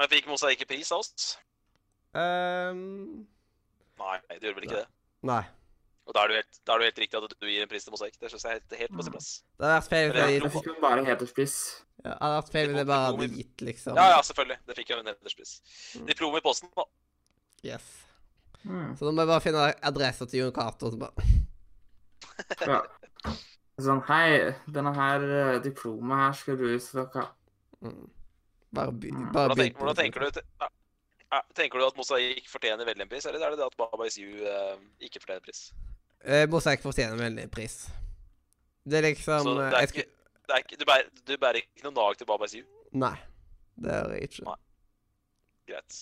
Men fikk Mosaikk pris av oss? Um... Nei, det gjør vel ikke det. nei. Og da er du helt, da er det jo helt riktig at du gir en pris til Mosaikk. Det syns jeg er helt, helt på sin plass. Det hadde vært feil hvis jeg Da fikk hun bare hederspris. ja, det hadde vært feil hvis jeg bare hadde gitt, liksom. Ja, ja, selvfølgelig. Det fikk jo en hederspris. Mm. Diplom i posten, da. Yes. Mm. Så da må jeg bare finne adressa til Jon Cato. så bare- Ja. Sånn, hei, denne her eh, diplomet her skal du ut ha. Mm. Bare by, Mm. bare Hvordan, tenker, hvordan tenker du Tenker du at Mosaikk fortjener veldig en pris, eller er det det at Baba Is You eh, ikke fortjener pris? Eh, Mosaikk fortjener veldig en pris. Det er liksom Så det eh, er ikke, det er ikke, du, bærer, du bærer ikke noe nag til Baba Is You? Nei. Det gjør jeg ikke. Nei. Greit.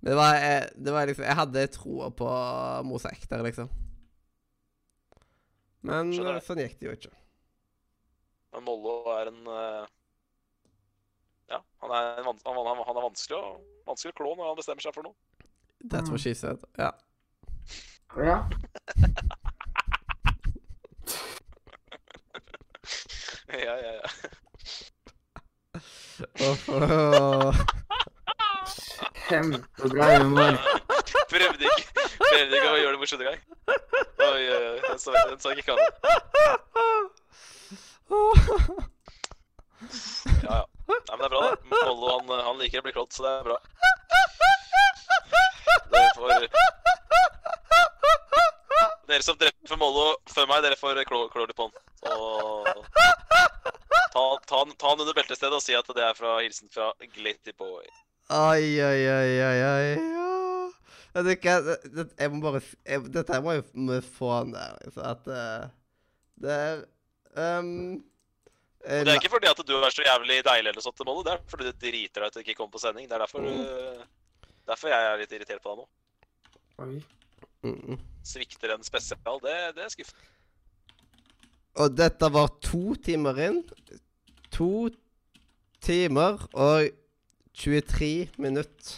Men det var, jeg, det var liksom Jeg hadde troa på Mosaikk der, liksom. Men eh, det. sånn gikk det jo ikke. Men Mollo er en eh, Ja, han er, han, han, han er vanskelig, å, vanskelig å klå når han bestemmer seg for noe. That's what she said. Ja. Ja. ja, ja, ja. Uff, åh. Kjempebra humor. Prøvde ikke, prøvde ikke å gjøre det morsomt engang. Oi, oi, oi. Den så, den så ikke an. Ja, ja. Nei, men det er bra, det. Mollo han, han liker å bli klådd, så det er bra. Dere får Dere som drepte Mollo før meg, dere får klå, klå litt på han. Så ta, ta, ta han under beltestedet og si at det er fra hilsen fra Glitty Boy. Ai, ai, ai, ai, ai. Jeg vet ikke, det, det, jeg må bare jeg, Dette her må jeg få han der. liksom. at uh, Det er um, eh, Og det er ikke fordi at du er så jævlig deilig, eller sånt, Mollo. Det er fordi du driter deg ut og ikke kommer på sending. Det er derfor, uh, derfor jeg er litt irritert på deg nå. Oi. mm. Svikter en spesial, det, det er skuffende. Og dette var to timer inn. To timer og 23 minutter.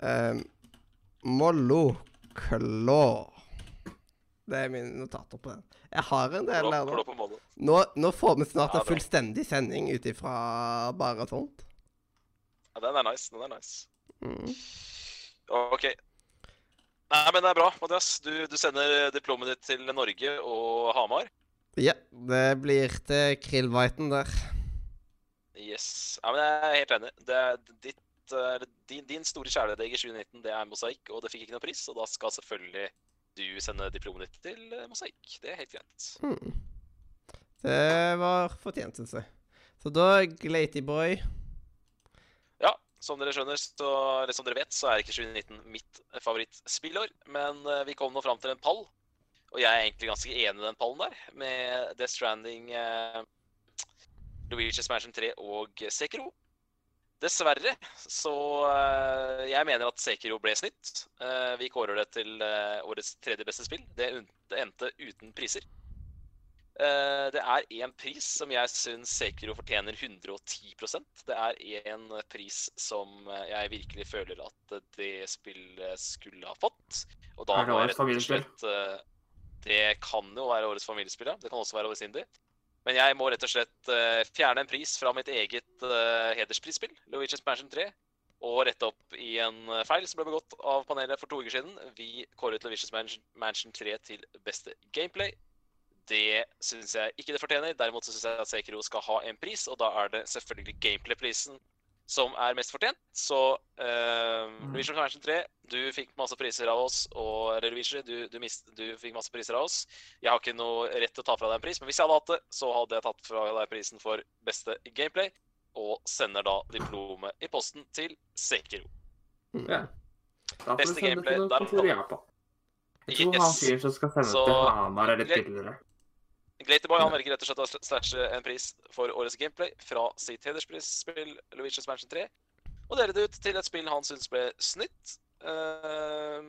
Um, Mollo klå. Det er mine notater på den. Jeg har en del der nå. Nå, nå får vi snart en fullstendig sending ut ifra bare sånt. Ja, den er nice. Den er nice. Mm. OK. Nei, men det er bra, Mathias. Du, du sender diplomet ditt til Norge og Hamar. Ja, det blir til Krillbiten der. Yes. Ja, men jeg er helt enig. Det er ditt, eh, din, din store kjæledegg i 2019, det er mosaikk, og det fikk ikke noe pris. Og da skal selvfølgelig du sende diplomet ditt til eh, mosaikk. Det er helt greit. Mm. Det var fortjent, syns jeg. Så da Glatyboy Ja, som dere skjønner, så, eller som dere vet, så er ikke 2019 mitt favorittspillår. Men eh, vi kom nå fram til en pall, og jeg er egentlig ganske enig i den pallen der. Med Death Stranding, eh, Luigi's Mansion 3 og Sekiro. Dessverre så eh, Jeg mener at Sekiro ble snitt. Eh, vi kårer det til eh, årets tredje beste spill. Det, endte uten priser. Det er én pris som jeg syns Sekiro fortjener 110% Det er en pris som jeg virkelig føler at det spillet skulle ha fått. Og da Er det årets familiespill? Det kan jo være årets familiespill, ja. Det kan også være årets indie. Men jeg må rett og slett uh, fjerne en pris fra mitt eget uh, hedersprisspill, Luigi's Mansion 3, og rette opp i en eh, feil som ble begått av panelet for to uker siden. Vi kåret Luigi's Mansion, Mansion 3 til beste gameplay. Det syns jeg ikke det fortjener. Derimot syns jeg at Sekiro skal ha en pris, og da er det selvfølgelig gameplay-prisen som er mest fortjent. Så uh, Revision Convention 3, du fikk masse priser av oss, og Luigi, du, du, mist, du fikk masse priser av oss. Jeg har ikke noe rett til å ta fra deg en pris, men hvis jeg hadde hatt det, så hadde jeg tatt fra deg prisen for beste gameplay, og sender da diplomet i posten til Sekiro. Ja. Da får du sende gameplay, til der- kontoret ja på. Jeg tror han Yes. fyren som skal sende Så- til Hamar, er litt tidligere. billigere. Glaterboy han velger rett og slett å stæsje en pris for årets gameplay fra sitt hedersprisspill Luigi's Mansion 3, og dele det ut til et spill han syns ble snytt. Uh,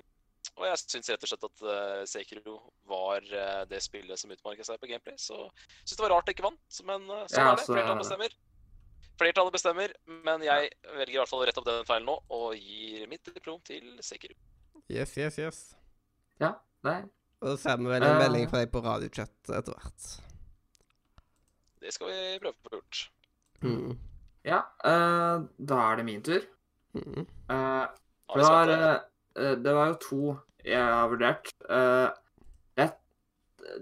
og jeg syns rett og slett at uh, Sekiro var uh, det spillet som utmarka seg på gameplay. Så syns det var rart det ikke vant, men uh, sånn Ja, er det. altså- Flertallet bestemmer. Flertallet bestemmer, men jeg velger i hvert fall å rette opp den feilen nå og gir mitt diplom til Sekiro. Yes, yes, yes. Ja, nei. Og så ser vi vel en uh, melding fra deg på radiochat etter hvert. Det skal vi prøve på gjort. Mm. Ja, uh, da er det min tur. Mm. Uh, det, var, sett det? eh, var jo to jeg har vurdert. Eh, det,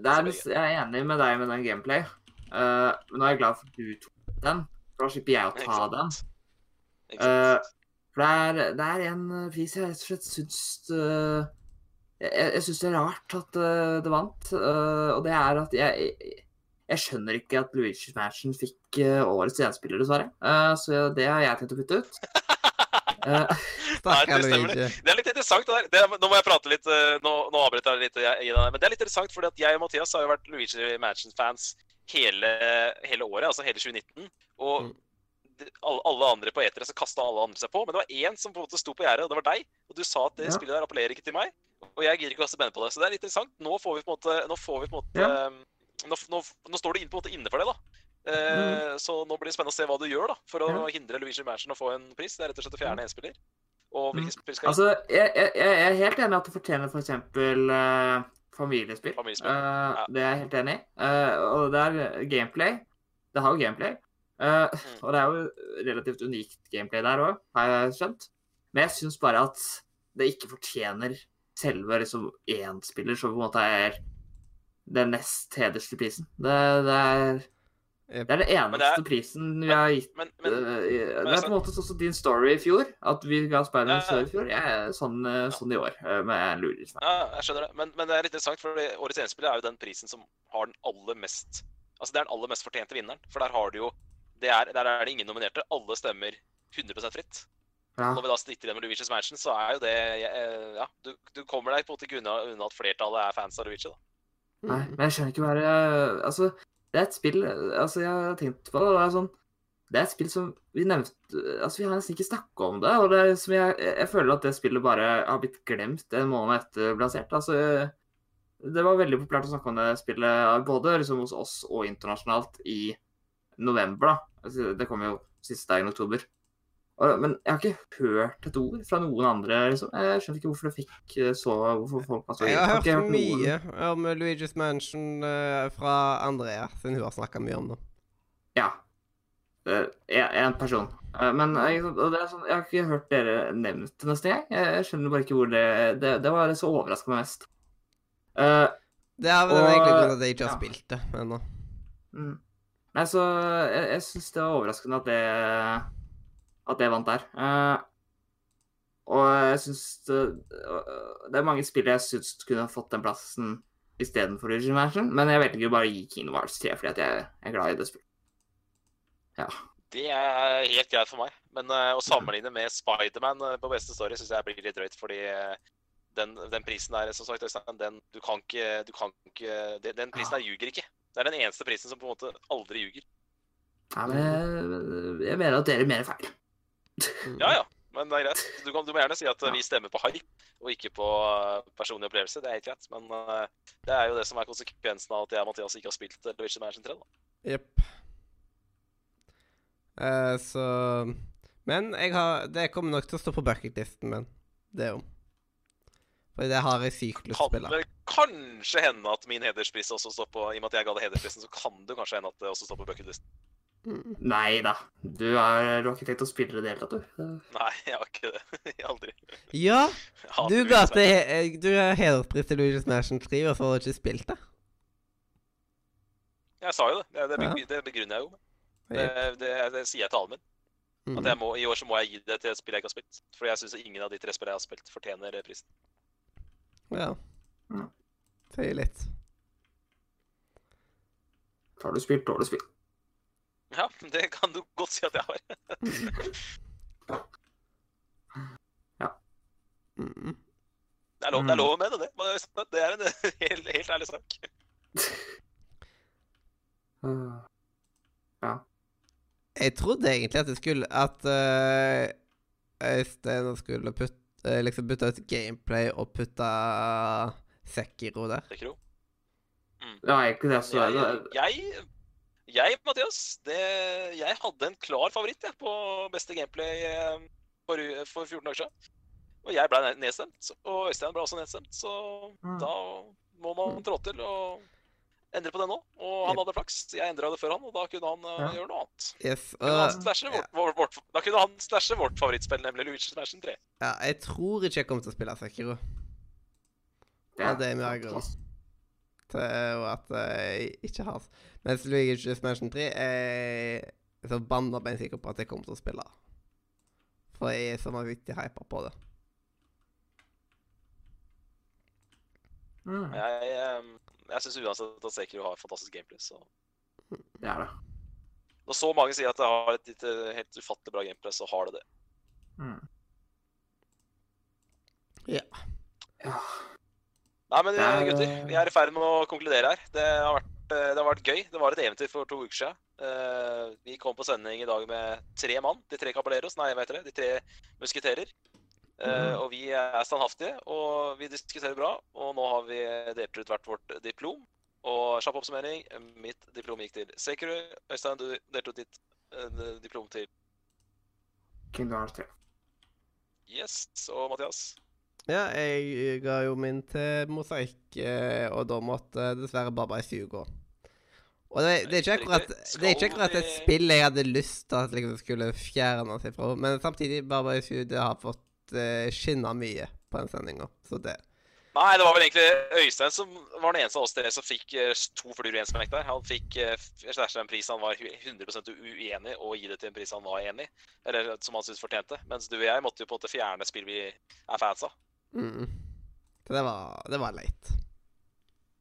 det er, jeg er enig med deg med den gameplay, Eh, men nå er jeg glad for at du tok den. For da slipper jeg å ta den. For det er, det er en eh, pris jeg rett og slett syns eh, Jeg, jeg syns det er rart at uh, det vant. Uh, og det er at jeg, jeg, jeg skjønner ikke at Luigi Mansion fikk uh, årets gjenspiller, dessverre. Eh, så det har jeg tenkt å bytte ut. Eh, Nei, det stemmer. Det er litt interessant, det der. Det, nå må jeg prate litt Nå, nå avbryter jeg litt, jeg, i det. Men det er litt interessant, fordi at jeg og Mathias har jo vært Luigi Mansion-fans hele, hele året, altså hele 2019. Og Mm. Alle, andre på etere så kasta alle andre seg på. Men det var én som på en måte sto på gjerdet, og det var deg. Og du sa at det Ja. spillet der appellerer ikke til meg. Og jeg gidder ikke å kaste benne på det. Så det er litt interessant. Nå får vi på en måte, nå får vi på en måte Ja. eh, nå, nå, nå står du inn, på en måte inne for det, da. Eh, Så nå blir det spennende å se hva du gjør da, for å Mm. Ja. hindre Luigi Mansion å få en pris. Det er rett og slett å fjerne en spiller. Og Mm. hvilken spill skal Altså, jeg, jeg, jeg er helt enig i at det fortjener f.eks. Uh, familiespill. Familiespill, Uh, ja. Det er jeg helt enig i. Uh, og det er gameplay. Det har jo gameplay. Eh, Mm. Og det er jo relativt unikt gameplay der òg, har jeg skjønt. Men jeg syns bare at det ikke fortjener selve liksom én spiller som på en måte er den nest hederste prisen. Det, det, er, det er den eneste Men det er- prisen vi har gitt Men, men uh, det er på en måte sånn som din story i fjor. At vi ga Spiderman story i fjor. Jeg er sånn, eh, sånn i år, med Luris. Ja, jeg skjønner det. Men, men det er litt interessant, for årets enspiller er jo den prisen som har den aller mest Altså det er den aller mest fortjente vinneren. For der har du jo er, Der er det ingen nominerte. Alle stemmer 100 fritt. Ja. Når vi da sitter igjen med Luigi's Mansion, så er jo det eh, Ja, du, du kommer deg på en måte ikke unna, unna at flertallet er fans av Luigi, da. Nei, men jeg skjønner ikke hva det Altså, det er et spill Altså, jeg har tenkt på det, det er sånn Det er et spill som vi nevnte Altså, vi har nesten ikke snakka om det, og det er som jeg, jeg føler at det spillet bare har blitt glemt en måned etter det ble lansert. Altså, det var veldig populært å snakke om det spillet både liksom hos oss og internasjonalt i november, da. Altså, det kom jo siste dagen i oktober. Men jeg har ikke hørt et ord fra noen andre, liksom. Jeg skjønner ikke hvorfor det fikk eh, så Hvorfor folk var så Jeg har har hørt mye om Luigi's Mansion eh, fra Andrea, siden hun har snakka mye om det. Ja. Én En person. Eh, Men jeg, det sånn, jeg har ikke hørt dere nevnt det nesten, jeg. Jeg skjønner bare ikke hvor det Det, det var det som overraska meg mest. Uh, Det er vel egentlig Og- grunnen at jeg ikke har ja. spilt det ennå. mm. Nei, så jeg, jeg syns det var overraskende at det At det vant der. Uh, og jeg syns det, det er mange spill jeg syns kunne fått den plassen istedenfor Origin Mansion, men jeg vet ikke, bare gi Kingdom Hearts 3 fordi at jeg er glad i det spillet. Ja. Det er helt greit for meg. Men uh, å sammenligne med Spiderman uh, på beste story syns jeg blir litt drøyt, fordi den, den prisen der, som sagt, Øystein, den du kan ikke, du kan ikke den, den prisen der ljuger ikke. Det er den eneste prisen som på en måte aldri ljuger. Ja, men jeg, jeg mener at dere mener feil. Ja, ja. Men det er greit. Du, kan, du må gjerne si at eh, vi stemmer på hype, og ikke på eh, personlig opplevelse. Det er helt greit. Men uh, det er jo det som er konsekvensen av at jeg og Mathias ikke har spilt Luigi Mansion 3. da. Jepp. Uh, så Men jeg har Det kommer nok til å stå på bucketlisten min. Det jo. For det har jeg sykt lyst til å Kan det kanskje hende at min hederspris også står på I og med at jeg ga det hedersprisen, så kan det kanskje hende at det også står på bucketlisten. Mm. Nei da. Du har, du har ikke tenkt å spille det i det hele tatt, du. Nei, jeg har ikke det. Aldri. Ja, du ga til he- Du har hederspris til Luigi's Mansion 3, og så har du ikke spilt det? Jeg sa jo det. Det, det, Ja. det begrunner jeg jo. Det, Jepp. det, det sier jeg til alle mine. Mm. At jeg må, I år så må jeg gi det til et spill jeg ikke har spilt. For jeg syns ingen av de tre spillene jeg har spilt, fortjener eh, prisen. Ja. Mm. Sier litt. Har du spilt, du spilt. Ja, det kan du godt si at jeg har. Mm. Det er lov, det er Mm. lov å mene det. Det er en helt, helt ærlig sak. ja. Jeg trodde egentlig at jeg skulle At uh, Øystein skulle putt, eh, liksom bytte ut gameplay og putte Sekiro der. Sekiro. ja, ikke det, så Jeg, det, jeg, jeg Mathias, det, jeg hadde en klar favoritt jeg, på beste gameplay eh, for, for 14 dager siden. Og jeg ble nedstemt, og Øystein ble også nedstemt. Så Mm. da må man trå til. Og endre på det nå. Og han Yep. hadde flaks. Jeg endra det før han, og da kunne han uh, Ja. gjøre noe annet. Yes. Kunne han Og stashe vårt, vårt, vårt, da kunne han stashe vårt favorittspill, nemlig Luigi Mansion 3. ja, jeg tror ikke jeg kommer til å spille Sekiro. Ja, det er mye av grunnen. til at jeg ikke har Mens Luigi's Mansion 3 er så banna beinsikker på at jeg kommer til å spille. For jeg er så vanvittig hypa på det. Mm, Jeg, eh, jeg syns uansett at Sekiro har fantastisk gameplay. Så. det er det. Når så mange sier at det har et litt, eh, helt ufattelig bra gameplay, så har det det. Mm. Ja. Ja. Nei, men Det er- eh, gutter, vi er i ferd med å konkludere her. Det har vært, eh, det har vært gøy. Det var et eventyr for to uker siden. Eh, Vi kom på sending i dag med tre mann. De tre caballeros, nei, heter det? De tre musketerer. Eh. Og vi er standhaftige, og vi diskuterer bra. Og nå har vi delt ut hvert vårt diplom. Og kjapp oppsummering. Mitt diplom gikk til Sekuru. Øystein, du delte ut ditt uh, diplom til Kingdom Hearts 3. Yes. Og Mathias? Ja, jeg ga jo min til mosaikk, eh, og da måtte dessverre Baba i gå. Og det, det, er ikke akkurat, det er ikke akkurat et spill jeg hadde lyst til at liksom skulle fjerne seg fra, men samtidig, Baba i det har fått uh, skinna mye på den sendinga, så det Nei, det var vel egentlig Øystein som var den eneste av oss tre som fikk eh, to fluer i en smekk der. Han fikk uh, en pris han var 100% uenig, og gi det til en pris han var enig. Eller som han syntes fortjente. Mens du og jeg måtte jo på en måte fjerne spill vi er fans av. mm. Så det var, det var leit.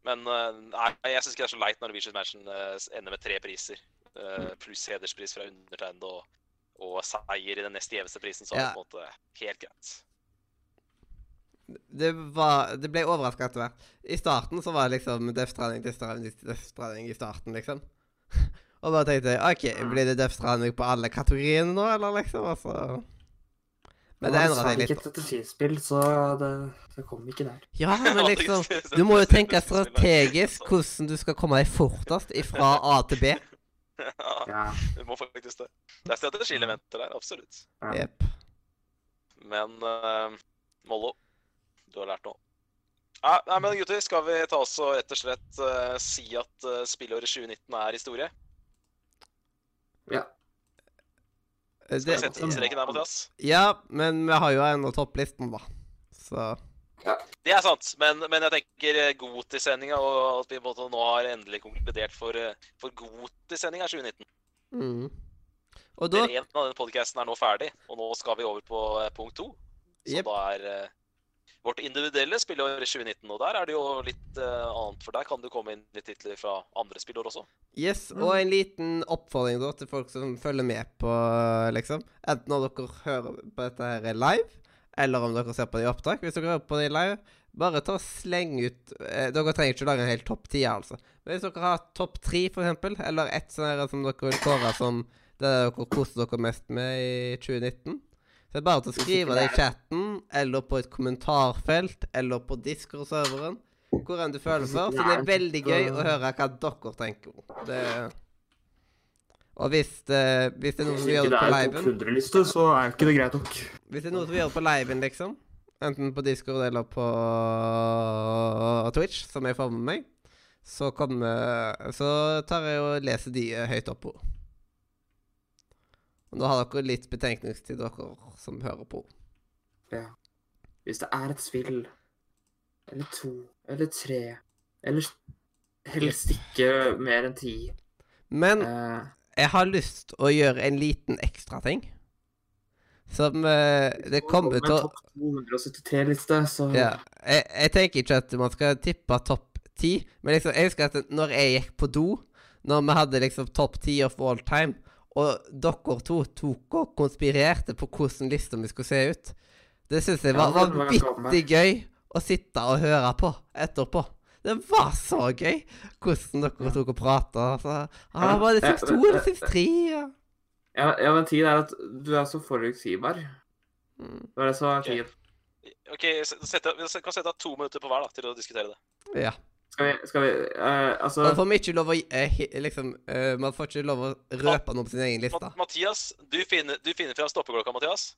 Men eh, nei, jeg syns ikke det er så leit når Norwegian Mansion eh, ender med tre priser. eh, pluss hederspris fra undertegnede og, og seier i den nest gjeveste prisen. Så er det på en måte helt greit. Det var Det ble overraska etter hvert. I starten så var det liksom Death Stranding, Death Stranding, Death Stranding i starten, liksom. Og da tenkte jeg OK, blir det Death Stranding på alle kategoriene nå, eller liksom? Altså Men det endra seg litt. ikke et strategispill, så det, det kom ikke der. Ja, men liksom Du må jo tenke strategisk hvordan du skal komme deg fortest fra A til B. Ja, Ja. du må faktisk det. Det er strategielementer der, absolutt. Ja. Jepp. Men uh, Mollo, du har lært noe. Nei, nei, men gutter, skal vi ta oss og rett og slett uh, si at uh, spillåret 2019 er historie? ja. Skal vi sette streken der, Mathias? Ja, men vi har jo ennå topplisten, da. Så Det er sant, men, men jeg tenker eh, Gotis-sendinga, og at vi nå har endelig konkludert for, eh, for Gotis-sendinga 2019. mm. Og da Del av den podcasten er nå ferdig, og nå skal vi over på eh, punkt to. Så yep. da er vårt individuelle spillår 2019. Og der er det jo litt uh, annet, for der kan du komme inn litt titler fra andre spillår også. Yes, og en liten oppfordring da til folk som følger med på, liksom. Enten når dere hører på dette her live, eller om dere ser på det i opptak. Hvis dere hører på det i live, bare ta og sleng ut eh, Dere trenger ikke lage en hel topp ti, altså. Men hvis dere har topp tre, eksempel, eller ett sånt som dere vil kåre som det dere koser dere mest med i 2019, så er det bare til å skrive det i chatten, eller på et kommentarfelt, eller på Discord-serveren. Hvor enn du føler for. Så det er veldig gøy å høre hva dere tenker. Det Og hvis det, hvis det er noen som som gjør ikke det det på er topp liven 100-liste, så er jo ikke det greit nok. Hvis det er noen som gjør det på liven, liksom, enten på Discord eller på Twitch, som jeg får med meg, så kommer Så tar jeg og leser de høyt opp på. Og nå har dere litt betenkningstid, dere som hører på. Ja. Hvis det er et spill, eller to, eller tre, eller helst ikke mer enn ti Men eh, jeg har lyst å gjøre en liten ekstra ting. Som uh, Det kommer til å 273-liste, så Ja. Jeg, jeg tenker ikke at man skal tippe topp ti, men liksom, jeg husker at når jeg gikk på do, når vi hadde liksom topp ti of all time, og dere to tok og konspirerte på hvordan lista mi skulle se ut, det syns jeg var vanvittig gøy å sitte og høre på etterpå. Det var så gøy hvordan dere tok og prata. Altså. Ah, var det seks to eller seks tre? Ja. ja, ja, men tiden er at du er så forutsigbar. Mm, Det var det som var Ok. OK, sette, vi kan sette av to minutter på hver da, til å diskutere det. ja. Skal vi, skal vi uh, Altså Man får ikke lov å uh, liksom uh, Man får ikke lov å røpe noe på sin egen liste. Mathias, du finner, du finner fra stoppeklokka, Mathias.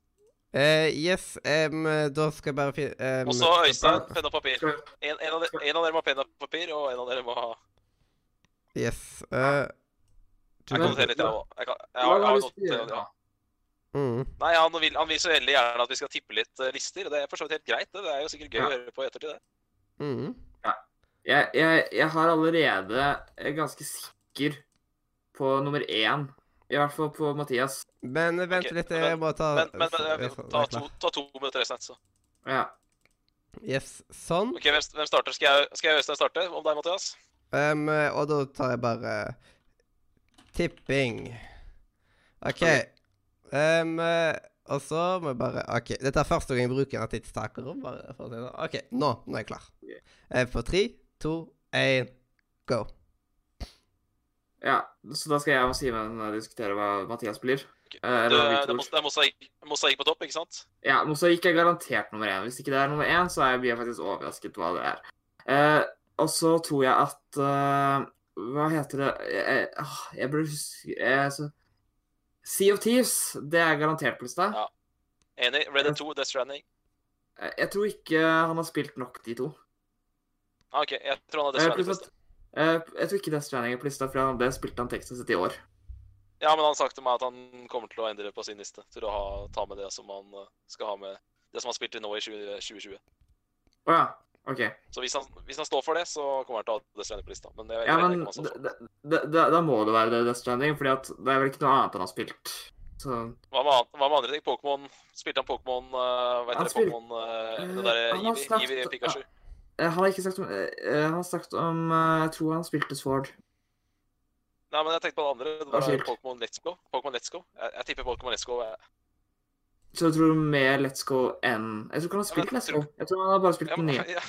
Eh, yes, um, da skal jeg bare finne Og så Øystein, penn og papir. En, en, av de, en av dere må ha penn og papir, og en av dere må ha Yes. eh, Jeg kan notere litt, jeg òg. Jeg, kan- jeg, har- jeg har gjøre ja. mm. Nei, han vil, han vil så veldig gjerne at vi skal tippe litt eh, lister. og Det er for så vidt helt greit. Det Det er jo sikkert gøy Ja. å høre på i ettertid. det. Mm. Jeg, jeg, jeg har allerede er ganske sikker på nummer én. I hvert fall på Mathias. Men vent okay, litt, men- jeg må ta Men, men, men jeg- jeg- ta, to, ta to minutter resten. Så. Ja. Yes, sånn. Ok, hvem, hvem starter? Skal jeg, skal jeg Øystein starte? Om deg, Mathias? Um, og da tar jeg bare tipping. OK. Um, og så må jeg bare OK. Dette er første gang jeg bruker en tidstaker. Bare for å si det. OK, nå, nå er jeg klar. Eh, På tre, to, én, go. Ja. Så da skal jeg og Simen diskutere hva Mathias blir. Eh, Det, det, det er mosaikk, mosaikk på topp, ikke sant? Ja, Mosaikk er garantert nummer én. Hvis ikke det er nummer én, så blir jeg faktisk overrasket hva det er. Eh, og så tror jeg at uh, Hva heter det Jeg, ah, jeg burde huske Sea of Thieves, det er garantert på lista. Ja. Enig. Red Dead 2, Death Stranding. Eh, Jeg tror ikke han har spilt nok, de to. Ah, OK, jeg tror han har Death Eh, Stranding. Eh, jeg tror ikke Death Stranding er på lista, for det spilte han teksten sitt i år. Ja, men han sa til meg at han kommer til å endre på sin liste til å ha, ta med det som han eh, skal ha med det som han spilte nå i 20, 2020. Å ja. OK. Så hvis han, hvis han står for det, så kommer han til å ha Death Stranding på lista. Men jeg, Ja, det men da- da- da da må det være det Death Stranding, for det er vel ikke noe annet han har spilt. Så Hva med, hva med andre ting? Pokémon Spilte han Pokémon uh, Han dere spil- Pokémon uh, Det derre Ivi, Eevee Pikachu? Eh, Han har ikke sagt om eh, eh, Han har sagt om eh, Jeg tror han spilte Sword. Nei, men jeg tenkte på det andre. Det var? Pokémon Let's Go. Pokémon Let's Go. Jeg, jeg tipper Pokémon Let's Go. Jeg, Så du tror mer Let's Go enn Jeg tror ikke han har Ja, spilt men- Let's Go. Jeg tror han har bare spilt ja, den nye. ja.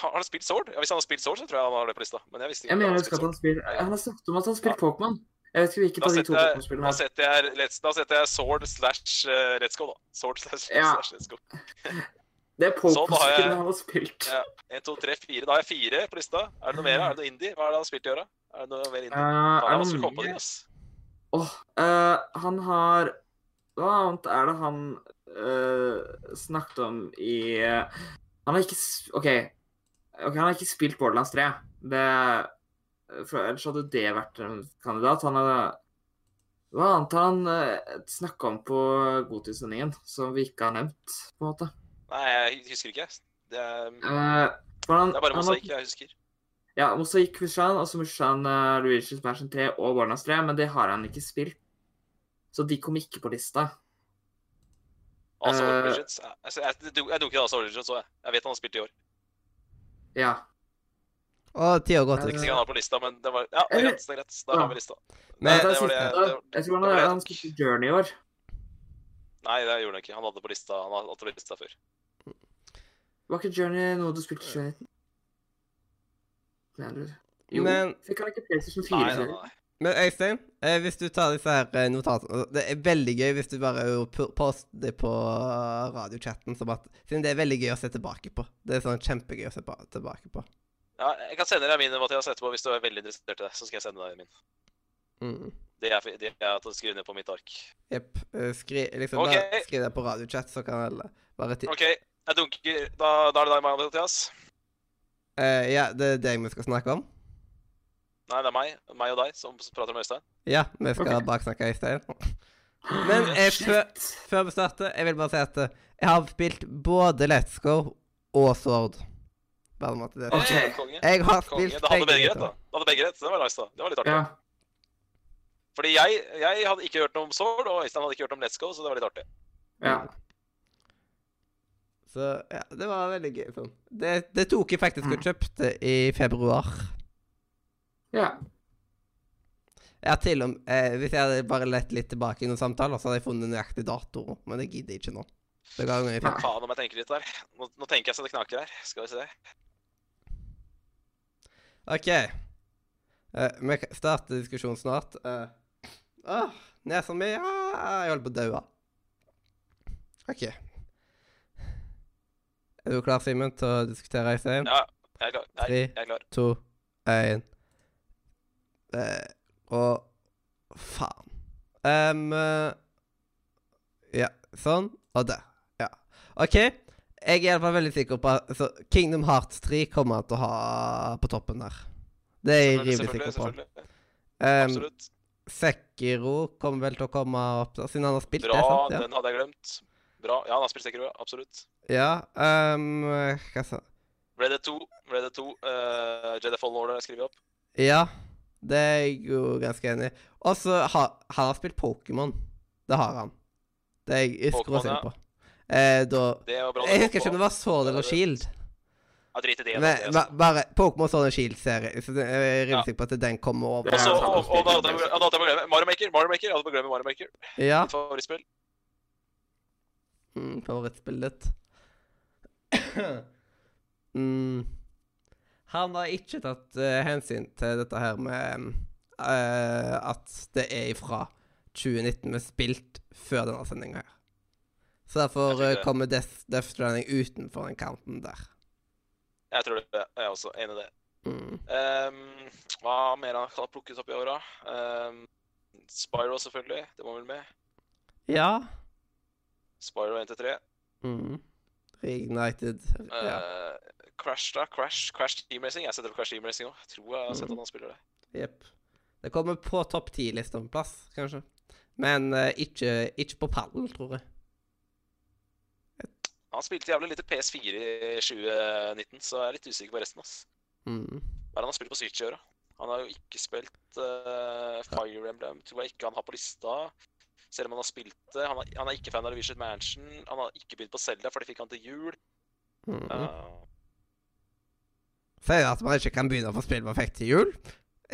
Har han spilt Sword? Ja, Hvis han har spilt Sword, så tror jeg han har det på lista. Men jeg visste ikke Jeg mener han jeg spilt han spil... Han har snakket om at han har spilt Pokémon. Jeg vet ikke hvilket av de to Pokémon-spillene da er. setter jeg, da setter jeg Sword slash eh, Let's Go, da. Sword slash, Ja. slash Let's Go. Det er Sånn, jeg- Pokémon-spillene han har spilt. Ja. En, to, tre, fire. Da har jeg fire på lista. Er det noe mer? Er det noe indie? Hva er det han har spilt i åra? Er det noe mer indie? Uh, Faen, er det noe mye? Åh, uh, han har Hva annet er det han uh, snakket om i Han har ikke OK. Ok, Han har ikke spilt Borderlands 3. Det for Ellers hadde det vært en kandidat. Han hadde Hva annet har han uh, snakka om på Godtidssendingen som vi ikke har nevnt, på en måte? Nei, jeg husker ikke. Det er, uh, for han, det er bare har- mosaikk jeg husker. Ja, Mosaikk Mushan, altså Mushan uh, Luigi's Mansion 3 og Barnas 3, men det har han ikke spilt. Så de kom ikke på lista. Altså, uh, Origins. Jeg, jeg, jeg, jeg dunker altså Origins òg, jeg. Jeg vet han har spilt i år. Ja. Og tida går Eh, til Ikke sikkert han har på lista, men det var Ja, det er greit. Det er greit. Da Ja. har vi lista. Men det er det var siste. det- det jeg tror han, det han spilte Journey i år. Nei, det gjorde han ikke. Han hadde på lista Han hadde på lista før. Var ikke Journey noe du spilte i 2019? Nei, du. Jo, Men- fikk han ikke PlayStation 4? Nei, nei, sier nei. Men Øystein, eh, hvis du tar disse her eh, notatene Det er veldig gøy hvis du bare poster det på radiochatten, som at, siden det er veldig gøy å se tilbake på. Det er sånn kjempegøy å se tilbake på. Ja, jeg kan sende deg mine, Mathias, etterpå hvis du er veldig interessert i det. Så skal jeg sende deg min. Mm. Det er, det er å skrive ned på mitt ark. Jepp. eh, Skri, liksom, okay. skriv det på radiochat, så kan alle bare ti... OK, jeg dunker Da, da er det deg, Mathias. Uh, ja, det er deg vi skal snakke om? Nei, det er meg. Meg og deg som prater med Øystein. Ja, vi skal okay. baksnakke Øystein. Men jeg, før, før vi starter, jeg vil bare si at eh, jeg har spilt både Let's Go og Sword. Bare at det Ok. Eh, konge. Jeg har konge. spilt begge begge rett, da. Det hadde begge rett. så Det var nice, da. Det var litt artig. Ja. Fordi jeg, jeg hadde ikke hørt noe om Sword, og Øystein hadde ikke hørt om Let's Go, så det var litt artig. ja. Så ja, det var veldig gøy. sånn. Det, det tok jeg faktisk og Mm. kjøpte i februar. ja. Jeg har til og med, eh, Hvis jeg hadde bare lett litt tilbake i noen samtaler, så hadde jeg funnet nøyaktig dato, men det gidder jeg ikke nå. Det ga ganger i. Faen om jeg tenker litt der. Nå, nå tenker jeg så det knaker her. Skal vi se. OK. Eh, vi starter starte diskusjonen snart. Uh, åh, nesa mi ah, Jeg holder på å daue. OK. Er du klar, Simen, til å diskutere, Øystein? Ja, jeg er klar. Nei, Tre. jeg er klar. to, én eh, Og faen. Um, ja, sånn. Og der. Ja. OK. Jeg er i hvert fall veldig sikker på at Kingdom Hearts 3 kommer han til å ha på toppen der. Det er jeg rimelig sikker på. Um, Absolutt. Sekiro kommer vel til å komme opp, da, siden han har spilt Bra, det, sant? Ja. den hadde jeg glemt. Bra. Ja, han har spilt Sekiro, absolutt. ja um, hva sa Red Dead 2, Red Dead 2, uh, Jedi Fallen Order skriver jeg opp. Ja, det er jeg jo ganske enig i. Og så har han har spilt Pokémon. Det har han. Det er jeg husker å ja. på. Eh, da Det. Jeg husker ikke om det var Sword eller Shield. Ja, drit i det. Men det, altså. bare Pokémon Sword and Shield-serie. Så jeg er rimelig sikker på at den kommer over. Og Ja, og, og, og, og, da hadde jeg glemt Mario Maker. Mario Maker, Jeg hadde bare glemme Mario Maker. Ja. Mitt favorittspill. Mm, favorittspillet. mm. Han har ikke tatt uh, hensyn til dette her med uh, at det er ifra 2019 med spilt før denne sendinga her. Så derfor det. kommer Death, Death Stranding utenfor den counten der. Jeg tror det. Jeg er også enig i det. Mm. Um, hva mer han kan ha plukket opp i åra? Um, Spyro, selvfølgelig. Det må vel med. Ja. Spyro 1-3. Mm. Reignited. Ja. Uh, Crash, da. Crash, Crash Team Racing. Jeg setter opp Crash Team Racing òg. Tror jeg har sett at han spiller det. Jepp. Det kommer på topp ti-lista på plass, kanskje. Men uh, ikke, ikke på pallen, tror jeg. Han spilte jævlig lite PS4 i 2019, så jeg er litt usikker på resten. ass. Mm. Hva er det han har spilt på Switch i år, da? Han har jo ikke spilt uh, Fire Emblem. Tror jeg ikke han har på lista. Selv om han har spilt det. Han er, han er ikke fan av Revision Mansion. Han har ikke begynt på Selda, for det fikk han til jul. Mm. Uh, Sier at man ikke kan begynne å få spill perfekt til jul.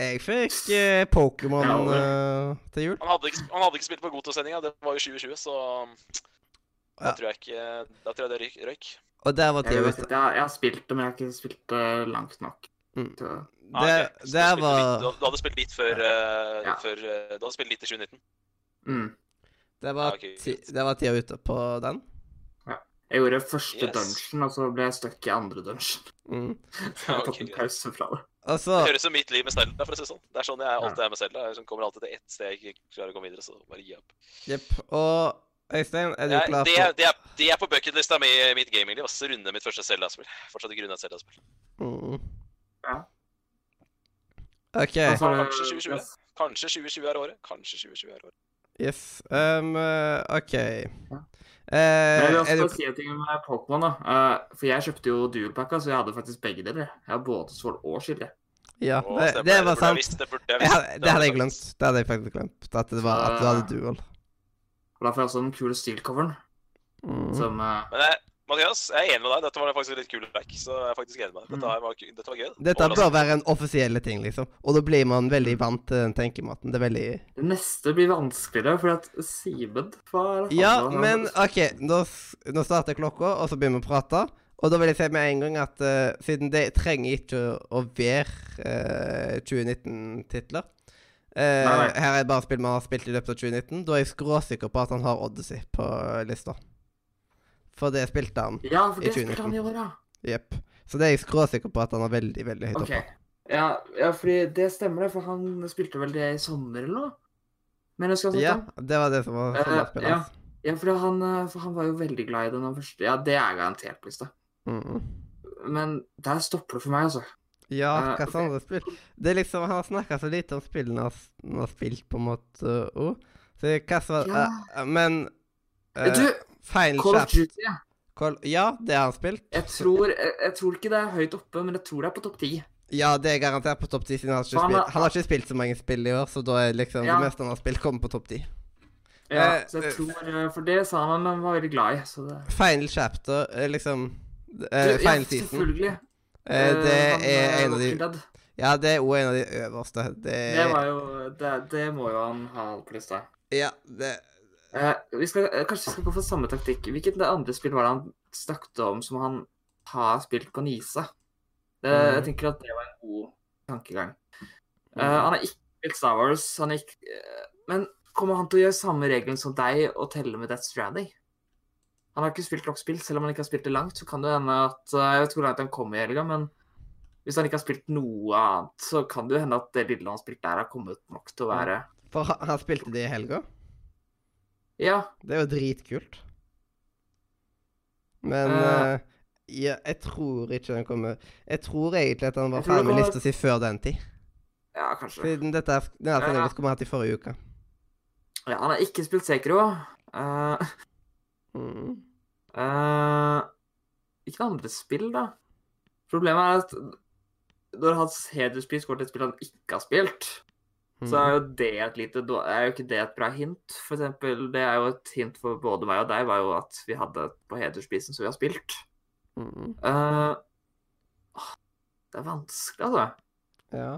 Jeg fikk eh, Pokémon eh, til jul. han, hadde ikke, han hadde ikke spilt på Goto-sendinga. Det var jo 2020, så da Ja. tror jeg ikke Da tror jeg det røyk. røyk. Og der var Jeg, tida vet ute. jeg, jeg har spilt det, men jeg har ikke spilt det langt nok. Mm. Det, Ah, okay. der spilte litt- var Du, du hadde spilt litt før, ja. uh, før uh, Du hadde spilt litt i 2019. Mm. Der var, Ah, ti, det var tida ute på den. Ja. Jeg gjorde første Yes. dungeon, og så ble jeg stuck i andre dungeon. Mm. Så jeg har tatt en pause fra det. Altså, Det høres som mitt liv med Zelda, for å si det sånn. Det er sånn jeg alltid er med Zelda. Jeg kommer alltid til ett sted jeg ikke klarer å komme videre, så bare gi opp. Yep. Og Øystein, er du ja, klar det, for er, det, er, det er på bucketlista mi i mitt gamingliv. Altså runde mitt første Zelda-spill. Fortsatt ikke runda et Zelda-spill. mm. Ja. OK. Altså, Kanskje 2020. yes. Kanskje 2020 er året. Kanskje 2020 er året. Yes. Um, eh, OK. Men Eh, jeg vil også si en ting med Pokémon. da. Eh, for jeg kjøpte jo dualpacka, så jeg hadde faktisk begge deler. Jeg har både Sword og skille. Ja, Å, det, det var sant. visst, Det burde jeg Jeg visst. hadde, det hadde jeg glemt. Det hadde jeg faktisk glemt. At det var at du hadde dual. Og da får jeg også den kule steel-coveren, Mm. som uh, Men jeg, Mathias, jeg er enig med deg. Dette var faktisk litt kul back, så jeg er faktisk enig med deg. Dette, her var, dette var gøy. Dette bør være en offisiell ting, liksom. Og da blir man veldig vant til den tenkemåten. Det er veldig Det neste blir vanskeligere, fordi at Simen var Ja, men OK, nå, nå starter klokka, og så begynner vi å prate. Og da vil jeg si med en gang at uh, siden det trenger ikke å være uh, 2019-titler eh, Nei, nei. Her er det bare spill man har spilt i løpet av 2019. Da er jeg skråsikker på at han har Odyssey på eh, lista. For det spilte han. Ja, for i det spilte han i år, ja. Jepp. Så det er jeg skråsikker på at han har veldig, veldig høyt okay. oppe. Ja, ja, fordi det stemmer, det, for han spilte vel det i sommer eller noe? Men jeg skal ha Ja, det var det som var Eh, sommerspillet ja. hans. Ja, for han, eh, for han var jo veldig glad i den han første Ja, det er garantert hvis det. Mm. Men der stopper det for meg, altså. Ja, Eh, hva slags andre spill? Det er liksom, Han har snakka så lite om spillene han har spilt, på en måte òg. Så hva som Ja. uh, Men uh, du, Final Call of Duty. Call, Ja, det har han spilt. Jeg tror, jeg, jeg tror ikke det er høyt oppe, men jeg tror det er på topp ti. Ja, det er garantert på topp ti, siden han har han har- Han har ikke spilt så mange spill i år, så da er liksom Ja. det meste han har spilt, kommer på topp ti. Ja, Eh, så jeg eh, tror, eh, For det sa han han var veldig glad i. Så det Final Chapter er liksom uh, Final ja, Season. Eh, det han, er en av de Dead. Ja, det er òg en av de øverste. Det Det var jo Det, det må jo han ha på lista. Ja, det Eh, vi skal, eh, kanskje vi skal gå for samme taktikk. Hvilket andre spill var det han snakket om som han har spilt på Nisa? Det, Mm. Jeg tenker at det var en god tankegang. Uh, han har ikke spilt Star Wars, han ikke, eh, men kommer han til å gjøre samme regelen som deg og telle med Death Stranding? Han har ikke spilt nok spill, selv om han ikke har spilt det langt. Så kan det hende at Jeg vet ikke hvor langt han kom i helga, men hvis han ikke har spilt noe annet, så kan det hende at det lille han har spilt der, har kommet nok til å være For han, han spilte det i helga. Ja. Det er jo dritkult. Men uh, eh, ja, jeg tror ikke den kommer Jeg tror egentlig at han var ferdig med lista si før den tid. Ja, kanskje. Siden dette er den er skulle vi hatt i forrige uke. Ja, han har ikke spilt Sekiro. Uh, Mm. uh, ikke andre spill, da. Problemet er at når hans hederspris går til et spill han ikke har spilt, så er jo det et lite Er jo ikke det et bra hint? For eksempel, det er jo et hint for både meg og deg, var jo at vi hadde på hedersprisen som vi har spilt. Mm. Uh, det er vanskelig, altså. Ja.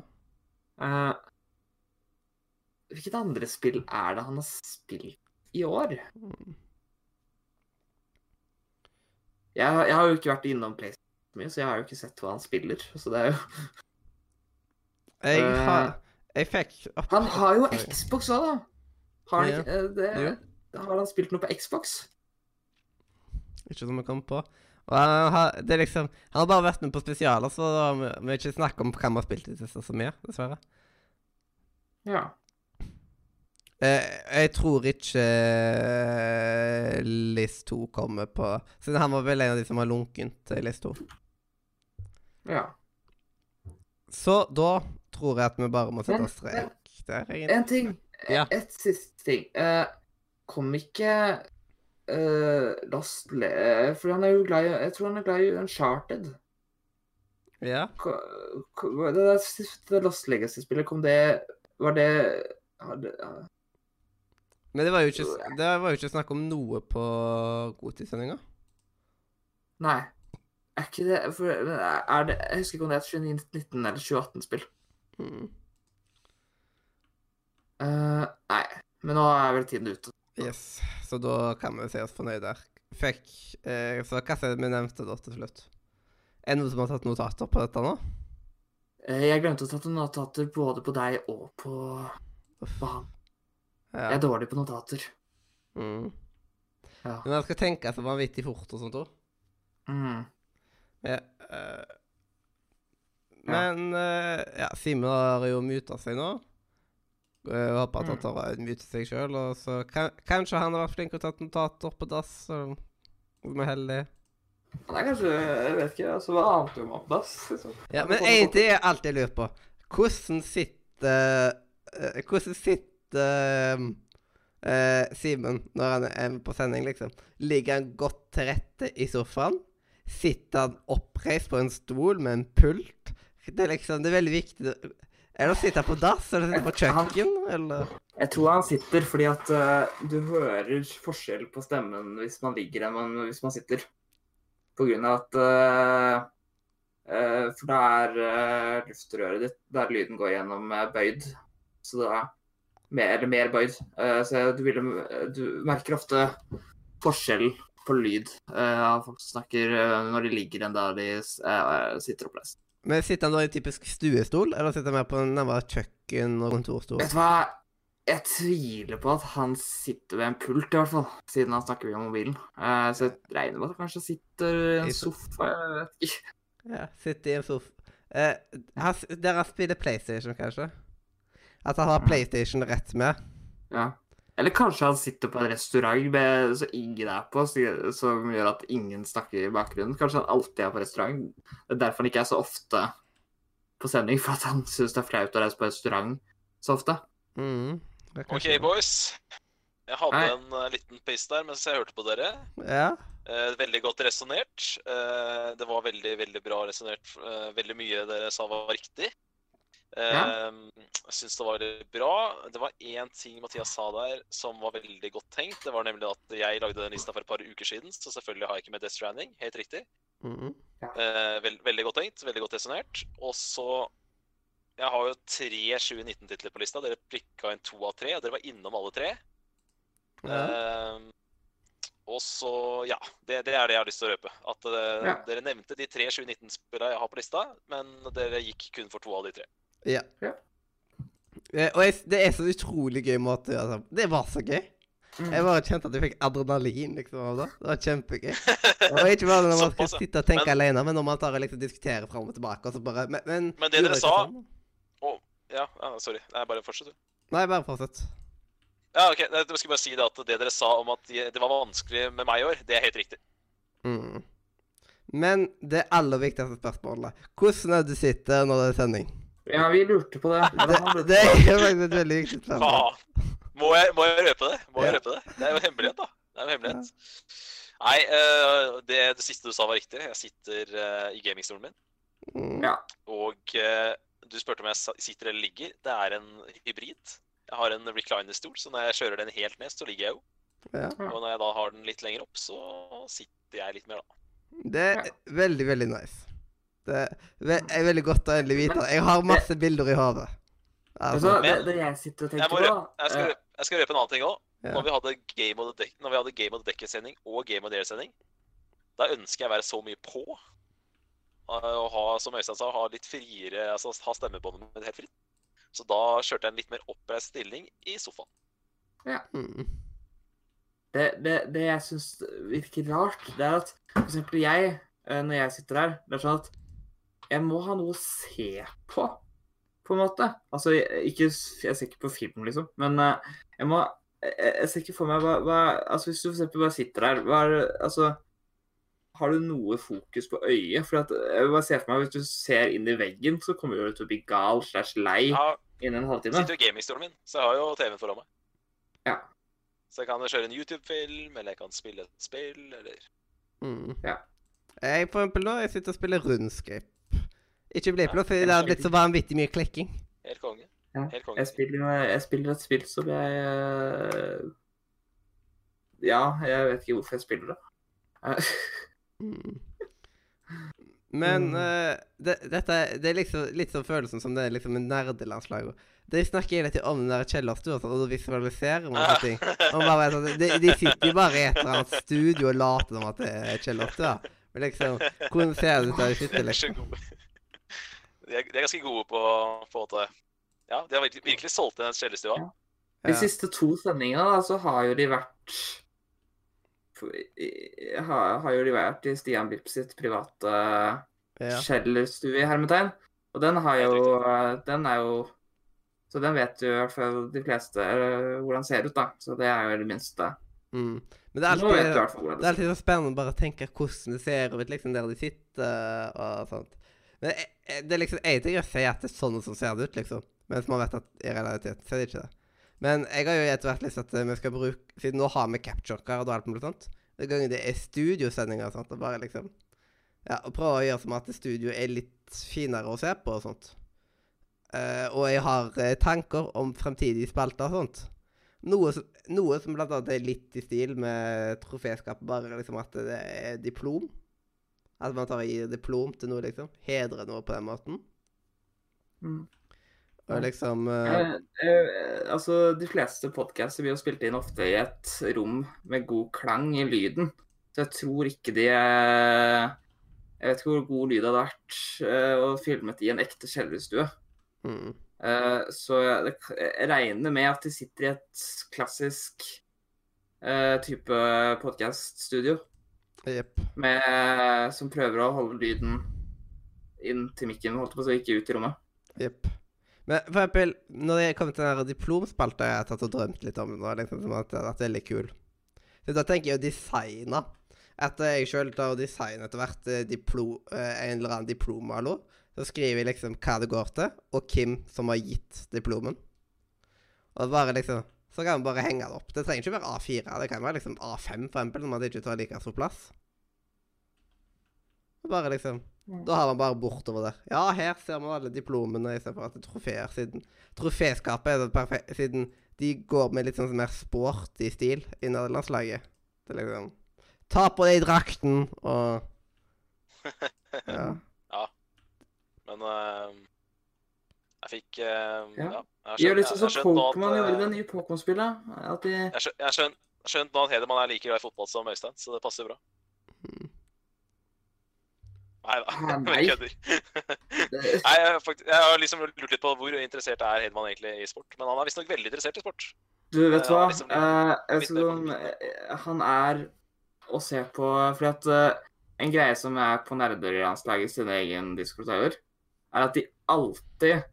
Uh, hvilket andre spill er det han har spilt i år? Mm. Jeg, jeg har jo ikke vært innom PlayStation mye, så jeg har jo ikke sett hva han spiller. Så det er jo Jeg Eh, har Jeg fikk opp- Han har jo Xbox òg, da. Har han Ja. eh, det, ja. Har han spilt noe på Xbox? Ikke som jeg kom på. Og han har, det er liksom, han har bare vært med på spesialer, så vi har ikke snakke om hva vi har spilt i det siste så mye, dessverre. Ja. Eh, jeg tror ikke eh, List 2 kommer på Siden han var vel en av de som var lunkent List 2. ja. Så da tror jeg at vi bare må sette Men- strek der, egentlig. En ting. Ja. Et siste ting. Uh, kom ikke uh, Lost Le... For han er jo glad i Jeg tror han er glad i Uncharted. Ja. Ko- ko- Det der siste Lost Legacy-spillet, kom det Var det hadde, ja. Men det var jo ikke, det var jo ikke snakk om noe på Godtidssendinga. Nei. Er ikke det for, er det, Jeg husker ikke om det er et 2019 eller 2018-spill. Mm. Eh, nei. Men nå er vel tiden ute. Yes. Så da kan vi si oss fornøyd der. Fikk eh, Så hva er det vi nevnte da til slutt? Er det noen som har tatt notater på dette nå? Eh, jeg glemte å ta notater både på deg og på, på han. Ja. Jeg er dårlig på notater. Mm. Ja. Men jeg skal tenke så vanvittig fort og sånt òg. Mm. Ja, eh, men eh, ja, Simen har jo muta seg nå. Jeg håper at han Mm. tar og muter seg sjøl. Kan, kanskje han har vært flink og tatt notater på dass. Om vi er heldige. Han er kanskje Jeg vet ikke. altså Hva annet gjør man på dass? Liksom? Ja, men én ting jeg lurer på. Hvordan sitter eh, Hvordan sitter Uh, Simen når han er på sending, liksom? Ligger han godt til rette i sofaen? Sitter han oppreist på en stol med en pult? Det er liksom, det er veldig viktig. Er det å sitte på dass, eller sitte på kjøkken, eller? Jeg tror han sitter fordi at uh, du hører forskjell på stemmen hvis man ligger enn man, hvis man sitter. På grunn av at uh, uh, For da er luftrøret ditt der lyden går gjennom, bøyd. Så da mer, mer bøyd. Så du, vil, du merker ofte forskjell på lyd av folk som snakker når de ligger enn da de sitter oppreist. Men sitter han da i en typisk stuestol, eller sitter han mer på en nærmere kjøkken- og kontorstol? Vet du hva? Jeg tviler på at han sitter ved en pult, i hvert fall. Siden han snakker via mobilen. Uh, så jeg regner med at han kanskje sitter i en sofa. Jeg vet ikke. Ja, sitter i en sofa. Uh, dere spiller PlayStation, kanskje? At han har PlayStation rett med? Ja. Eller kanskje han sitter på en restaurant med, så ingen er på, som gjør at ingen snakker i bakgrunnen. Kanskje han alltid er på restaurant. Det er derfor han ikke er så ofte på sending, for at han syns det er flaut å reise på restaurant så ofte. Mm. OK, boys. Jeg hadde Hei. en eh, liten piss der mens jeg hørte på dere. Ja. Eh, veldig godt resonnert. Eh, det var veldig, veldig bra resonnert. Eh, veldig mye dere sa var riktig. Eh, Ja. Jeg syns det var veldig bra. Det var én ting Mathias sa der som var veldig godt tenkt. Det var nemlig at jeg lagde den lista for et par uker siden, så selvfølgelig har jeg ikke med Death Stranding. Helt riktig. Mm. Eh, vel, veldig godt tenkt. Veldig godt resonnert. Og så Jeg har jo tre 2019-titler på lista. Dere prikka inn to av tre, og dere var innom alle tre. ja. Ehm, og så, ja. Det, det er det jeg har lyst til å røpe. At uh, Ja. dere nevnte de tre 2019-spillene jeg har på lista, men dere gikk kun for to av de tre. Ja. Ja. Eh, og jeg, det er så utrolig gøy måte altså. det var så gøy. Mm. Jeg bare kjente at jeg fikk adrenalin liksom av det. Det var kjempegøy. Og ikke bare når man skal sitte og tenke Men- alene, men når man tar og liksom diskuterer fram og tilbake, og så bare Men, men, Men det dere sa- sånn? Ja, ah, sorry. Nei, bare fortsett, du. Nei, bare fortsett. Ja, ok. Jeg skulle bare si det at det dere sa om at det var vanskelig med meg i år, det er helt riktig. Mm. Men det aller viktigste spørsmålet Hvordan er det du sitter når det er sending? Ja, vi lurte på det. Det, det er faktisk et veldig viktig spørsmål. Må jeg, må jeg røpe det? Må jeg Ja. røpe det? Det er jo hemmelighet, da. Det er jo hemmelighet. Nei, eh, det, det siste du sa var riktig. Jeg sitter eh, i gamingstolen min. Mm. Ja. Og eh, du spurte om jeg sitter eller ligger. Det er en hybrid. Jeg har en recliner-stol, så når jeg kjører den helt ned, så ligger jeg jo. Ja. Og når jeg da har den litt lenger opp, så sitter jeg litt mer, da. Det er veldig, veldig nice. Det er veldig godt å endelig vite. Jeg har masse bilder i hodet. Altså, det, det jeg sitter og Jeg, tenker må på jeg, skal, eh, jeg skal røpe en annen ting òg. ja. Når vi hadde Game of the Deck, når vi hadde Game of the Decker-sending og Game of the Air-sending, da ønsker jeg å være så mye på. eh, Og ha, som Øystein sa, ha litt friere Altså ha stemmebåndet mitt helt fritt. Så da kjørte jeg en litt mer oppreist stilling i sofaen. Mm. det, det, det jeg syns virker rart, det er at for eksempel jeg, eh, når jeg sitter her, det er sånn at jeg må ha noe å se på, på en måte. Altså, jeg, ikke, jeg ser ikke på film, liksom, men eh, jeg må jeg, jeg ser ikke for meg hva, hva Altså, hvis du eksempel bare sitter der, hva er det Altså har du noe fokus på øyet? For at, jeg bare se for meg, Hvis du ser inn i veggen, så kommer du til å bli gal slash lei ja, innen en halvtime. sitter jo i gamingstolen min, så jeg har jo TV-en foran meg. Ja. Så jeg kan kjøre en YouTube-film, eller jeg kan spille et spill, eller Mm. Ja. Jeg for eksempel nå, jeg sitter og spiller rundskript. Ikke bli for det har blitt så vanvittig mye klikking. Helt konge. Ja, Helt konge. Jeg spiller, jeg spiller et spill som jeg eh, Ja, jeg vet ikke hvorfor jeg spiller det. Mm. Men Mm. eh, det, dette det er liksom litt sånn følelsen som det er liksom med nerdelandslaget. De snakker hele tiden om den der kjellerstua, og da visualiserer man sånne ting. Og bare, sånn, de, de sitter jo bare i et eller annet studio og later som at det er kjellerstua. Men liksom, hvordan ser det ut der de De sitter, er så liksom? De er, de er ganske gode på på en måte Ja, de har virkelig, virkelig solgt den kjellerstua. Ja. De siste to sendingene da, så har jo de vært har, har jo de vært i Stian Bipp sitt private Ja. kjellerstue i hermetegn. Og den har jo Den er jo Så den vet jo i hvert fall de fleste eh, hvordan den ser ut, da. Så det er jo det minste. Mm. Men det er alltid, det er alltid så spennende å bare tenke hvordan det ser ut liksom der de sitter og sånt. Men eh, eh, det er liksom en ting å si at det er sånn som ser det ut, liksom. Mens man vet at i realitet så er det ikke det. Men jeg har jo etter hvert lyst til at eh, vi skal bruke Siden nå har vi capture-card og alt mulig sånt. Den gangen det er studiosendinger og sånt, og bare liksom Ja, og prøve å gjøre som at studio er litt finere å se på og sånt. Uh, og jeg har uh, tanker om fremtidige spalter og sånt. Noe som, noe som blant annet er litt i stil med troféskapet, bare liksom at det er diplom. At man tar og gir diplom til noe, liksom. Hedrer noe på den måten. Mm. Og liksom uh... Eh, eh, altså, De fleste podcaster blir jo spilt inn ofte i et rom med god klang i lyden. Så jeg tror ikke de eh, Jeg vet ikke hvor god lyd det hadde vært eh, å filmet i en ekte kjellerstue. mm, Eh, så jeg, jeg regner med at de sitter i et klassisk eh, type podkaststudio Jepp. som prøver å holde lyden inn til mikken, holdt på å si, ikke ut i rommet. Jepp. Men for eksempel, når jeg kom til den diplomspalta jeg har tatt og drømt litt om, nå, liksom, som at det vært veldig kul Så da tenker jeg å designe. Etter jeg sjøl tar og designer etter hvert eh, diplo, eh, en eller annen diplomalo, så skriver jeg liksom hva det går til, og hvem som har gitt diplomen. Og bare liksom Så kan man bare henge det opp. Det trenger ikke være A4. Det kan være liksom A5, for eksempel, når man ikke tar like stor plass. Bare liksom Da har man bare bortover der. Ja, her ser man alle diplomene istedenfor at det er trofeer, siden troféskapet er det perfekte Siden de går med litt sånn mer sporty stil i nederlandslaget. Det er liksom Ta på deg drakten og Ja. Men eh, jeg fikk uh, Ja. ja. jeg Gjør litt sånn som nå Pokémon gjorde i eh, det nye Pokémon-spillet. De Jeg har skjønt- jeg skjønt, skjønt nå at Hedemann er like glad i fotball som Øystein, så det passer bra. Mm. Nei da, Ah, jeg kødder. Nei, jeg, har faktisk, jeg har liksom lurt litt på hvor interessert er Hedemann egentlig i sport. Men han er visstnok veldig interessert i sport. Du, vet du Ja, hva? liksom- uh, jeg eh, han er å se på Fordi at uh, en greie som er på nerdelandslaget sin egen Discord-server, er at de alltid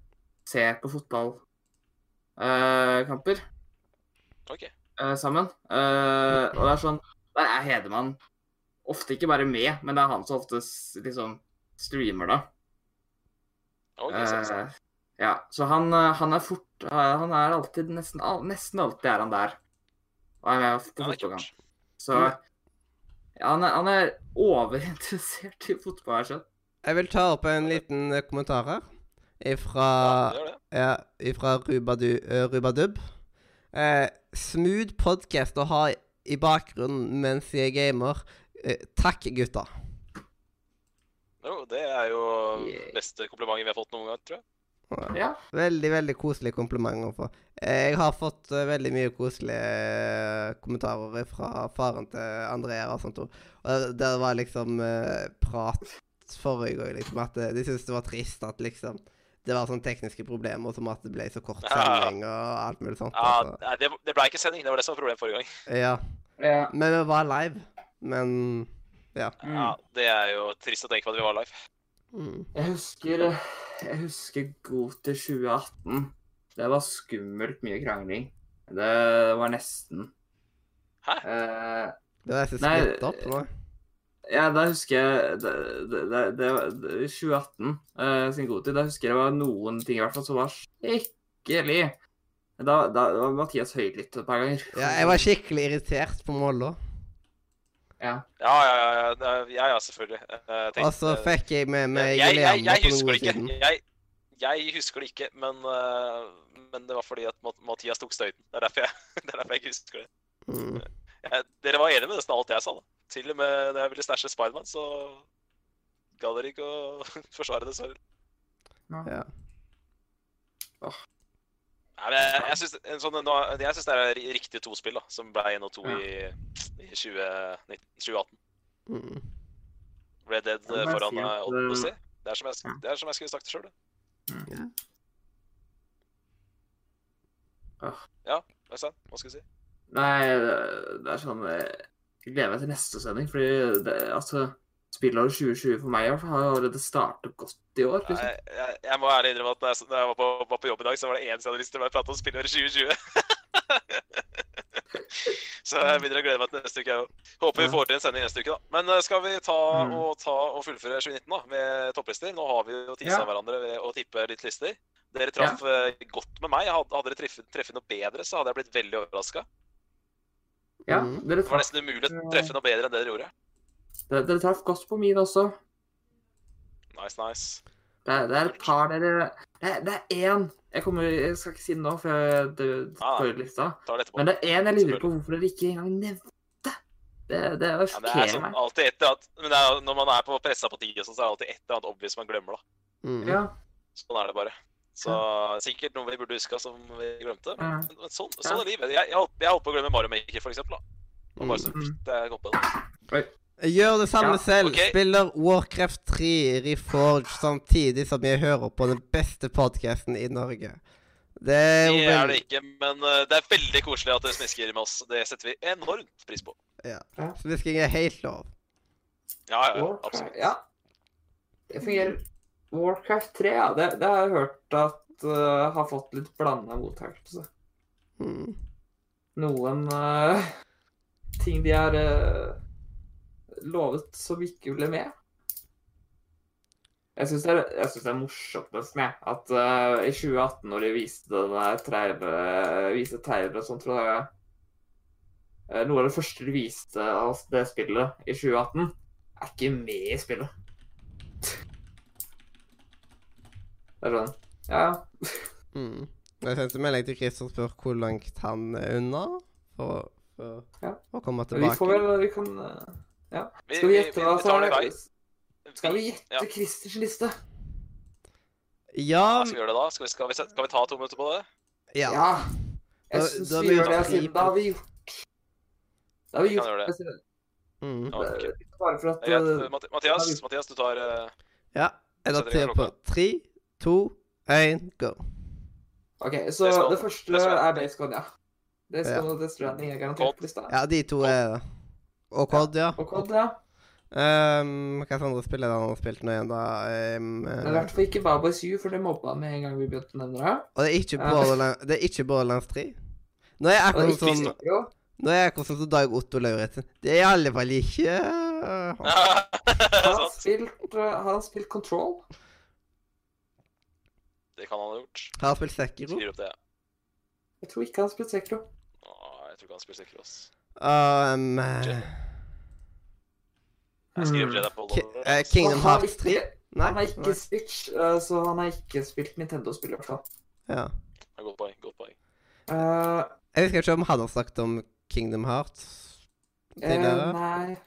ser på fotballkamper okay. eh, sammen. Eh, og det er sånn Der er Hedemann ofte ikke bare med, men det er han som ofte liksom streamer, da. Okay, så, så. Eh, Ja, så han, eh, han er fort eh, Han er alltid Nesten, al- nesten alltid er han der. Og er med på fotballkamp. Så ja, han, er, han er overinteressert i fotball. jeg skjønner. Jeg vil ta opp en liten eh, kommentar her. Ifra Ja, det gjør det. Ja, ifra Rubadu, uh, Rubadub. Eh, smooth podcast å ha i bakgrunnen mens jeg gamer. Eh, takk, gutta. Jo, det er jo Yeah. beste komplimentet vi har fått noen gang, tror jeg. Ja. Veldig, veldig koselig kompliment å få. Eh, Jeg har fått eh, veldig mye koselige eh, kommentarer fra faren til Andrea og sånt. Og der var liksom eh, prat forrige gang, liksom, at eh, de syntes det var trist at liksom det var sånne tekniske problemer som at det ble så kort sending og alt mulig sånt. Ja, altså. nei, det, det ble ikke sending. Det var det som var problemet forrige gang. ja. ja. Men vi var live. Men ja. Mm. Ja, Det er jo trist å tenke på at vi var live. Mm. Jeg husker Jeg husker god til 2018. Det var skummelt mye krangling. Det var nesten. Hæ? Eh, Det var nesten splitt opp nå. Ja, da husker jeg Det, det, det, det var 2018 uh, sin godtid. Da husker jeg det var noen ting i hvert fall som var skikkelig Da, da var Mathias høylytt et par ganger. Ja, jeg var skikkelig irritert på Mollo. Ja. Ja, ja, ja, ja, ja, selvfølgelig. Eh, tenkte- Og så fikk jeg med meg jeg på husker noe det ikke. siden. Jeg, jeg husker det ikke, men, eh, men det var fordi at Mathias tok støyten. Det er derfor jeg, det er derfor jeg ikke husker det. Mm. Jeg, dere var enige med nesten alt jeg sa. da. Til og med da jeg ville stæsje Spiderman, så ga dere ikke å forsvare det selv. Ja. Nei, men jeg, jeg syns sånn, det er riktig riktige to spill da, som ble 1 og 2 Ja. i, i 2019, 2018. Mm. Red Dead det foran si at, eh, eh, Odyssey. Det er som jeg, ja. det er som jeg skulle sagt det sjøl. Ja. Hva skal du si? Nei, det det er sånn eh, gleder meg til neste sending, fordi det, altså Spillåret 2020 for meg i hvert fall har allerede startet godt i år. Liksom. jeg, jeg må ærlig innrømme at da jeg, da jeg var, på, var på jobb i dag, så var det én som hadde lyst til å prate om spillåret 2020. så jeg begynner å glede meg til neste uke. jeg òg. Håper vi får til en sending neste uke, da. Men eh, skal vi ta, Mm. og, ta og fullføre 2019 da, med topplister? Nå har vi jo tisa Ja. hverandre ved å tippe litt lister. Dere traff ja. godt med meg. Hadde, dere treffet noe bedre, så hadde jeg blitt veldig overraska. Ja, Mm. dere Det var nesten umulig å treffe noe bedre enn det dere gjorde. dere, dere traff godt på min også. Nice, nice. Det det er et par dere Det det er én jeg, kommer, jeg skal ikke si det nå, for jeg, det får ut lista. Men det er én jeg lurer på hvorfor dere ikke engang nevnte. Det, det Ja, det er sjokkerer sånn, meg. alltid et eller annet, men det er, når man er på pressa på tid, og sånn, så er det alltid et eller annet obvious man glemmer. da. Mm. Ja, Sånn er det bare. Så sikkert noe vi burde huska som vi glemte. Men, men sånn, sånn er livet. Jeg, jeg, holdt, jeg holdt på å glemme Mario Maker, for eksempel. Da. Og bare så det er jeg kom på det. Gjør det samme Ja, selv. Okay. Spiller Warcraft 3 Reforge samtidig som jeg hører på den beste podkasten i Norge. Det er Det er det ikke, men uh, det er veldig koselig at dere smisker med oss. Det setter vi enormt pris på. Ja. Smisking er helt lov. Ja, ja, absolutt. ja. Det fungerer. Warcraft 3, ja. Det, det har jeg hørt at uh, har fått litt blanda mottakelse. Mm. Noen uh, ting de har uh, lovet som ikke ble med. Jeg syns det, det er morsomt nesten, jeg. At uh, i 2018, når de viste den der trailer, og sånt, tror jeg Noe av det første de viste av det spillet i 2018, er ikke med i spillet. Det er sånn Ja, ja. Mm. Jeg sendte melding til Chris og spør hvor langt han er unna for, for Ja. å komme Vi tilbake. får vel Vi kan uh, Ja. Skal vi vi, gjette vi, hva vi som er Skal vi gjette Ja. Christers liste? Ja, Ja, skal vi gjøre det da? Skal vi, skal, vi, skal vi ta to minutter på det? ja. Ja. Jeg syns vi gjør det siden da har vi gjort Det har vi Vi gjort. gjøre det. Mm. Ja, ok. Eh, Bare for at eh, Mathias, vi- Mathias, du tar uh, ja. Jeg tar vi tid på tre, to, én, go? OK, så det første er Days Gone, ja. Days Ja. Gone og Death Stranding er garantert på lista. Ja, de to er det. Og Cod, ja. Og Cod, ja. Um, hva andre spill er det han har spilt nå igjen, da? Um, er i hvert fall ikke Babas U, for det mobba han med en gang vi begynte å nevne det. og det er ikke. Borderlands, det er ikke Borderlands 3. Nå er jeg det akkurat sånn Nå er jeg akkurat sånn som Dag Otto Lauritzen. Det er i alle fall ikke uh, han Sant. spilt, eh, har han spilt Control? Det kan han ha gjort. Har han spilt Sekiro? Skriver opp det. Jeg tror ikke han har spilt Sekiro. Åh, jeg tror ikke han har spilt Sekiro, ass. Um, Jeg skriver. Jedi på Lord. eh, Kingdom Han har Hearts 3? ikke- Han har ikke Switch, uh, så han har ikke spilt Nintendo-spill i hvert fall. Ja. Godt poeng. Godt poeng. Uh, Jeg husker ikke om han har snakket om Kingdom Hearts eh, tidligere. nei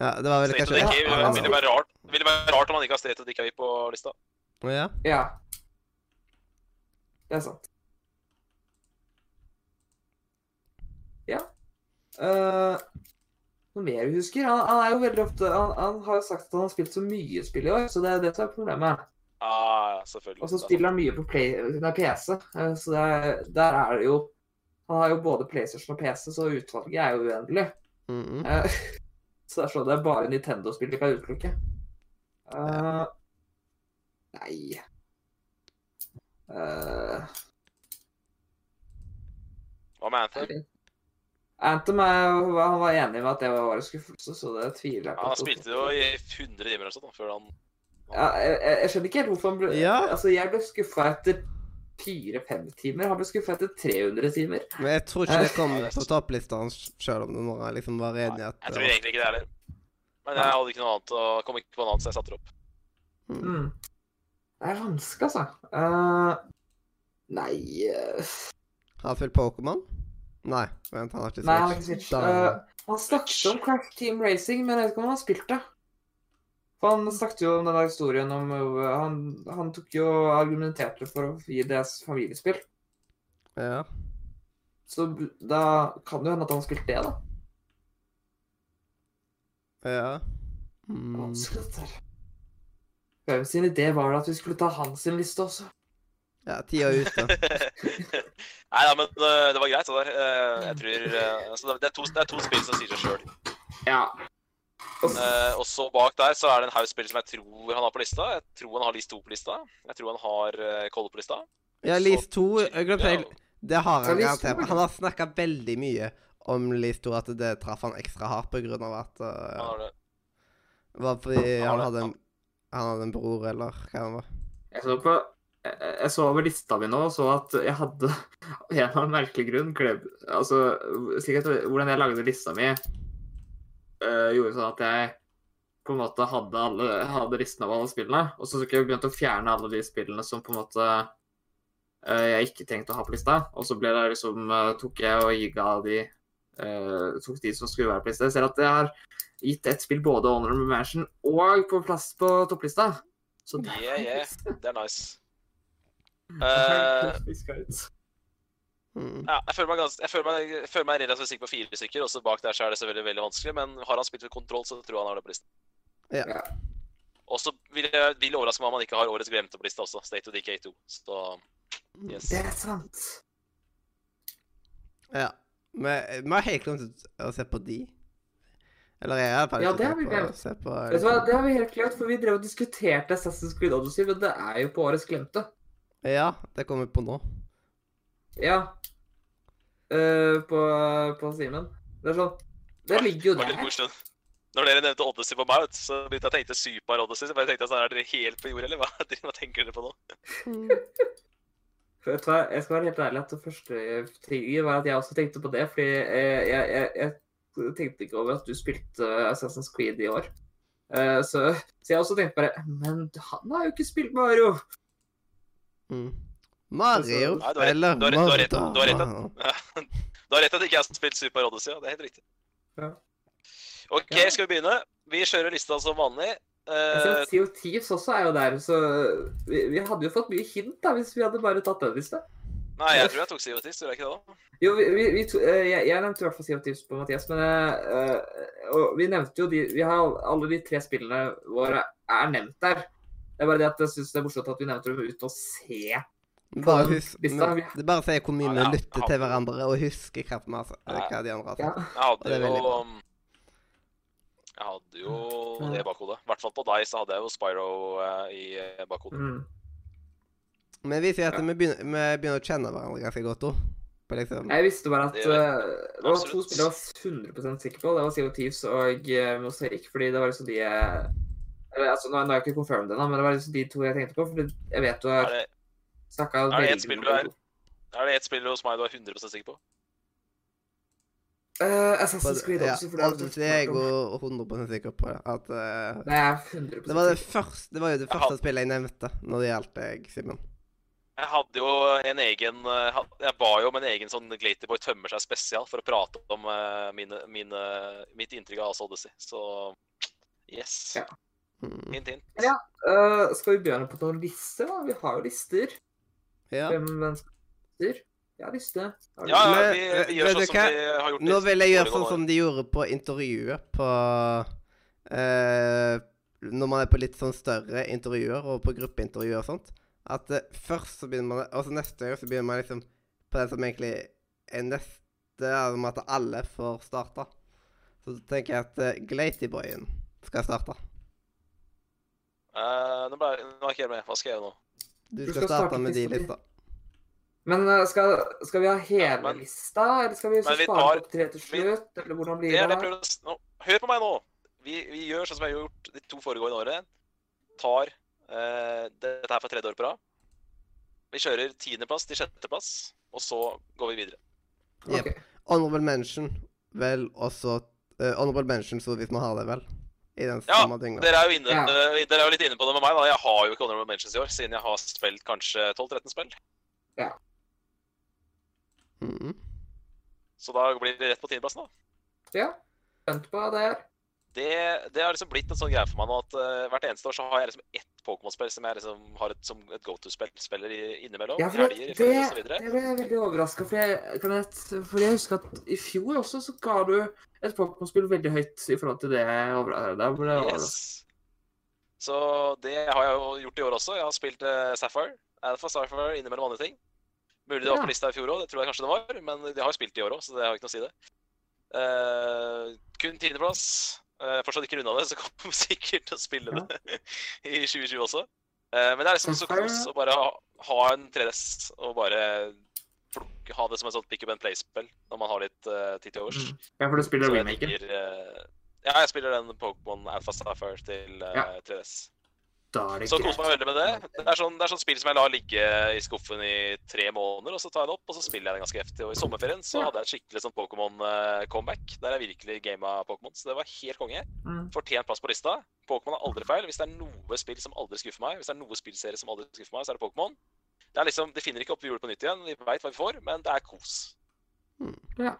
Ja, det var vel State kanskje Decay Ja, ville han- ville være rart Ville være rart om han ikke har State of Decay på lista. Ja. Ja. Det er sant. Ja. Uh, noe mer vi husker? Han, han er jo veldig ofte han, han har jo sagt at han har spilt så mye spill i år, så det er det som er problemet. Ah, ja, selvfølgelig. Og så spiller han mye på play, nei, PC, eh, så det er, der er det jo Han har jo både PlayStation og PC, så utvalget er jo uendelig. Mm -hmm. uh, så det er sånn det er bare Nintendo-spill vi kan utelukke. Eh, nei Eh, Hva med Anthem? Anthem er, han var enig med at det var årets skuffelse, så det tviler jeg på. Han spilte jo i 100 timer eller sånn før han ja, jeg, jeg skjønner ikke helt hvorfor han ble Ja. Altså, jeg ble skuffa etter fire-fem timer. Han ble skuffa etter 300 timer. Men jeg tror ikke det kom Ja, det er på topplista hans sjøl om det nå er liksom var enig i at Jeg tror egentlig ikke det heller. Men jeg hadde ikke noe annet, og kom ikke på noe annet, så jeg satte det opp. Mm. Det er vanskelig, altså. Uh, nei uh. Har han spilt Pokémon? Nei, vent, han har ikke Nei, han har ikke Switch. Eh, han snakket om Crack Team Racing, men jeg vet ikke om han har spilt det. For Han snakket jo om denne historien om uh, Han, han tok jo argumenterte for å gi det familiespill. ja. Så da kan det jo hende at han har spilt det, da. Ja. Mm. Vanskelig, dette her. Hvem sin idé var det at vi skulle ta hans sin liste også? Ja, tida er ute. Nei da, men øh, det var greit, det der. Eh, Jeg tror øh, altså, det, er to, det er to spill som sier seg sjøl. Ja. Og og så bak der så er det en haug spill som jeg tror han har på lista. Jeg tror han har List 2 på lista. Jeg tror han har uh, på lista. Ja, Lease 2 Glem feil. Det har han garantert. Han har snakka veldig mye om Lease 2, at det traff han ekstra hardt på grunn av at uh, han har det. Det var fordi Han han hadde en Han hadde en bror, eller hva det var. Jeg så på jeg jeg så over lista mi nå og så at jeg hadde av en eller annen merkelig grunn glemt Altså, sikkert hvordan jeg lagde lista mi, øh, gjorde sånn at jeg på en måte hadde, alle, hadde listen av alle spillene. Og så begynte jeg begynt å fjerne alle de spillene som på en måte øh, jeg ikke tenkte å ha på lista. Og så ble det liksom øh, tok jeg og giga de tok de som skulle være på lista. Jeg ser at jeg har gitt ett spill både Honorable Mansion og på plass på topplista. Så det Yeah, yeah. Det er nice. Eh, Mm. ja, jeg føler meg, ganske, jeg føler meg, jeg føler meg relativt sikker på fire stykker. og så bak der så er det selvfølgelig veldig vanskelig, men har han spilt for kontroll, så tror jeg han har det på listen. Ja. Og så vil jeg vil overraske meg om han ikke har årets glemte på lista også. State of DK2. Så yes. Det er sant. Ja. Men vi har helt glemt å se på de. Eller jeg har hvert Ja, det har vi på glemt. se på hva, Det har vi helt klart, for vi drev og diskuterte Assassin's Creed Odyssey, men det er jo på årets glemte. Ja, det kommer vi på nå. Ja. Uh, på på Simen. Det er sånn Det ligger jo der. morsomt. Når dere nevnte Odyssey på meg, så begynte jeg å tenke Super Odyssey. Så bare tenkte jeg sånn, er dere helt på jord, eller hva, hva tenker dere på nå? Vet du hva, Jeg skal være helt ærlig at det første trigger var at jeg også tenkte på det. Fordi jeg, jeg, jeg, jeg tenkte ikke over at du spilte Assassin's Creed i år. Eh, så, så jeg også tenkte bare Men han har jo ikke spilt Mario! Mm. Mario spiller du har rett- du har rett- du har rett- Mario. At ikke jeg har spilt Super Odyssey, ja. Det er helt riktig. Ja. OK, Ja. skal vi begynne? Vi kjører lista som vanlig. Ser Eh, Sea Thieves også er jo der, så vi, vi hadde jo fått mye hint da, hvis vi hadde bare tatt den lista. Nei, jeg tror jeg tok CO10, gjorde jeg ikke det? da? Jo, vi, vi, vi to, eh, jeg, jeg nevnte i hvert fall Sivertis på Mathias, men og vi nevnte jo de Vi har alle de tre spillene våre er nevnt der. Det er bare det at jeg syns det er morsomt at vi nevnte dem uten å se. Bare husk, men det er bare å si hvor mye vi ja, lytter til hverandre, og husker hva, Ja. hva de andre har Ja. sagt. Jeg hadde jo Jeg hadde jo det i bakhodet. I hvert fall på deg så hadde jeg jo Spyro uh, i bakhodet. Mm. Men vi sier at Ja. vi, begynner, vi begynner å kjenne hverandre ganske godt òg. Liksom. Jeg visste bare at Det eh, det var to spillere spill jeg var 100% sikker på. Det var Sea Thieves og uh, Mosaic, fordi det var liksom de jeg eller, altså, nå, nå har jeg ikke confirmed det, da, men det var liksom de to jeg tenkte på. fordi jeg vet du har Snakka Er det et veldig spill om er- Er det ett spill hos meg du er 100% sikker på? Eh, Assassin's Creed ja, også, for det er jeg går om. 100 sikker på. At uh, Det er 100% det, var det, første, det var jo det første spillet jeg nevnte når det gjaldt deg, Simen. Jeg hadde jo en egen eh, Jeg ba jo om en egen sånn Glaterboy tømmer seg spesial for å prate om eh, mine, mine, mitt inntrykk av Asa Odyssey. Så yes. Ja. Mm. Hint, hint. Ja. uh, skal vi begynne på noen lister, da? Vi har jo lister. Ja. Hvem mennesker? Ja, liste. Ja, ja, vi, vi gjør sånn som vi har gjort Nå vil jeg gjøre sånn som de gjorde på intervjuet på uh, Når man er på litt sånn større intervjuer og på gruppeintervjuer og sånt. At uh, først så begynner man Og så neste gang så begynner man liksom på den som egentlig er neste, om at alle får starta. Så tenker jeg at uh, Glatyboyen skal starte. Eh, nå, ble, nå er jeg ikke helt med. Hva skal jeg gjøre nå? Du Du skal skal starte starte med de lista Men eh, skal, skal vi ha hele Ja, men- lista, eller skal vi vi spare tar- opp tre til vi- slutt? Eller hvordan blir Det det det? prøver nå, Hør på meg nå! Vi, vi gjør sånn som vi har gjort de to foregående årene. Tar eh, dette er for tredje år på rad. Vi kjører tiendeplass til sjetteplass, og så går vi videre. Jep. Ok. Honorable mention, vel, også uh, Honorable mention, så hvis man har det, vel. I den Ja. Dere er inne, Ja. eh, dere er jo litt inne på det med meg. da. Jeg har jo ikke Honorable Mentions i år, siden jeg har spilt kanskje 12-13 spill. Ja. Mhm. Så da blir det rett på tiendeplassen, da. Ja. Spent på det. Det, det har liksom blitt en sånn greie for meg nå at uh, hvert eneste år så har jeg liksom ett Pokémon-spill som jeg liksom har et, som et go to-spill spiller innimellom. Ja, for det, helger, det, og så videre. det ble jeg veldig overraska for. Jeg, jeg, for jeg husker at i fjor også så ga du et Pokémon-spill veldig høyt i forhold til det jeg overra- ble. Yes. Så det har jeg jo gjort i år også. Jeg har spilt uh, Sapphire. Alpha Sapphire innimellom andre ting. Mulig det var på lista i fjor òg, det tror jeg kanskje det var. Men de har jo spilt i år òg, så det har ikke noe å si det. Uh, kun tiendeplass. Uh, fortsatt ikke runda det, så kommer vi sikkert til å spille Ja. det i 2020 også. Uh, men det er liksom så kos å bare ha, ha en 3DS og bare plukke, ha det som et sånt pick up and play-spill når man har litt uh, tid til overs. Mm. Ja, for du spiller remaken. eh, ja, jeg spiller den Pokémon Alpha Sapphire til uh, Ja. 3DS. Da er det Så greit. koser meg veldig med det. Det er, sånn, det er sånn spill som jeg lar ligge i skuffen i tre måneder, og så tar jeg det opp, og så spiller jeg det ganske heftig. Og i sommerferien så Ja. hadde jeg et skikkelig sånn Pokémon-comeback, der jeg virkelig gama Pokémon. Så det var helt konge. Mm. Fortjent plass på lista. Pokémon er aldri feil. Hvis det er noe spill som aldri skuffer meg, hvis det er noe spillserie som aldri skuffer meg, så er det Pokémon. Det er liksom, Det finner ikke opp hjulet på nytt igjen. Vi veit hva vi får, men det er kos. Ja.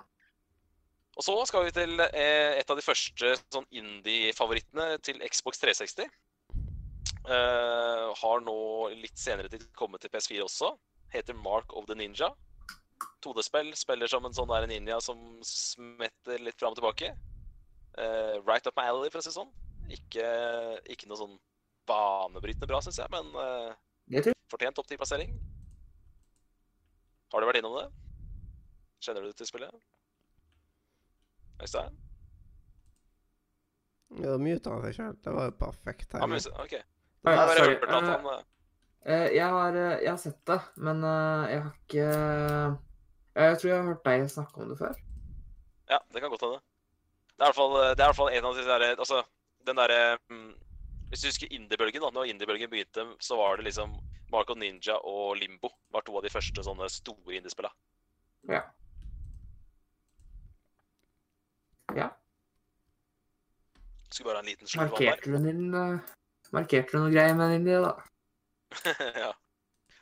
Og så skal vi til eh, et av de første sånn indie-favorittene til Xbox 360. Eh, har nå litt senere tid kommet til PS4 også. Heter Mark of the Ninja. 2D-spill. Spiller som en sånn der ninja som smetter litt fram og tilbake. Uh, right up my alley, for å si det sånn. Ikke, ikke noe sånn banebrytende bra, syns jeg, men uh, Det fortjent topp 10-plassering. Har du vært innom det? Kjenner du til spillet? Øystein? Ja, muta han seg sjøl. Det var jo perfekt her. timing. men, hvis- Jeg har bare sorry. at han eh, Eh, jeg, har, eh, jeg har sett det, men eh, jeg har ikke eh, Jeg tror jeg har hørt deg snakke om det før. Ja, det kan godt hende. Det er i hvert fall, det er i hvert fall en av de der Altså, den derre mm, Hvis du husker indie-bølgen, da. Når indie-bølgen begynte, så var det liksom Marco Ninja og Limbo var to av de første sånne store indiespilla. Ja. Ja. Skulle bare ha en liten slurv vann der. Markerte du din eh, Markerte du noe greier med idé, da? ja.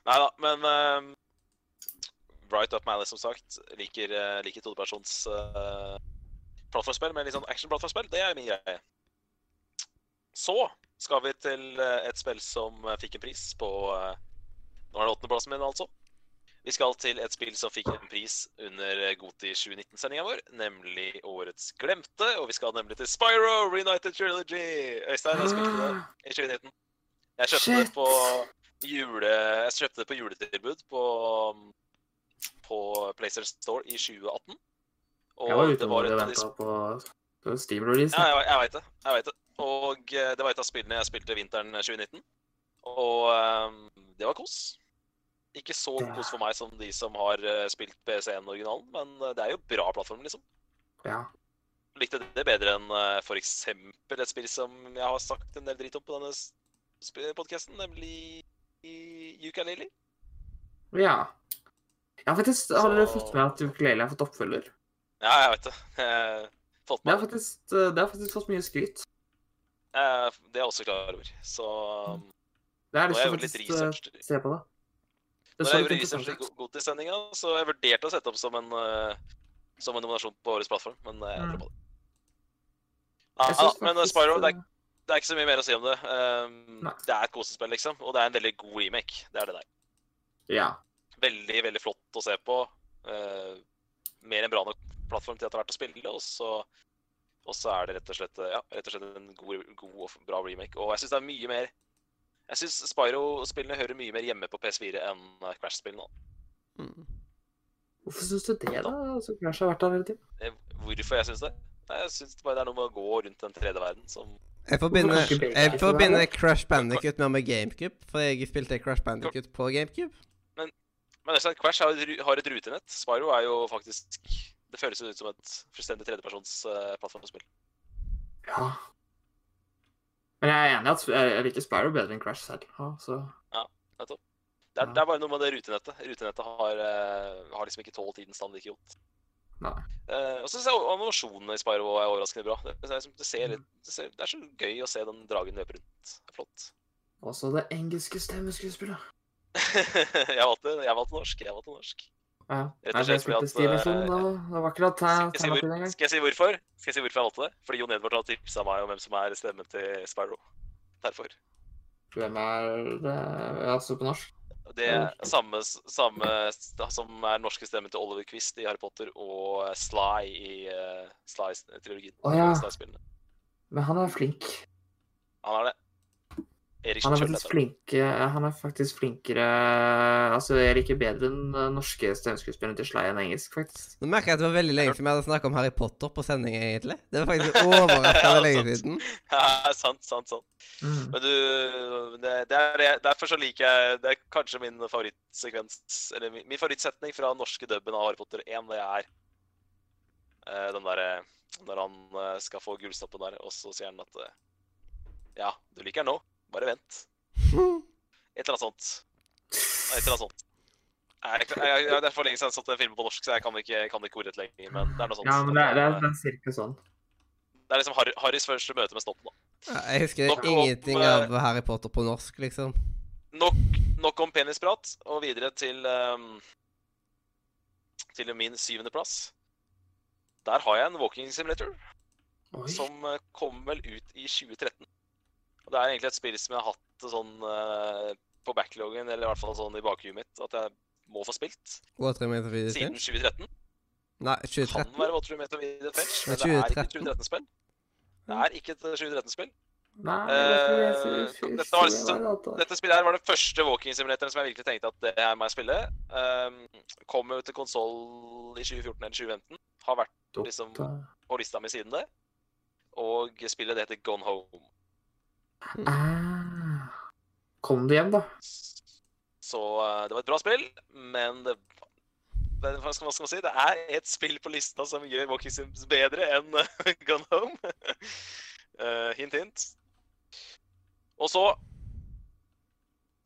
Nei da, men um, Right Up My som sagt. Liker, uh, liker todepersons uh, plattformspill med litt sånn action-plattformspill. Det er min greie. Så skal vi til eh, et spill som eh, fikk en pris på eh, Nå er det åttendeplassen min, altså. Vi skal til et spill som fikk en pris under Goti 2019-sendinga vår, nemlig Årets glemte. Og vi skal nemlig til Spyro Reunited Trilogy. Øystein, jeg spilte det i 2019. Jeg kjøpte det Shit. på jule... Jeg kjøpte det på juletilbud på, på PlayStation Store i 2018. Og Jeg var det et og venta på, på Steam-release. ja, jeg, jeg veit det. Jeg vet det. Og eh, det var et av spillene jeg spilte vinteren 2019. Og um, det var kos. Ikke så kos for meg som de som har eh, spilt PC1-originalen, men eh, det er jo bra plattform, liksom. Ja. Likte det bedre enn uh, f.eks. et spill som jeg har sagt en del dritt om på denne podkasten, nemlig Ukulele. Ja. Har faktisk Har dere fått med at Ukulele har fått oppfølger? Ja, jeg vet det. Jeg fått med. Det har faktisk, eh, det har faktisk fått mye skryt. Eh, Det er jeg også klar over. Så Det er lyst til å eh, se på det. Når jeg research i ut. Godis-sendinga, så jeg vurderte å sette opp som en, eh, som en nominasjon på årets plattform, men eh, jeg Mm. droppa det. Ja, ja, men eh, Spyro, det er, det er ikke så mye mer å si om det. Um, det er et kosespill, liksom, og det er en veldig god remake. Det er det der. Ja. Veldig, veldig flott å se på. Uh, mer enn bra nok plattform til at det er verdt å spille, og så, og så er det rett og slett, ja, rett og slett en god, god og bra remake. Og jeg syns det er mye mer Jeg syns Spyro-spillene hører mye mer hjemme på PS4 enn Crash-spillene. Mm. Hvorfor syns du det, da? Altså, Crash har vært der hele tiden. Eh, Hvorfor jeg syns det? Jeg syns bare det er noe med å gå rundt den tredje verden som Jeg forbinder, jeg forbinder? Crash Bandicut mer med GameCube, for jeg spilte Crash Bandicut på GameCube. Men Øystein, Crash har, har et rutenett. Spyro er jo faktisk Det føles jo ut som et fullstendig tredjepersons uh, plattformspill. Ja. Men jeg er enig i at jeg jeg liker Spyro bedre enn Crash selv. Ja, nettopp. Det er, det er bare noe med det rutenettet. Rutenettet har, eh, har liksom ikke tålt tidens stand like godt. Nei. Eh, og så syns jeg animasjonene i Spyro er overraskende bra. Det, det, liksom- det, ser det, ser, det er så gøy å se den dragen løpe rundt. Det er flott. Også det engelske stemmeskuespillet. jeg valgte norsk. Jeg valgte norsk. Ja. Rett og slett fordi at, Stevenson, eh, da. Det var akkurat Skal jeg, si hvor, skal jeg si hvorfor? Skal jeg si hvorfor jeg valgte det? Fordi Jon Edvard har tipsa meg om hvem som er stemmen til Spyro. Derfor. Hvem er det Altså på norsk? Det er samme, samme som er norske stemmen til Oliver Quist i Harry Potter og Sly i uh, Sly-trilogien. Å, ja. Sly-spillene. Men han er flink. Han er det. Erik Han er faktisk heter han. flink Han er faktisk flinkere Altså, jeg liker bedre den eh, norske stemmeskuespilleren til Sly enn engelsk, faktisk. Nå merker jeg at det var veldig lenge siden vi hadde snakket om Harry Potter på sending, egentlig. Det var faktisk overraskende lenge siden. Ja, sant, sant, sant. Mm. Men du, det, det er derfor så liker jeg Det er kanskje min favorittsekvens Eller min, min favorittsetning fra den norske dubben av Harry Potter 1. Det er eh, den derre Når han eh, skal få gullsnoppen der, og så sier han at Ja, du liker den nå. Bare vent. Et eller annet sånt. Et eller annet sånt. Jeg, jeg, jeg, jeg, det er for lenge siden jeg satt en film på norsk, så jeg kan ikke, kan ikke ordet lenger. Men det er noe sånt. Ja, men det er, det er, det det er cirka sånn. er liksom Harry, Harrys første møte med snotten, da. Ja, Jeg husker Nok ingenting om, av Harry Potter på norsk, liksom. Nok, nok om penisprat, og videre til um, til min syvendeplass. Der har jeg en walking simulator Oi. som eh, kom vel ut i 2013. Og Det er egentlig et spill som jeg har hatt sånn uh, på backloggen, eller i hvert fall sånn i bakhuet mitt, at jeg må få spilt siden 2013. Nei, Kan 2013. være Waterloo Meter Video Fetch, men er det er ikke et 2013. 2013-spill. Det er ikke et 2013-spill. Nei, Eh, dette meg. Dette spillet her var den første walking simulatoren som jeg virkelig tenkte at det her må jeg spille. Um, kom jo til konsoll i 2014 eller 2015. Har vært liksom på lista mi siden det. Og spillet det heter Gone Home. Ah. Kom du hjem, da? Så uh, det var et bra spill, men det, det, hva, skal, man si? Det er et spill på lista som gjør walking sims bedre enn uh, Gone Home. Uh, hint, hint. Og så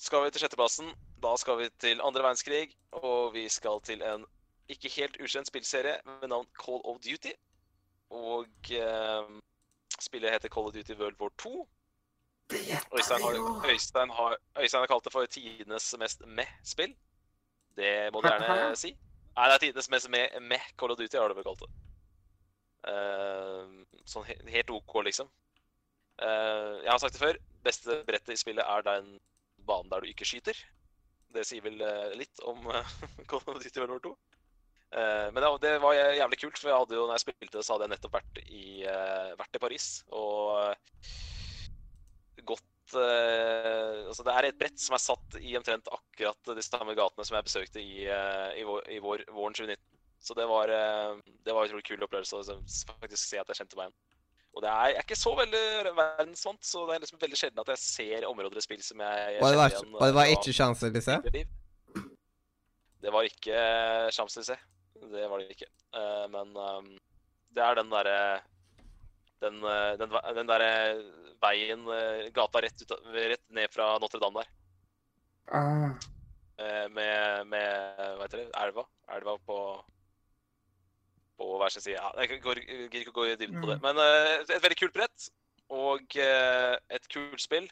skal vi til sjetteplassen. Da skal vi til andre verdenskrig, og vi skal til en ikke helt ukjent spillserie med navn Call of Duty. Og uh, spillet heter Call of Duty World War 2. Det gjetta Øystein har. Øystein, har, Øystein har kalt det for tidenes mest meh-spill. Det må du gjerne si. Nei, det er tidenes mest meh, Call of Duty, har du vel kalt det. Uh, sånn he helt OK, liksom. Uh, jeg har sagt det før. Beste brettet i spillet er den banen der du ikke skyter. Det sier vel uh, litt om Call of Duty World War 2. Eh, men det, det var jævlig kult, for jeg hadde jo, når jeg spilte det, så hadde jeg nettopp vært i, vært i Paris. Og gått eh, Altså, det er et brett som er satt i omtrent akkurat de samme gatene som jeg besøkte i, uh, i, vår, i vår, våren 2019. Så det var, uh, det var en utrolig kul opplevelse å liksom faktisk se at jeg kjente meg igjen. Og det er, jeg er ikke så veldig verdensvant, så det er liksom veldig sjelden at jeg ser områder i spill som jeg var, kjenner igjen. og det var ikke til å se? Det var ikke Champs-Élysées. Det var det ikke. Men um, det er den derre den, eh, den, den der veien, eh, gata rett, ut, rett ned fra Notre-Dame der. Ah. med, med Hva heter det? Elva. Elva på på hver sin side. Ja, jeg går- gidder ikke å gå i dybden på det. Men eh, et veldig kult brett og eh, et kult spill.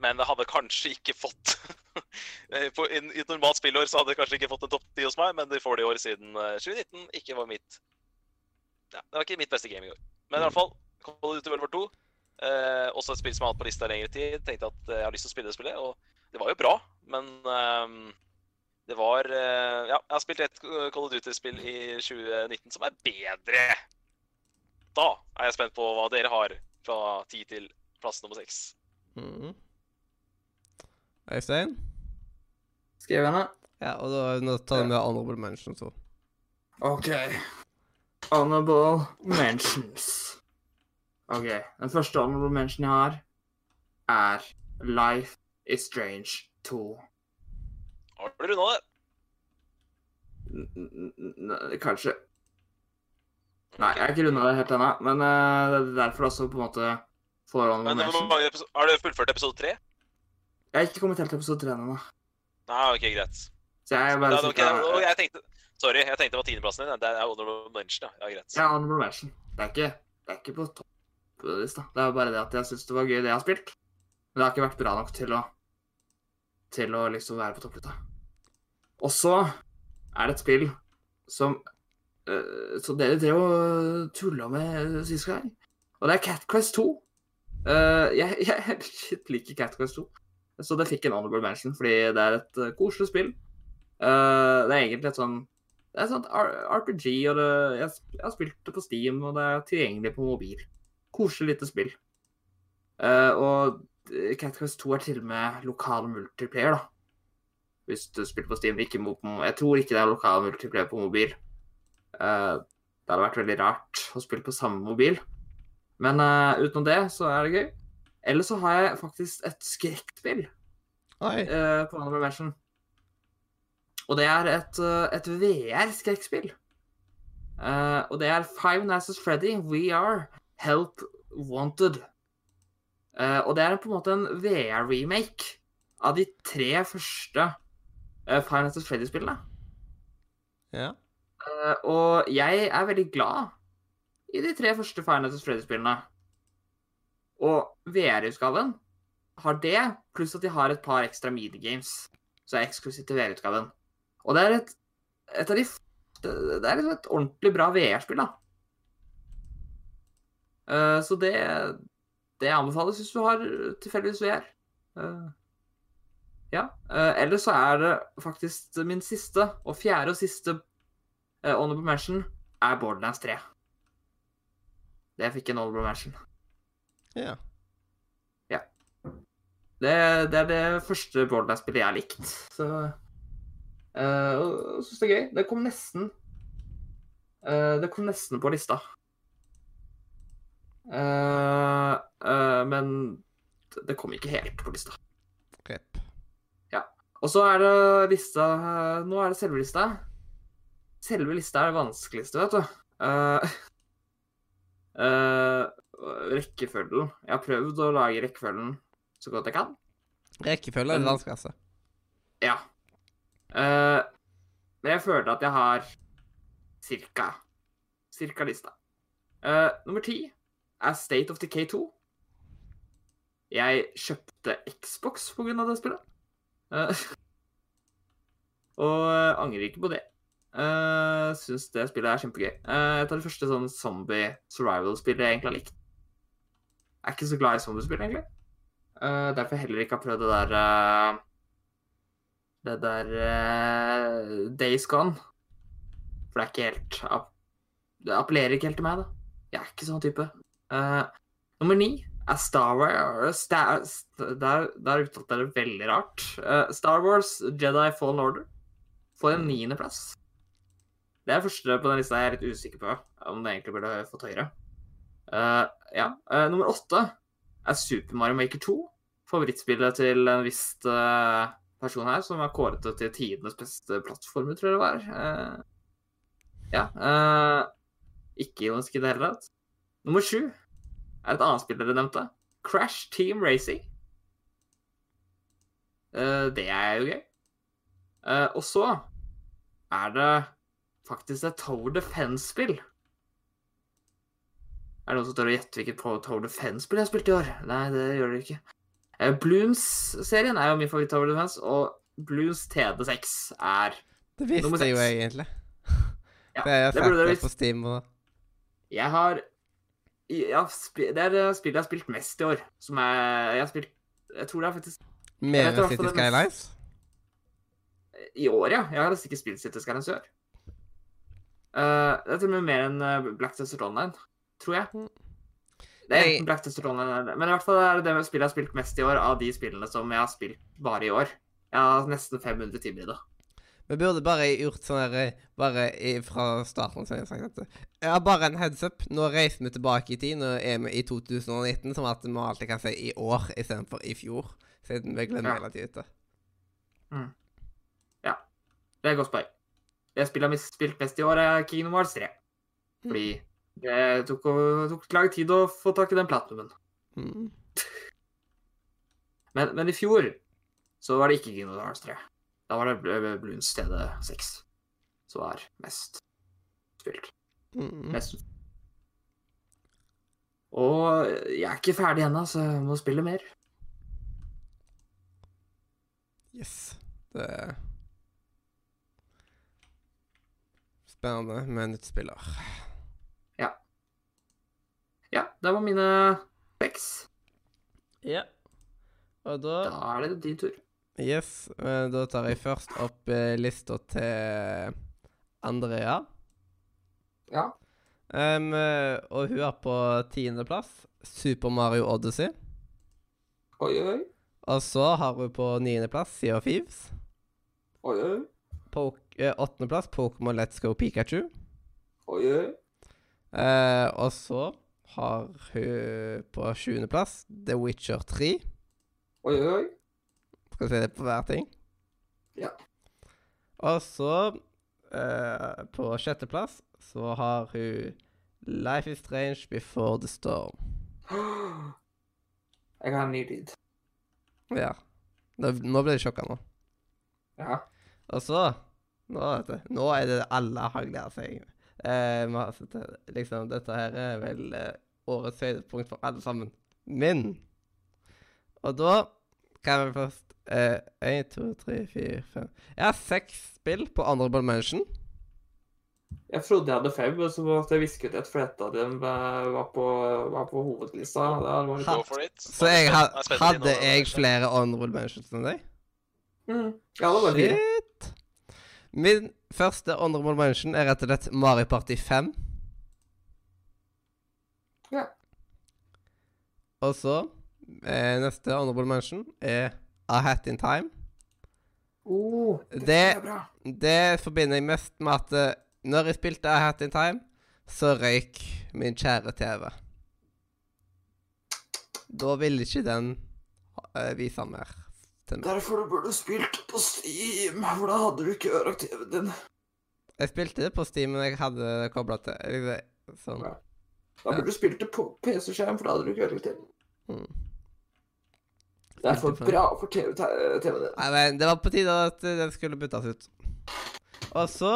Men det hadde kanskje ikke fått eh, på, I et normalt spillår så hadde det kanskje ikke fått en topp ti hos meg, men det får det i år siden eh, 2019 ikke var mitt ja, Det var ikke mitt beste game i år. Men i alle fall, Call of Duty World War 2. Eh, også et spill som jeg har hatt på lista i lengre tid. Tenkte at eh, jeg har lyst til å spille det spillet, og det var jo bra, men eh, det var eh, Ja, jeg har spilt et Call of Duty-spill i 2019 som er bedre. Da er jeg spent på hva dere har fra ti til plass nummer seks. Mhm. Øystein? Skriv henne. Ja, og da vi med honorable mentions òg. OK. Honorable mentions. OK. Den første honorable mention jeg har, er Life is Strange 2. Har du runda det? Kanskje. Nei, jeg har ikke runda det helt ennå, men uh, det er derfor også på en måte får honorable Men mention. Har du fullført episode tre? Jeg har ikke kommet helt til episode 3 ennå. Nei, OK, greit. Så jeg bare det- ok, sikker- og jeg tenkte Sorry, jeg tenkte det var tiendeplassen din. Det er honorable mention, ja. Greit. Ja, honorable mention. Det er ikke, det er ikke på topplista. Det er bare det at jeg syns det var gøy, det jeg har spilt. Men det har ikke vært bra nok til å til å liksom være på topplista. Og så er det et spill som uh, Så dere drev og tulla med sist gang. Og det er Cat Quest 2. Uh, jeg, jeg shit, liker Cat Quest 2. Så det fikk en honorable mention fordi det er et uh, koselig spill. Uh, det er egentlig et sånn det er et sånt RPG, og det, jeg, jeg har spilt det på Steam, og det er tilgjengelig på mobil. Koselig lite spill. Uh, og Cat Quest 2 er til og med lokal multiplayer, da. Hvis du spiller på Steam. Ikke mo- jeg tror ikke det er lokal multiplayer på mobil. Uh, det hadde vært veldig rart å spille på samme mobil. Men uh, utenom det, så er det gøy. Eller så har jeg faktisk et skrekkspill uh, på Honorable Mention. Og det er et, eh, et VR-skrekkspill. Uh, og det er Five Nights at Freddy, VR, Help Wanted. Uh, og det er på en måte en VR-remake av de tre første uh, Five Nights at Freddy-spillene. Ja. Uh, og jeg er veldig glad i de tre første Five Nights at Freddy-spillene. Og VR-utgaven har det, pluss at de har et par ekstra minigames Så er eksklusivt til VR-utgaven. Og det er et, et av de Det er liksom et ordentlig bra VR-spill, da. Uh, så det det anbefales hvis du har tilfeldigvis VR. Uh, ja. Uh, ellers så er det faktisk min siste, og fjerde og siste uh, honorable mention, er Borderlands 3. Det fikk en honorable mention. Ja. Det, det er det første Borderlands-spillet jeg har likt. Så uh, jeg syns det er gøy. Det kom nesten uh, Det kom nesten på lista. Uh, uh, men det- kom ikke helt på lista. Grep. Og så er det lista eh, Nå er det selve lista. Selve lista er det vanskeligste, vet du. Eh, eh, rekkefølgen. Jeg har prøvd å lage rekkefølgen så godt jeg kan. Rekkefølge er det vanskeligste. Ja. Eh, men jeg føler at jeg har cirka cirka lista. Uh, nummer ti er State of Decay 2. Jeg kjøpte Xbox på grunn av det spillet. Uh, og angrer ikke på det. Uh, Syns det spillet er kjempegøy. Uh, et av de første sånn zombie survival-spillet jeg egentlig har likt. Jeg er ikke så glad i zombiespill, egentlig. Uh, derfor heller ikke har prøvd det der eh, Det der uh, Days Gone. For det er ikke helt app- Det appellerer ikke helt til meg, da. Jeg er ikke sånn type. Uh, nummer ni er Star Wars Star, Der, der uttalte jeg det veldig rart. Uh, Star Wars Jedi Fallen Order får en niendeplass. Det er første på den lista jeg er litt usikker på om det egentlig burde fått høyere. Uh, ja. Uh, nummer åtte er Super Mario Maker 2. Favorittspillet til en viss eh, person her, som har kåret til tidenes beste plattformer, tror jeg det var. Eh, ja. eh, ikke ironisk i det hele tatt. Nummer sju er et annet spill dere nevnte. Crash Team Racing. Eh, det er jo gøy. Og så er det faktisk et Tower Defense-spill. Er det noen som tør å gjette hvilket Tower Defense-spill jeg har spilt i år? Nei, det gjør dere ikke. Eh, Bloons-serien er jo min favoritt Tower Defense, og Bloons TD6 er Det visste Nummer jeg jo seks. egentlig. Ja, det jeg det burde dere visst. på Steam og Jeg har ja, Det er spillet jeg har spilt mest i år. Som er Jeg har spilt Jeg tror det er faktisk Mer enn City Skylines. I år, ja. Jeg har nesten ikke spilt City Skylines i år. Uh, det er til og med mer enn eh, Black Desert Online, tror jeg. Mm. Det er enten Black Desert Online eller Men i hvert fall er det det spillet jeg har spilt mest i år, av de spillene som jeg har spilt bare i år. Jeg har nesten 500 timer i det. Vi burde bare gjort sånn her eh, Bare fra starten så har jeg sagt at Jeg har bare en heads up. Nå reiser vi tilbake i tid. Nå er vi i 2019, som at vi alltid kan si i år istedenfor i fjor. Siden vi glemmer Ja. hele tiden. Det er et godt poeng. Det spillet jeg har spilt mest i år, er Kingdom Hearts 3. Fordi det tok, tok lang tid å få tak i den platinumen. Mm. Men, men i fjor så var det ikke Gino Hearts 3. Da var det Bl- Bloons TD6 som var mest spilt. Mm. Mest. Og jeg er ikke ferdig ennå, så jeg må spille mer. Yes. Det er Spennende med nytt spiller. Ja, det var mine peks. Ja. Og da Da er det din tur. Yes. eh, Da tar jeg først opp eh, lista til Andrea. Ja. Eh, og hun er på tiendeplass. Super Mario Odyssey. Oi, oi, Og så har hun på niendeplass Sea of Thieves. oi, oi, På åttendeplass Pokémon Let's Go Pikachu. oi, oi. Uh, og så har hun på sjuendeplass The Witcher 3. Oi, oi. Skal vi se det på hver ting? Ja. Og så eh, På sjetteplass så har hun Life is Strange Before the Storm. Jeg har en ny lyd. Ja. Nå, nå ble jeg sjokka nå. Ja. Og så Nå, nå er det alle har gleda seg. Eh, har sett det- liksom, dette her er vel eh, årets høydepunkt for alle sammen. Min. Og da kan vi først Én, to, tre, fire, fem Jeg har seks spill på Honorable Mention. Jeg trodde jeg hadde fem, men så måtte jeg viske ut et, for et av dem eh, var på, var på hovedlista. Så jeg ha, Jeg spent på din hadde jeg flere Honorable Mentions enn deg. Mm. Ja, det var. Shit. Min første Honorable Mention er rett og slett Mariparty 5. Ja. Og så eh, Neste Honorable Mention er A Hat in Time. Oh, det, Det- er bra. Det forbinder jeg mest med at eh, når jeg spilte A Hat in Time, så røyk min kjære TV. Da ville ikke den uh, vise mer meg. Derfor du burde spilt på Steam, for da hadde du ikke ødelagt TV-en din. Jeg spilte det på Steam, men jeg hadde kobla til sånn. Ja. Da burde du spilt det på PC-skjerm, for da hadde du ikke ødelagt TV-en. Mm. Det er for bra for TV TV-en din. Nei, men det var på tide at eh, den skulle byttes ut. Og så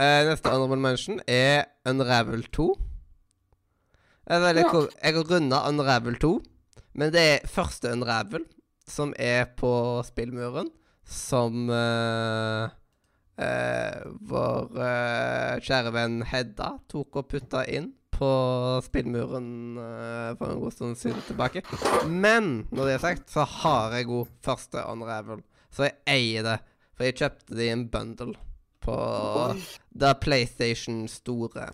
eh, Neste honorable mention er Unravel 2. Jeg, Ja. Jeg har runda Unravel 2, men det er første Unravel som er på spillmuren, som uh, uh, vår uh, kjære venn Hedda tok og putta inn på spillmuren for en god stund siden tilbake. Men når det er sagt, så har jeg god første Unravel. Så jeg eier det. For jeg kjøpte det i en bundle på da PlayStation store.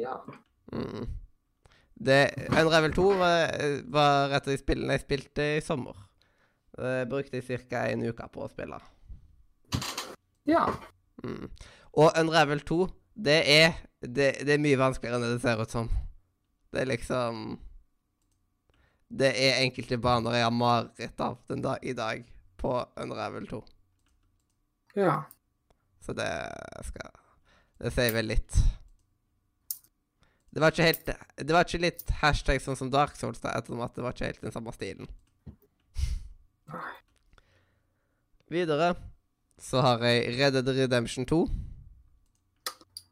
Ja. Mm. Det, Unravel 2 var, var et av de spillene jeg spilte i sommer. Det brukte jeg ca. en uke på å spille. ja. Mm. Og Unravel 2, det er, det, det er mye vanskeligere enn det det ser ut som. Det er liksom Det er enkelte baner jeg har mareritt av den dag, i dag på Unravel 2. Ja. Så det skal Det sier vel litt. Det var ikke helt Det var ikke litt hashtag sånn som Dark Souls, da, ettersom at det var ikke helt den samme stilen. Videre så har jeg Red Dead Redemption 2.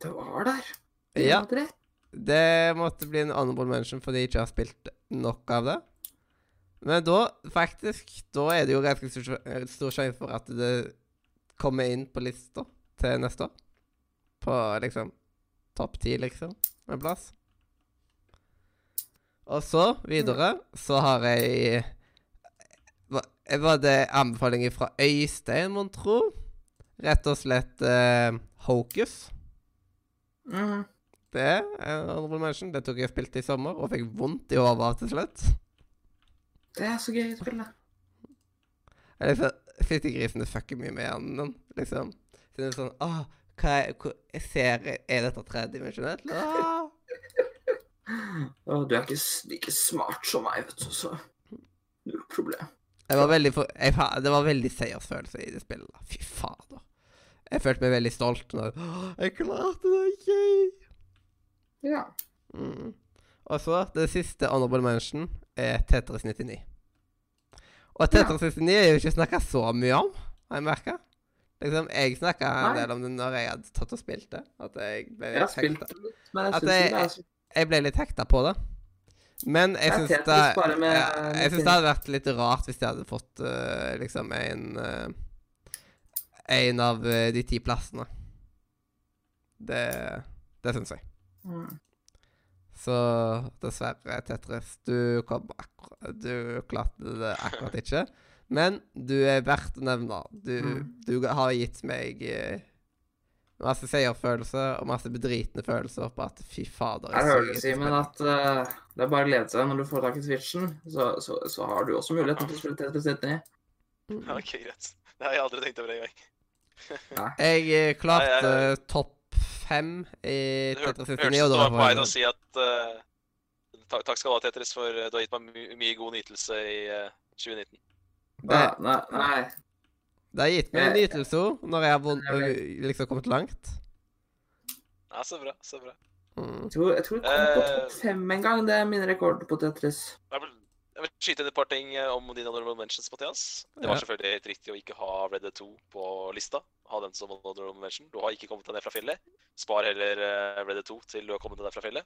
Det var der. Ja. Var det. Det måtte bli en honorable mention fordi jeg ikke har spilt nok av det. Men da, faktisk, da er det jo ganske stor, stor sjanse for at det kommer inn på lista til neste år. På liksom topp ti, liksom, en plass. Og så, videre, så har jeg Var det anbefalinger fra Øystein, mon tro? Rett og slett eh, Hocus. Mhm. Det er honorable mention. Det tok jeg og spilte i sommer, og fikk vondt i hodet av til slutt. Det er så gøy å spille. Jeg liksom, Fytti grisen, det fucker mye med hjernen din, liksom. Så det er sånn Åh, hva hvor, Jeg ser Er dette tredimensjonelt? Ah. Du er ikke like smart som meg, vet du, så null problem. Det var veldig for, jeg, Det var veldig seiersfølelse i det spillet. da. Fy fader. Jeg følte meg veldig stolt når Jeg klarte det! Yay! Ja. Mm. Og så, det siste honorable mention er Tetris 99. Og Tetris 99 er jo ikke snakka så mye om, har jeg merka. Liksom, jeg snakka en del om det når jeg hadde tatt og spilt det. At jeg ble litt hekta, jeg At så jeg ble litt hekta på det. Men jeg syns det, ja, jeg synes det hadde vært litt rart hvis de hadde fått uh, liksom en uh, En av eh, de ti plassene. Det, det syns jeg. Mm. Så dessverre, Tetris, du kom akkurat Du klarte det akkurat ikke. Men du er verdt å nevne. Du, Mm. du har gitt meg uh, masse seierfølelse og masse bedritne følelser på at fy fader Jeg hører du, Simen, at uh, det er bare å glede seg når du får tak i Switchen. Så, så, så har du også muligheten til å spille Tetris 99. Mm. Ja, ok, greit. Det har jeg aldri tenkt over engang. Jeg eh, klarte uh, topp fem i Det hør- Tetris hørtes ut og som å det si at uh, takk, takk skal du ha, Tetris, for du har gitt meg my mye god nytelse i eh, 2019. Nei, nei, nei. Det har gitt meg en nytelse når jeg har jeg vet. liksom kommet langt. Ja, så bra. så bra. Mm. Jeg tror, jeg tror det kom på Eh. topp fem en gang. Det er min rekord på Tetris. Jeg vil, jeg vil skyte inn et par ting eh, om dine honorable mentions, Mathias. Det var selvfølgelig helt riktig å ikke ha Red Dead 2 på lista. Ha den som honorable mention. Du har ikke kommet deg ned fra fjellet. Spar heller eh, Red Dead 2 til du har kommet deg ned fra fjellet.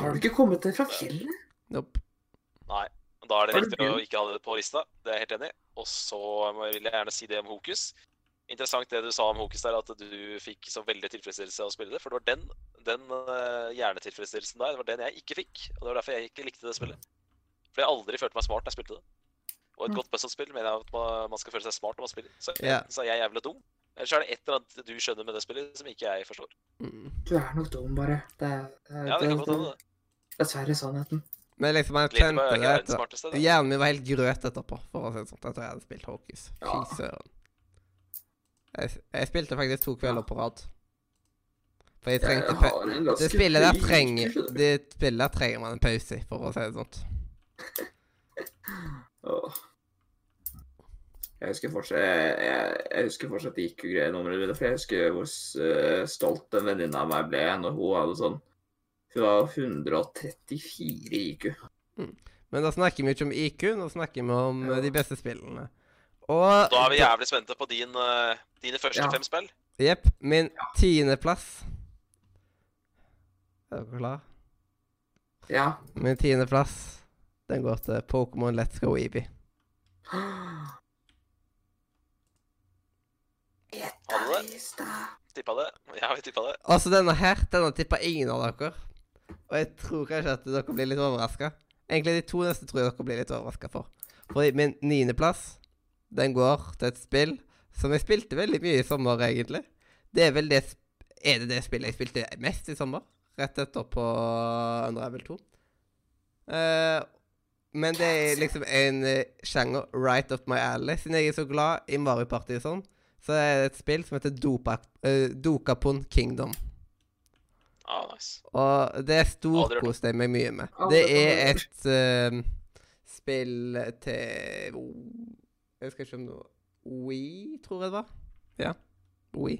Har du ikke kommet deg fra fjellet? Nope. Nei. Og Da er det riktig å ikke ha det på lista. Det er jeg helt enig i. Og så vil jeg gjerne si det om Hokus. Interessant det du sa om Hokus der, at du fikk så veldig tilfredsstillelse av å spille det. For det var den, den uh, hjernetilfredsstillelsen der, det var den jeg ikke fikk. Og det var derfor jeg ikke likte det spillet. For jeg aldri følt meg smart når jeg spilte det. Og et Mm. godt puzzle-spill mener jeg at man, man skal føle seg smart når man spiller. Så yeah. så er jeg jævlig dum, eller så er det et eller annet du skjønner med det spillet som ikke jeg forstår. Mm. Du er nok dum, bare. Det er, det er, Ja, det kan det godt hende. det. dessverre sannheten. Men liksom, jeg Sliter kjente det etter Hjernen min var helt grøt etterpå, for å si det sånn. Jeg tror jeg hadde spilt Hocus. Fy Ja. søren. Jeg, jeg spilte faktisk to kvelder på rad. For jeg trengte Jeg en Det spillet der trenger. Det spillet der trenger man en pause i, for å si det sånn. Åh. Jeg husker fortsatt jeg, jeg, jeg husker fortsatt IQ-nummeret ditt, for jeg husker hvor stolt en venninne av meg ble når hun hadde sånn Hun var 134 IQ. Men da snakker vi ikke om IQ, nå snakker vi om ja. de beste spillene. Og Da er vi jævlig spente på din, eh, dine første Ja. fem spill. Jepp. Min tiendeplass Er dere klar? Ja. Min tiendeplass, den går til Pokémon Let's Go Eevee. Hadde det? Tippa det. Ja, vi tippa det. Altså, denne her, denne tippa ingen av dere. Og jeg tror kanskje at dere blir litt overraska. Egentlig de to neste tror jeg dere blir litt overraska for. For min niendeplass, den går til et spill som jeg spilte veldig mye i sommer, egentlig. Det er vel det Er det det spillet jeg spilte mest i sommer? Rett etterpå Unravel 2. Uh, men det er liksom en eh, sjanger right up my alley. Siden jeg er så glad i Mario Party og sånn, så er det et spill som heter Dopa, uh, Dokapon Kingdom. Ah, nice. Og det storkoste jeg meg mye med. Det er et uh, spill til Jeg husker ikke om det var We, tror jeg det var. Ja. We.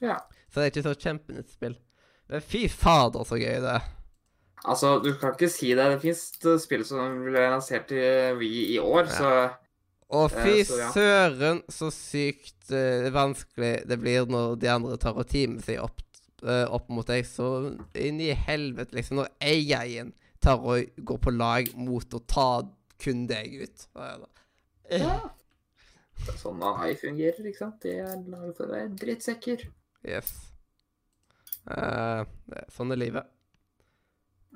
Ja. Så det er ikke så kjempenytt spill. Men fy fader, så gøy det er. Altså, du kan ikke si det. Det fins spill som ble lansert i We i år, Ja. så Og fy Eh, så ja. søren så sykt uh, vanskelig det blir når de andre tar og teamer seg opp, opp mot deg. Så inn i helvete, liksom. Når AI-en tar og går på lag mot å ta kun deg ut. Ja, ja, da. Eh, Det er sånn AI fungerer, ikke sant? Det er laget for å være drittsekker. Yes. Uh, sånn er livet.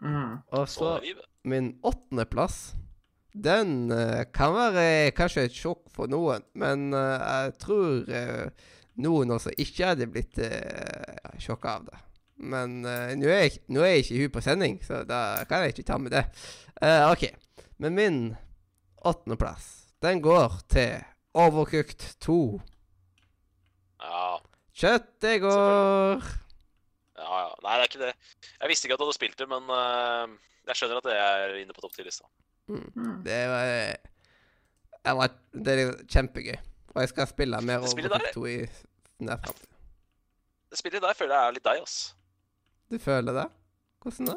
Mm. Og Sånn så livet. min åttendeplass. Den uh, kan være kanskje et sjokk for noen, men uh, jeg tror eh, noen også ikke hadde blitt uh, sjokka av det. Men uh, nå er, jeg- nå er ikke hun på sending, så da kan jeg ikke ta med det. Uh, OK. Men min åttendeplass, den går til Overcooked 2. Ja, Kjøttet går ja, ja. Nei, det er ikke det. Jeg visste ikke at du hadde spilt det, men uh, jeg skjønner at det er inne på topp 10-lista. Mm. Det var, jeg var Det er kjempegøy. Og jeg skal spille mer Overcooked 2 i nær framtid. Det spillet der føler jeg er litt deg, ass. Du føler det? Hvordan da?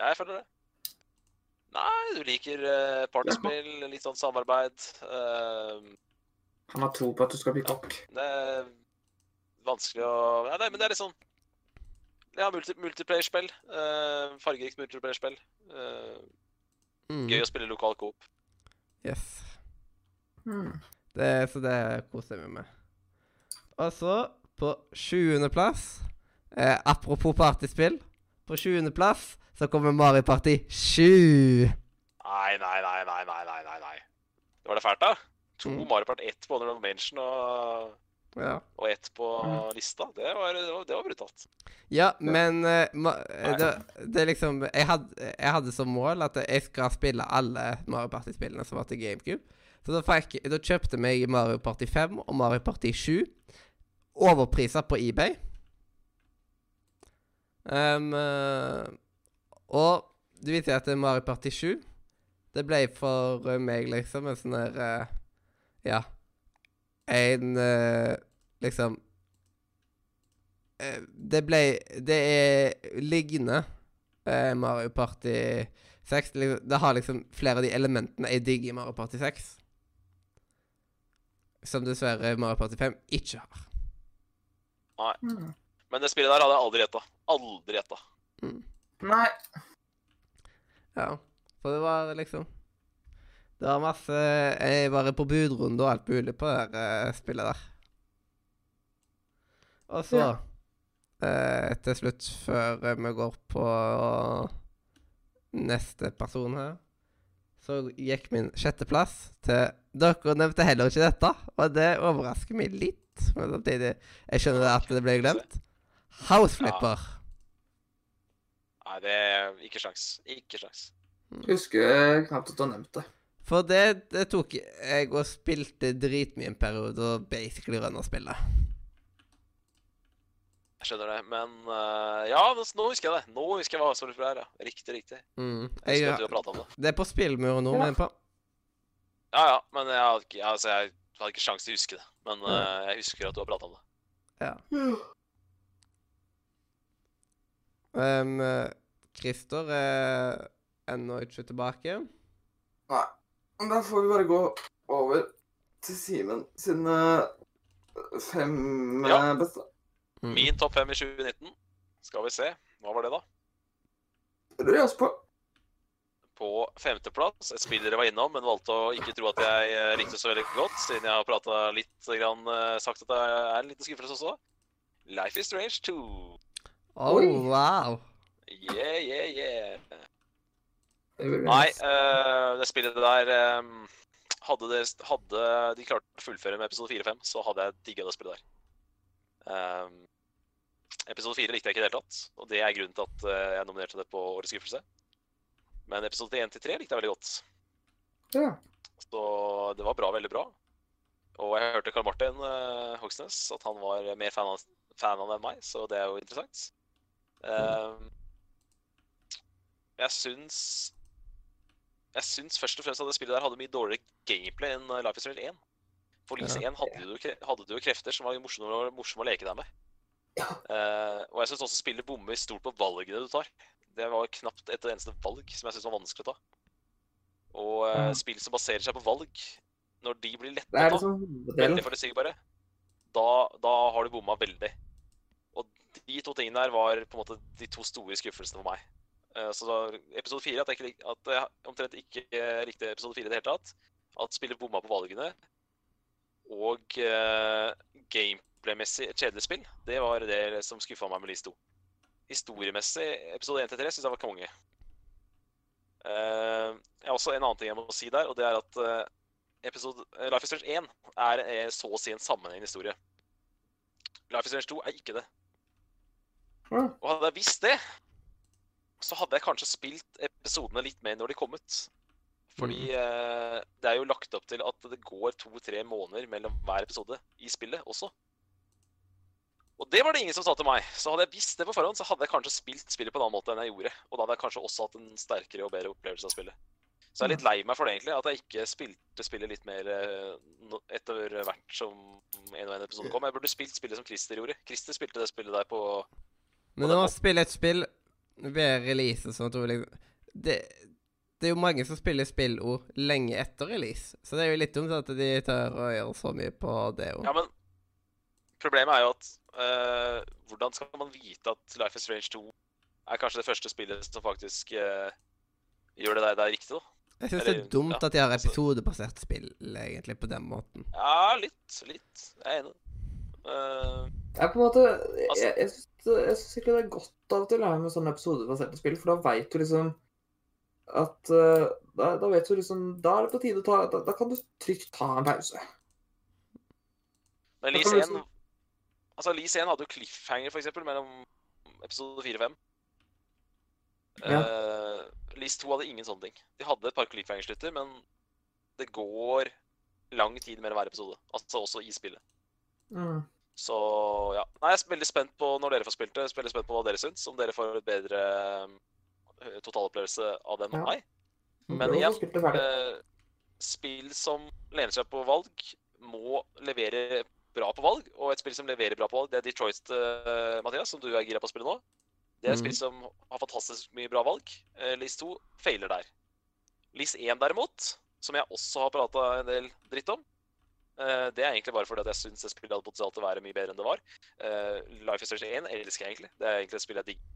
Ja, jeg føler det. Nei, du liker uh, partyspill, litt sånn samarbeid. Uh, Han har tro på at du skal bli kokk. det er vanskelig å Ja, nei, men det er litt sånn Ja, multi multiplayer-spill. eh, fargerikt multiplayer-spill. Eh, Mm. gøy å spille lokal coop. Yes. Mm. Det, så det koser jeg meg med. Og så, på sjuendeplass eh, Apropos partyspill. På sjuendeplass så kommer Mario Party 7. Nei, nei, nei, nei, nei, nei, nei. nei. Det var det fælt, da? To Mm. Mario Party 1 på Underdog Mention og, Ja. og ett på Mm. lista. Det var, det var, det var brutalt. Ja, men uh, ma det, det er liksom jeg hadde, jeg hadde som mål at jeg skal spille alle Mario Party-spillene som var til GameCube. Så da, fikk, da kjøpte jeg Mario Party 5 og Mario Party 7 overpriser på eBay. Um, og du vet jo at Mario Party 7 Det ble for eh, meg liksom en sånn der uh, Ja. En uh, liksom uh, Det ble Det er liggende eh, Mario Party 6. Liksom- Det har liksom flere av de elementene jeg digger i Mario Party 6. Som dessverre Mario Party 5 ikke har. Mm. Men det spillet der hadde jeg aldri gjetta. Aldri gjetta. Nei. Ja. For det var liksom Det var masse Jeg var på budrunde og alt mulig på det der, eh, spillet der. Og så Ja. eh, Til slutt, før eh, vi går på neste person her, så gikk min sjetteplass til Dere nevnte heller ikke dette, og det overrasker meg litt. Men samtidig Jeg skjønner at det ble glemt. Houseflipper. Nei, det er ikke sjans. Ikke sjans. Husker knapt at du har nevnt det. For det, det tok jeg og spilte dritmye en periode og basically rønna spillet. Jeg skjønner det. Men uh, ja, men nå husker jeg det. Nå husker jeg hva som er. Ja. Riktig, riktig. Mm. Jeg husker at du har om det. det er på spillmuren nå, Ja. men på Ja, ja. Men jeg hadde ikke, altså, jeg hadde ikke sjans til å huske det. Men uh, jeg husker at du har pratet om det. um, Christer er ennå ikke tilbake. Nei. Men Da får vi bare gå over til Simen sine fem Ja. eh, beste. Mm. Min topp fem i 2019. Skal vi se. Hva var det, da? Det lurer jeg også på. På femteplass, et spill dere var innom, men valgte å ikke tro at jeg eh, likte så veldig godt, siden jeg har prata litt, grann, eh, sagt at det er en liten skuffelse også. Life is Strange 2. Oh, Oi. wow. Yeah, yeah, yeah. Nei, eh, det spillet der um, hadde, det, hadde de klart å fullføre med episode 4-5, så hadde jeg digga det spillet der. Um, episode 4 likte jeg ikke i det hele tatt, og det er grunnen til at eh, jeg nominerte det på Årets skuffelse. Men episode 1-3 likte jeg veldig godt. Ja. Så det var bra, veldig bra. Og jeg hørte Karl Martin uh, Hogsnes at han var mer fan av, fan av enn meg, så det er jo interessant. Eh, jeg syns Jeg syns først og fremst at det spillet der hadde mye dårligere gameplay enn Life is Real 1. For Lise 1 hadde du, hadde du jo krefter som var morsomme, morsomme å leke deg med. Eh, og jeg syns også spillet bommer stort på valgene du tar. Det var knapt et eneste valg som jeg syns var vanskelig å ta. Og Mm. spill som baserer seg på valg, når de blir lette å ta, liksom veldig forutsigbare, da, da har du bomma veldig. Og de to tingene her var på en måte de to store skuffelsene for meg. Uh, Så da, episode fire, at jeg, ikke, at jeg omtrent ikke likte episode fire i det hele tatt. At spillet bomma på valgene. Og eh, gameplay-messig et kjedelig spill. Det var det som skuffa meg med Lise 2. Historiemessig, episode 1 til 3 syns jeg var konge. Uh, jeg har også en annen ting jeg må si der, og det er at uh, episode, uh, Life is Strange 1 er, er så å si en sammenhengende historie. Life is Strange 2 er ikke det. Og hadde jeg visst det, så hadde jeg kanskje spilt episodene litt mer når de kom ut. Fordi eh, det er jo lagt opp til at det går to-tre måneder mellom hver episode i spillet også. Og det var det ingen som sa til meg. Så hadde jeg visst det på forhånd, så hadde jeg kanskje spilt spillet på en annen måte enn jeg gjorde. Og da hadde jeg kanskje også hatt en sterkere og bedre opplevelse av spillet. Så jeg er litt lei meg for det, egentlig. At jeg ikke spilte spillet litt mer eh, etter hvert som en og en episode kom. Jeg burde spilt spillet som Christer gjorde. Christer spilte det spillet der på Men Og når man spiller et spill ved release sånt, og liksom det, det er jo mange som spiller spillord lenge etter release, så det er jo litt dumt at de tør å gjøre så mye på det òg. Ja, men problemet er jo at eh, hvordan skal man vite at Life is Strange 2 er kanskje det første spillet som faktisk uh, gjør det der, det er riktig, da? Jeg syns det er dumt ja, at de har altså- episodebasert spill, egentlig, på den måten. Ja, litt. Litt. Jeg er enig. Uh, Jeg på en måte Jeg, Altså- jeg, syns, jeg syns ikke det er godt av og til å ha med sånne episodebaserte spill, for da veit du liksom at uh, da, da vet du liksom Da er det på tide å ta Da, da kan du trygt ta en pause. men Da Lise kan du liksom- Altså, Lease 1 hadde jo cliffhanger, for eksempel, mellom episode 4 og 5. Ja. Uh, Lise 2 hadde ingen sånne ting. De hadde et par cliffhanger-slutter, men det går lang tid mellom hver episode. Altså også i spillet. Mm. Så ja. Nei, jeg er veldig spent på når dere får spilt det. Jeg er veldig spent på hva dere syns. Om dere får et bedre eh, totalopplevelse av det enn Ja. meg. Mm. Men igjen, eh, spill som lener seg på valg, må levere bra på valg. Og et spill som leverer bra på valg, det er Detroit, uh, Mathias, som du er gira på å spille nå. Det er et mm. spill som har fantastisk mye bra valg. Uh, Lise 2 feiler der. List 1 derimot, som jeg også har prata en del dritt om, uh, det er egentlig bare fordi at jeg syns det spillet hadde potensial til å være mye bedre enn det var. Eh, Life is Strange 1 elsker jeg egentlig. Det er egentlig et spill jeg digger.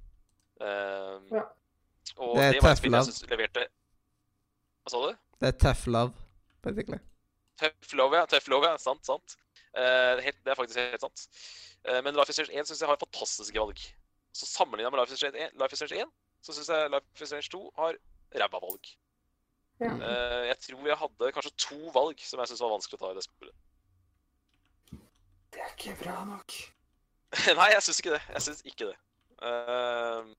Ja. Og Det er det, var tough et spill jeg love. syns leverte Hva sa du? Det er tough love, basically. Tøff love, ja. Tøff love, ja. Sant, sant. Eh, helt, det er faktisk helt sant. Eh, men Life is Strange 1 syns jeg har fantastiske valg. Så sammenligna med Life is Strange 1, Life is Strange 1 så syns jeg Life is Strange 2 har ræva valg. Ja. Eh, jeg tror jeg hadde kanskje to valg som jeg syntes var vanskelig å ta i det spillet. Det er ikke bra nok. Nei, jeg syns ikke det. Jeg syns ikke det. Uh,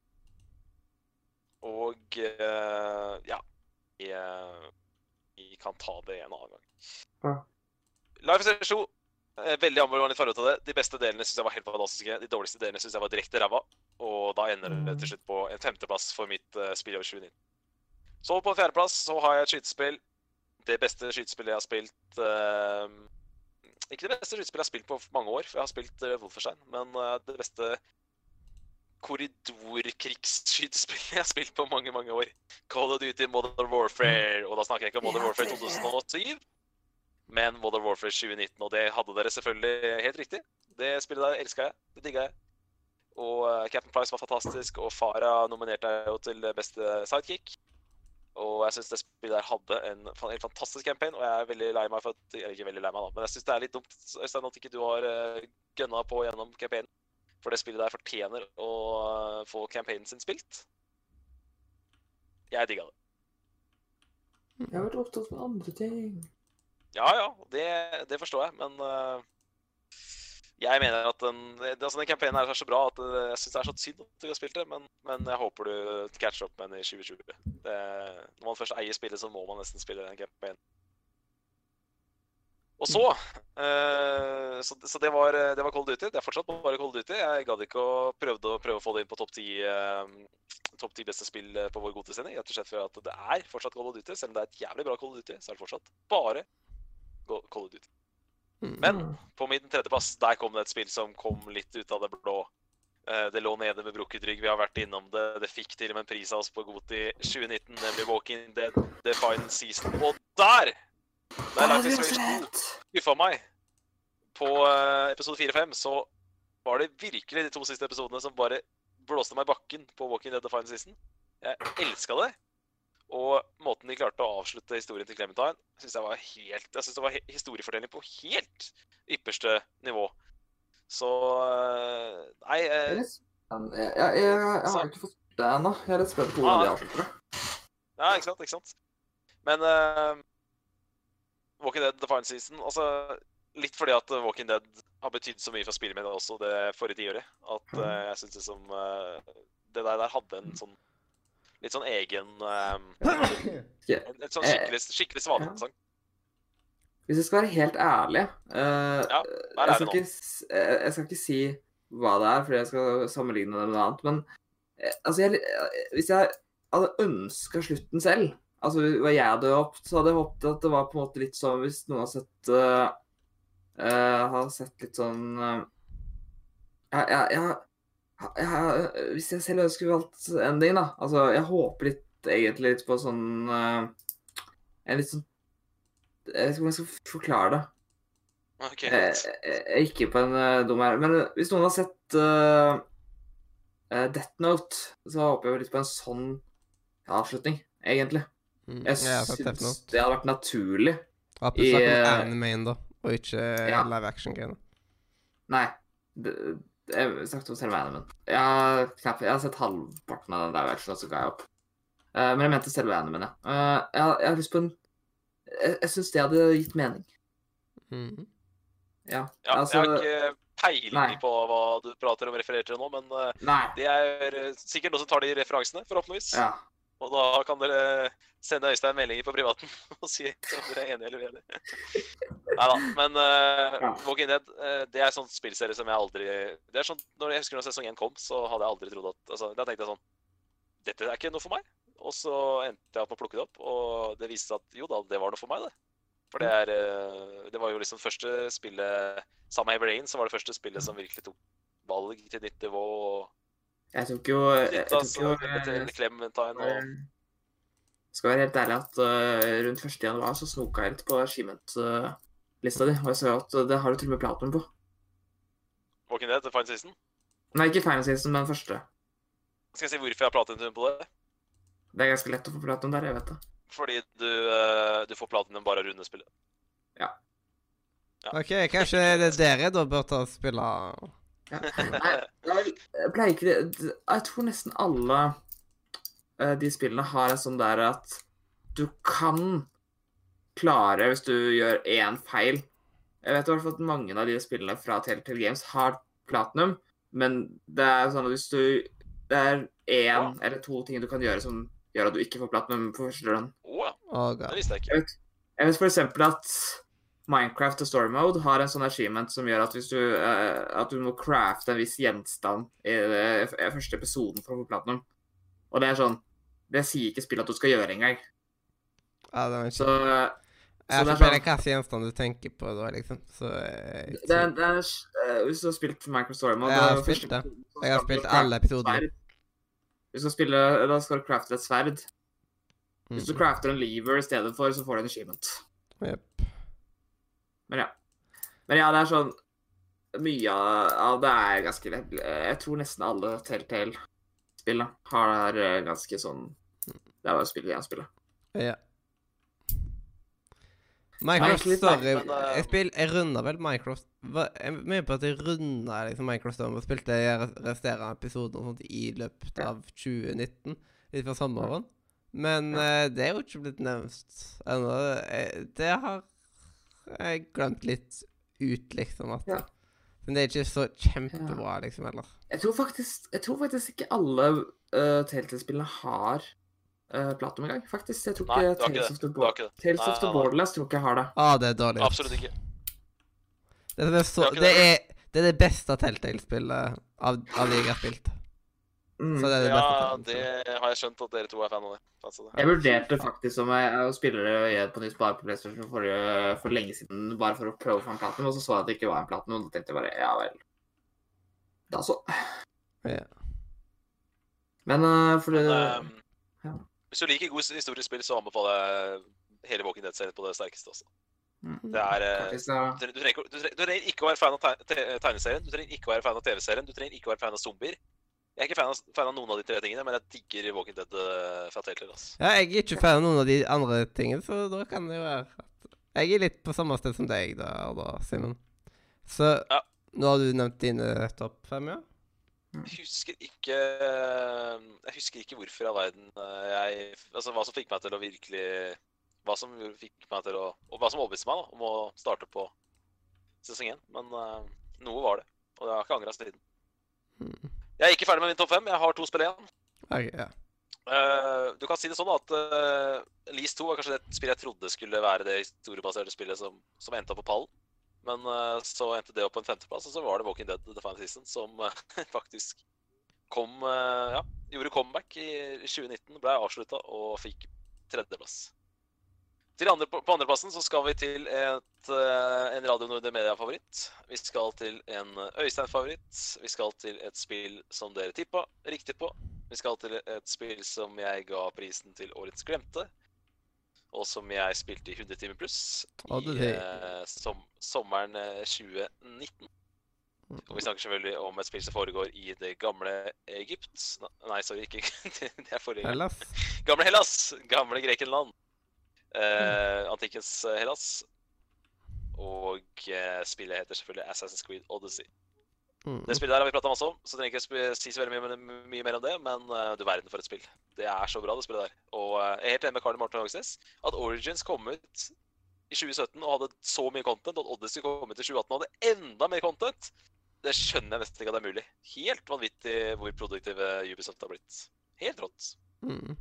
og uh, ja vi, kan ta det en annen gang. Ja. Life is Strange 2. eh, Veldig ambivalent forhold til det. De beste delene syns jeg var helt fantastiske. De dårligste delene syns jeg var direkte ræva. Og da ender det til slutt på en femteplass for mitt uh, spill over 2019. Så på fjerdeplass så har jeg et skytespill. Det beste skytespillet jeg har spilt uh, Ikke det beste skytespillet jeg har spilt på mange år, for jeg har spilt uh, Wolfenstein, men uh, det beste korridorkrigsskytespillet jeg har spilt på mange, mange år. Call of Duty Modern Warfare, og da snakker jeg ikke om Modern Warfare det- 2007, men Modern Warfare 2019, og det hadde dere selvfølgelig helt riktig. Det spillet der elska jeg. Det digga jeg. Og eh, Captain Price var fantastisk, og Farah nominerte jeg jo til beste sidekick. Og jeg syns det spillet der hadde en helt fantastisk campaign, og jeg er veldig lei meg for at Eller ikke veldig lei meg, da, men jeg syns det er litt dumt Øystein, at ikke du har uh, gønna på gjennom campaignen. For det spillet der fortjener å eh, få campaignen sin spilt. Jeg digga det. Jeg har vært opptatt med andre ting. Ja ja, det, det forstår jeg, men uh, jeg mener at den, altså den campaignen er så bra at eh, jeg syns det er så synd at du har spilt det, men, men jeg håper du catcher opp med den i 2020. Det, når man først eier spillet, så må man nesten spille den campaignen. Og så uh, Så, så det, var, det var Cold Duty. Det er fortsatt bare Cold Duty. Jeg gadd ikke å prøve å, prøve å få det inn på topp ti topp ti beste spill på vår godtesending. Rett og slett for at det er fortsatt Cold Duty. Selv om det er et jævlig bra Cold Duty, så er det fortsatt bare Call of Duty. Mm. Men på min tredjeplass, der kom det et spill som kom litt ut av det blå. Eh, Det lå nede med brukket rygg, vi har vært innom det. Det fikk til og med en pris av oss på Goti 2019, nemlig Walking Dead The Final Season. Og der Ah, er også Isolation 2, rett. skuffa meg på eh, episode 4-5, så var det virkelig de to siste episodene som bare blåste meg i bakken på Walking Dead The Final Season. Jeg elska det. Og måten de klarte å avslutte historien til Clementine, syns jeg var helt Jeg synes det var historiefortelling på helt ypperste nivå. Så eh, Nei eh, jeg, jeg, jeg, jeg har ikke fått det ennå. Jeg er litt spent på hvordan de Ah. avslutter det. Ja, ikke sant, ikke sant. Men uh, Walking Dead The Final Season altså, Litt fordi at Walking Dead har betydd så mye for spillet mitt også det forrige tiåret, at uh, jeg syns liksom uh, Det der, der hadde en sånn Litt sånn egen um, Ja. Et sånn skikkelig, skikkelig svanesang. Hvis jeg skal være helt ærlig uh, Ja, jeg, skal ikke, eh, jeg skal ikke si hva det er, fordi jeg skal sammenligne det med noe annet. Men eh, altså, jeg, hvis jeg hadde ønska slutten selv, altså hva jeg hadde håpet, så hadde jeg håpet at det var på en måte litt sånn hvis noen har sett uh, uh, Har sett litt sånn uh, jeg, jeg, jeg, Hvis jeg selv ønsker valgt ending, da Altså, jeg håper litt egentlig litt på sånn uh, En litt sånn Jeg vet ikke om jeg skal forklare det. Ok, Jeg, jeg, jeg er ikke på en uh, dum her. Men hvis noen har sett uh, uh, Death Note, så håper jeg litt på en sånn avslutning, egentlig. Mm, Jeg syns det hadde vært naturlig. Ja, du snakker i, om anime da, og ikke ja. live action-greiene. Nei. Det, jeg snakket om selve animen. Jeg har, knapt, jeg har sett halvparten av den der versjonen, og så ga jeg opp. Uh, men jeg mente selve animen, ja. Uh, jeg, har- jeg har lyst på en Jeg, jeg syns det hadde gitt mening. Mm. Ja. ja, altså, jeg har ikke peiling nei. på hva du prater om og refererer til nå, men uh, det er sikkert noen som tar de referansene, forhåpentligvis. Ja. Og da kan dere sende Øystein meldinger på privaten og si om dere er enige eller uenige. Nei da. Men uh. Walking Dead uh, det er sånn spillserie som jeg aldri Det er sånn, når Jeg husker når sesong 1 kom, så hadde jeg aldri trodd at altså, Da tenkte jeg sånn Dette er ikke noe for meg. Og så endte jeg opp med å plukke det opp, og det viste seg at jo da, det var noe for meg, det. For det er uh, Det var jo liksom første spillet Sammen med Brain, så var det første spillet som virkelig tok valg til nytt nivå. og Jeg tok jo jeg, tok jo Clementine Eh, Skal være helt ærlig at eh, rundt 1. januar så snoka jeg litt på achievement-lista di, og jeg så at det har du til og med platinum på. Var ikke det til Fine Season. Nei, ikke Final Season, men første. Skal jeg si hvorfor jeg har platinum på det? Det er ganske lett å få platinum der, jeg vet det. Fordi du, eh, du får platinum bare av rundespillet. OK, kanskje det er dere da bør ta og spille Ja. Nei, jeg, jeg pleier ikke det Jeg tror nesten alle uh, de spillene har en sånn der at du kan klare hvis du gjør én feil. Jeg vet i hvert fall at mange av de spillene fra Telltale Games har platinum, men det er sånn at hvis du Det er én Ja. eller to ting du kan gjøre som gjør at du ikke får platinum på første run. Oh, det visste jeg ikke. Jeg vet for eksempel at Minecraft og Story Mode har en sånn achievement som gjør at hvis du, uh, at du må crafte en viss gjenstand i f- eh, første episoden for å få platinum. Og det er sånn Det sier ikke spillet at du skal gjøre engang. Ja, det var ikke Så, uh, Jeg så det er sånn hvilken gjenstand du tenker på da, liksom. Så eh, det det er, Hvis du har spilt Minecraft Story Mode Jeg har spilt første det. Jeg har spilt alle episodene. Du skal spille, Da skal du crafte et sverd. Hvis du Mhm. crafter en lever i stedet for, så får du en achievement. Jepp. Men ja. Men ja, det er sånn Mye av det er ganske. Jeg tror nesten alle Telltale-spillene har eh, ganske sånn Det er bare spillet jeg har spillet. Ja. Minecraft Story eh, Jeg, spill, jeg runda vel Minecraft var, Jeg er med på at jeg runda liksom Minecraft Story og spilte re- resterende episoder og sånt i løpet av 2019. Litt før sommeren. Men eh, det er jo ikke blitt nevnt ennå. Det har glemt litt ut, liksom. At, Ja. Men det er ikke så kjempebra, liksom, heller. Jeg tror faktisk, jeg tror faktisk ikke alle uh, Telltale-spillene har uh, platinum engang, faktisk. Jeg tror Nei, ikke Tales of the, the. Borderlands tror ikke jeg har det. Ah, det er dårlig. Absolutt ikke. Det er, så, Det det, det. er, det er det beste Telltale-spillet av, av de jeg har spilt. Mm. Så det er det Ja, beste. det har jeg skjønt at dere to er fan av det. Altså, det. Jeg vurderte faktisk om jeg, jeg spille det på nytt bare på PlayStation for, for lenge siden, bare for å prøve å få en platinum, og så så jeg at det ikke var en platinum, og da tenkte jeg bare ja vel. Da så. Ja. Men uh, for det Men, um, ja. Hvis du liker gode historiespill, så anbefaler jeg hele Walking Dead-serien på det sterkeste. også. Mm. Det er eh, Faktisk, ja. du, trenger, du, trenger, du trenger ikke å være fan av tegneserien, du trenger ikke å være fan av TV-serien, du trenger ikke å være fan av zombier. Jeg er ikke fan av, fan av noen av de tre tingene, men jeg digger Walking Dead uh, fra Taylor. Altså. Ja, jeg er ikke fan av noen av de andre tingene, så da kan det jo være at Jeg er litt på samme sted som deg da, da Simen. Så Ja. nå har du nevnt dine topp fem, ja? Jeg husker ikke Jeg husker ikke hvorfor i all verden eh, jeg Altså hva som fikk meg til å virkelig Hva som fikk meg til å Og hva som overbeviste meg da, om å starte på sesong én. Men uh, noe var det. Og jeg har ikke angra siden. Mm. Jeg er ikke ferdig med min topp fem. Jeg har to spill igjen. Ok, ja. Eh, du kan si det sånn at uh, Lease 2 var kanskje det spillet jeg trodde skulle være det historiebaserte spillet som, som endte opp på pallen. Men eh, så endte det opp på en femteplass, og så var det Walking Dead The Final Season som eh, faktisk kom eh, Ja, gjorde comeback i 2019, ble avslutta og fikk tredjeplass. Til andre, på andreplassen så skal vi til et, eh, en Radio Nordre Media-favoritt. Vi skal til en Øystein-favoritt. Vi skal til et spill som dere tippa riktig på. Vi skal til et spill som jeg ga prisen til Årets glemte. Og som jeg spilte i 100 timer pluss i eh, som, sommeren eh, 2019. Og vi snakker selvfølgelig om et spill som foregår i det gamle Egypt. Nei, sorry, ikke Det er forrige. Hellas. Gamle Hellas! Gamle Grekenland. Eh, antikkens eh, Hellas. Og uh, spillet heter selvfølgelig Assassin's Creed Odyssey. Mm. Det spillet der har vi prata masse om, så trenger ikke si så veldig mye, mye mer om det. Men uh, du verden for et spill. Det er så bra, det spillet der. Og jeg er helt enig med Karl Martin Hogsnes at Origins kom ut i 2017 og hadde så mye content, og at Odyssey kom ut i 2018 og hadde enda mer content. Det skjønner jeg nesten ikke at det er mulig. Helt vanvittig hvor produktive Ubisoft har blitt. Helt rått. Mm.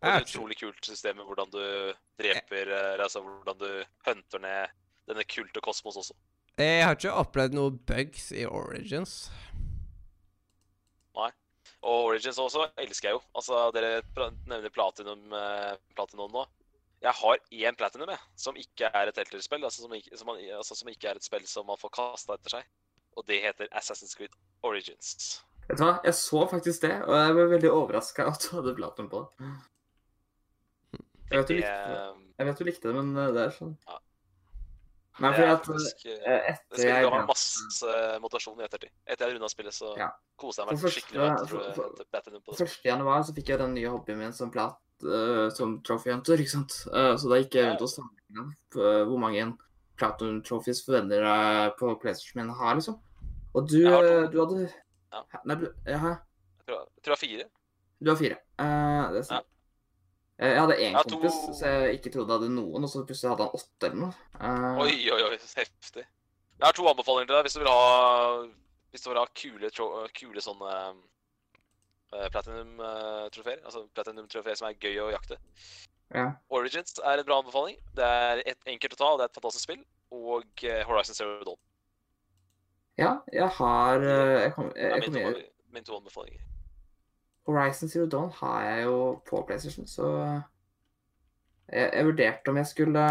Og er et utrolig kult system med hvordan du dreper eh, Altså hvordan du hunter ned denne kulte kosmos også. Jeg har ikke opplevd noe bugs i Origins. Nei. Og Origins også elsker jeg jo. Altså, Dere nevner Platinum, eh, Platinum nå. Jeg har én Platinum, jeg, som ikke er et Helter-spill. Altså, altså, som ikke er et spill som man får kasta etter seg. Og det heter Assassin's Creed Origins. Vet du hva, jeg så faktisk det, og jeg ble veldig overraska at du hadde platinum på det. Jeg vet likte eh, jeg vet du likte det men uh, det er sånn Ja. Nei, fordi at faktisk, eh, uh, Det skal ga meg masse motivasjon i ettertid. Etter jeg runda spillet, så Ja. koste jeg meg For første- skikkelig med for- for- jeg det. 1. januar så fikk jeg den nye hobbyen min som plat, uh, som trophy hunter, ikke sant. Uh, så da gikk jeg rundt og sammenligna uh, hvor mange platinum trophies forventer jeg på PlayStation min har, liksom. Og du, du hadde Ja. Nei, du, ja, Jeg tror, jeg har fire. du har fire. Uh, det er sant. Uh, Jeg hadde én Jeg har to- kompis så jeg ikke trodde jeg hadde noen, og så plutselig hadde han åtte eller noe. Uh, Oi, oi, oi, heftig. Jeg har to anbefalinger til deg hvis du vil ha Hvis du vil ha kule, kule sånne uh, platinum-trofeer. altså platinum-trofeer som er gøy å jakte. Ja. Origins er en bra anbefaling. Det er et enkelt å ta, det er et fantastisk spill. Og eh, Horizon Zero Dawn. ja, jeg har Jeg kom, jeg, jeg, jeg mine kom, to, Min to anbefalinger. Horizon Zero Dawn har jeg jo på PlayStation, så jeg, jeg vurderte om jeg skulle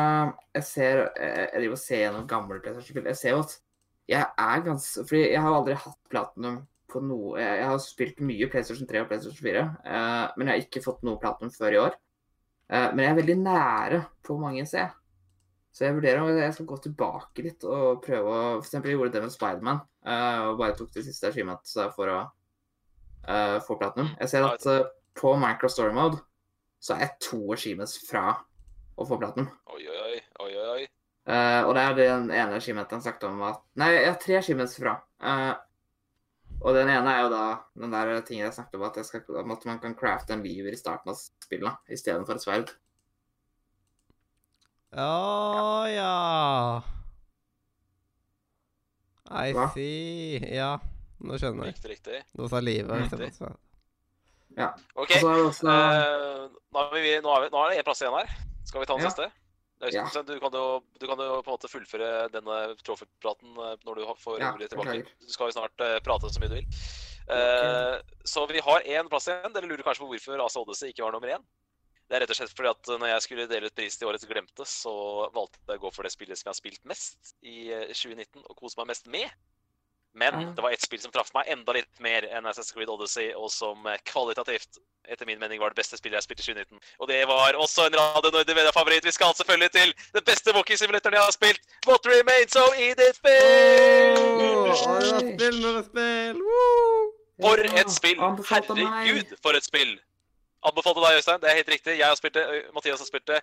Jeg ser Jeg, jeg driver og ser gjennom gamle PlayStation-spill. Jeg ser jo at jeg er ganske Fordi jeg har aldri hatt platinum på noe Jeg, jeg har spilt mye PlayStation 3 og PlayStation 4, eh, men jeg har ikke fått noe platinum før i år. Eh, men jeg er veldig nære på mange C. Så jeg vurderer om jeg skal gå tilbake litt og prøve å jeg gjorde det med Spiderman, uh, og bare tok det siste achievement for å uh, få platinum. Jeg ser at uh, på Minecraft Story Mode så er jeg to regimes fra å få platinum. Oi, oi, oi. oi. Eh, og det er den ene achievementen han snakket om at Nei, jeg har tre achievements fra. Eh, og den ene er jo da den der tingen jeg snakket om, at, jeg skal, at man kan crafte en lever i starten av spillet istedenfor et sverd. Å ja. I Hva? see. Ja, nå skjønner jeg. Riktig, riktig. Nå sa livet Riktig. Ja. OK. Så er også eh, nå, er vi, nå, er vi, nå er det én plass igjen her. Skal vi ta den Ja. siste? Ja. Du, kan jo, du kan jo på en måte fullføre denne trofépraten eh, når du får Ja, ordet tilbake. Du skal jo snart eh, prate så mye du vil. Okay. så vi har én plass igjen. Dere lurer kanskje på hvorfor AC Odyssey ikke var nummer én. Det er rett og slett fordi at når jeg skulle dele ut pris til Årets glemte, så valgte jeg å gå for det spillet som jeg har spilt mest i eh, 2019 og kost meg mest med. Men det var ett spill som traff meg enda litt mer enn Assassin's Creed Odyssey, og som eh, kvalitativt, etter min mening, var det beste spillet jeg spilte i 2019. Og det var også en Radio Nordmedia-favoritt. Vi skal selvfølgelig til den beste walkie-simulatoren jeg har spilt, What Remains of Edith spill og det spill med spill! For et spill! Herregud, for et spill! Anbefalt deg, Øystein. Det er helt riktig. Jeg har spilt det, Mathias har spilt det.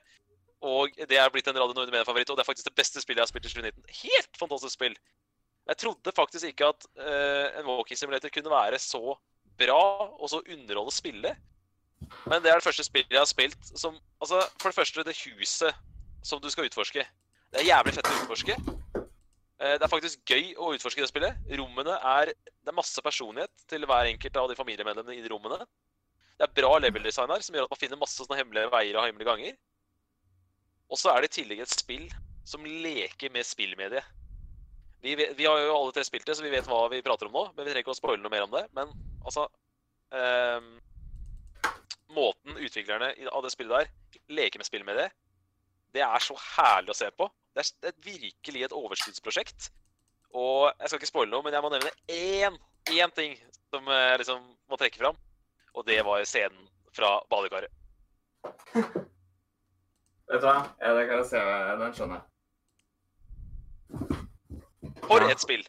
Og det er blitt en Radio Nordmedia-favoritt, og det er faktisk det beste spillet jeg har spilt i 2019. Helt fantastisk spill! Jeg trodde faktisk ikke at uh, en walking simulator kunne være så bra og så underholde spillet. Men det er det første spillet jeg har spilt som Altså, for det første, det huset som du skal utforske. Det er jævlig fett å utforske. Uh, Det er faktisk gøy å utforske det spillet. Rommene er Det er masse personlighet til hver enkelt av de familiemedlemmene i de rommene. Det er bra level-design her, som gjør at man finner masse sånne hemmelige veier og hemmelige ganger. Og så er det i tillegg et spill som leker med spillmediet. Vi, vi har jo alle tre spilt det, så vi vet hva vi prater om nå. Men vi trenger ikke å spoile noe mer om det. Men altså ehm, Måten utviklerne av det spillet der leker med spillmediet, det er så herlig å se på. Det er, det er virkelig et overskuddsprosjekt. Og jeg skal ikke spoile noe, men jeg må nevne én, én ting som jeg liksom må trekke fram. Og det var scenen fra badekaret. Vet du hva? Ja, det kan jeg se. Den skjønner jeg. For et spill!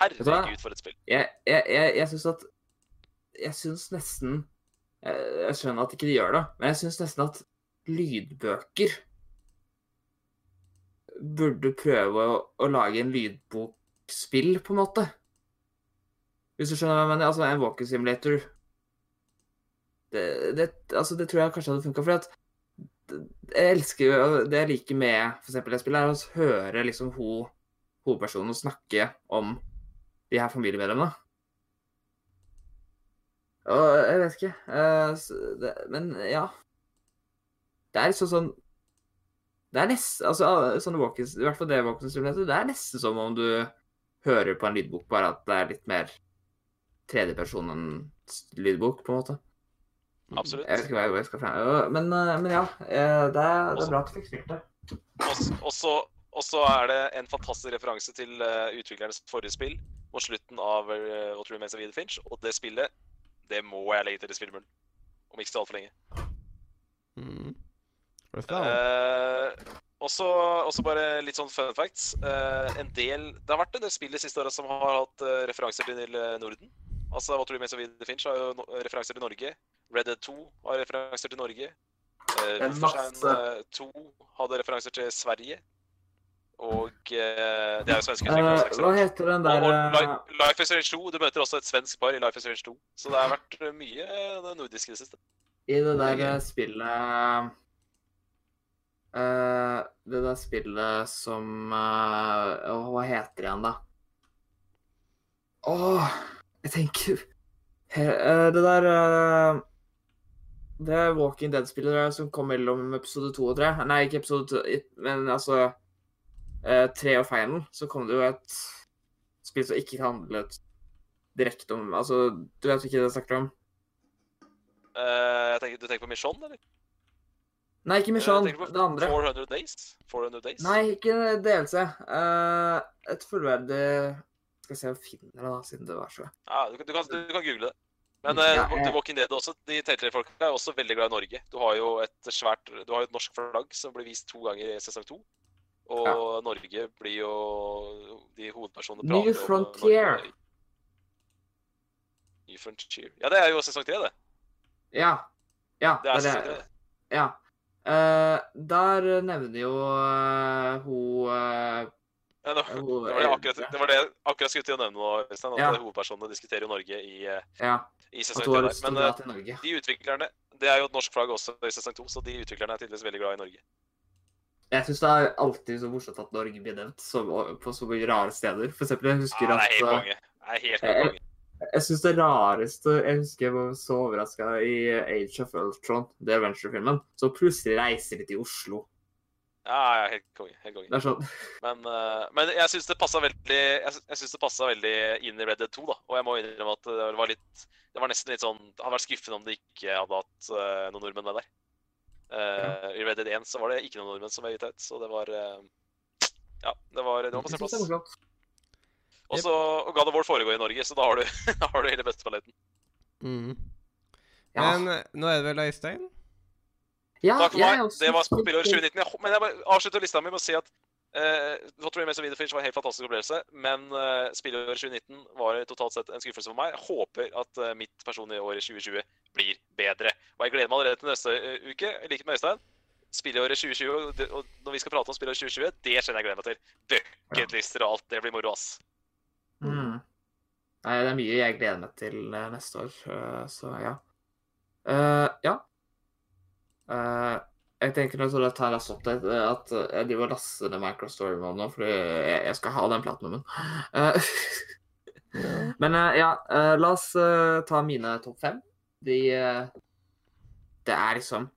Herregud, for et spill. Jeg, jeg, jeg, jeg syns at Jeg syns nesten jeg, jeg skjønner at ikke de gjør det, men jeg syns nesten at lydbøker burde prøve å, å lage en lydbokspill, på en måte. Hvis du skjønner hva jeg mener? Altså, en walking simulator det, det, altså, det tror jeg kanskje hadde funka, for at jeg elsker Det jeg liker med eksempel det spillet, er å høre liksom ho, hovedpersonen snakke om de her familiemedlemmene. Og jeg vet ikke eh, Men ja. Det er liksom sånn Det er nesten altså, sånne walkers, I hvert fall det simulator, det er nesten som om du hører på en lydbok, bare at det er litt mer tredjeperson enn lydbok, på en måte. Absolutt. Jeg vet ikke hva jeg- skal. Øh, Men, eh, men ja, eh, det er, det er bra at du fikk spilt det. Også- også- Og så er det en fantastisk referanse til eh, utviklernes forrige spill mot slutten av uh, What Remains of Edith Finch. Og det spillet, det må jeg legge til i spillmuren. Om ikke så altfor lenge. Mm. Øystein? Eh, også, også bare litt sånn fun facts. Uh, en del, det har vært en del spill de siste åra som har hatt uh, referanser til Norden. Altså, What Remains of Edith Finch har jo no referanser til Norge. Red Dead 2 har referanser til Norge. Uh, er masse. 2 hadde referanser til Sverige. Og eh, det er jo svenske uh, hva heter den der og og Li- Life is Strange 2. Du møter også et svensk par i Life is Strange 2. Så det har vært eh, mye eh, det nordiske i det siste. I det der eh, spillet uh, Det der spillet som uh, Hva heter det igjen, da? Åh Jeg tenker eh, Det der eh, Det er Walking Dead-spillet som kom mellom episode 2 og 3. Nei, ikke episode 2, men altså eh, Tre og final, så kom det jo et spill som ikke handlet direkte om Altså, du vet ikke det jeg snakker om? Uh, jeg tenker, du tenker på Mission, eller? Nei, ikke Mission. Uh, Det andre. 400 Days? 400 Days? Nei, ikke DLC. Uh, et fullverdig Skal se om jeg finner det, da, siden det var så Ja, du, kan- du, kan, du kan google det. Men uh, Ja, jeg- Walking Dead også, de Telltale-folka er også veldig glad i Norge. Du har jo et svært, du har jo et norsk flagg som blir vist to ganger i sesong to. Og Ja. Norge blir jo De hovedpersonene prater New Frontier. Norge. New Frontier. Ja, det er jo sesong tre, det. Ja. Ja. Det er det er ja. Uh, der nevner jo uh, hun uh, Ja, det, hun det var det akkurat, det var det jeg akkurat skulle til å nevne nå, Øystein. At Ja. hovedpersonene diskuterer jo Norge i, eh, Ja. i sesong tre. Men eh, de utviklerne Det er jo et norsk flagg også i sesong to, så de utviklerne er tydeligvis veldig glad i Norge. Jeg syns det er alltid så morsomt at Norge blir nevnt som, på så mange rare steder. For eksempel, jeg husker Ja, at helt eh, jeg- konge. Jeg syns det rareste Jeg husker jeg var så overraska i Age of Ultron, det Adventure-filmen. Så plutselig reiser de til Oslo. Ja, ja, helt konge. Helt konge. Det er sånn Men, uh, men jeg syns det passa veldig Jeg, synes det veldig inn i Red Dead 2, da. Og jeg må innrømme at det var litt Det var nesten litt sånn Det hadde vært skuffende om det ikke hadde hatt uh, noen nordmenn med der. Eh, I Red Dead 1 så var det ikke noen nordmenn som var gitt ut, så det var uh, Ja, det var, det var på sin plass. Og så ga det vår foregå i Norge, så da har du, da har du hele besteballetten. Mm. Ja, Men eh, nå er det vel Øystein? ja Takk for meg. Det var spillåret spillår 2019. Jeg, men jeg avslutter lista mi med å si at uh, Hot Remains of Winterfinch var en helt fantastisk opplevelse, men uh, spillåret 2019 var totalt sett en skuffelse for meg. Jeg håper at uh, mitt personlige år i 2020 blir bedre. Og jeg gleder meg allerede til neste uh, uke, i likhet med Øystein. Spillåret 2020, og det- og når vi skal prate om spillåret 2020, det kjenner jeg gleder meg til. Bucketlister og alt. Det blir moro, ass. Mm. Nei, det er mye jeg gleder meg til eh, neste år, eh, så ja. Eh, ja. Eh, jeg tenker når jeg tar raskt opp det, eh, at eh, jeg driver og laster ned Microstory Mode nå, fordi jeg, jeg skal ha den platinumen. Eh, Men uh, ja, uh, la oss eh, ta mine topp fem. De eh, Det er liksom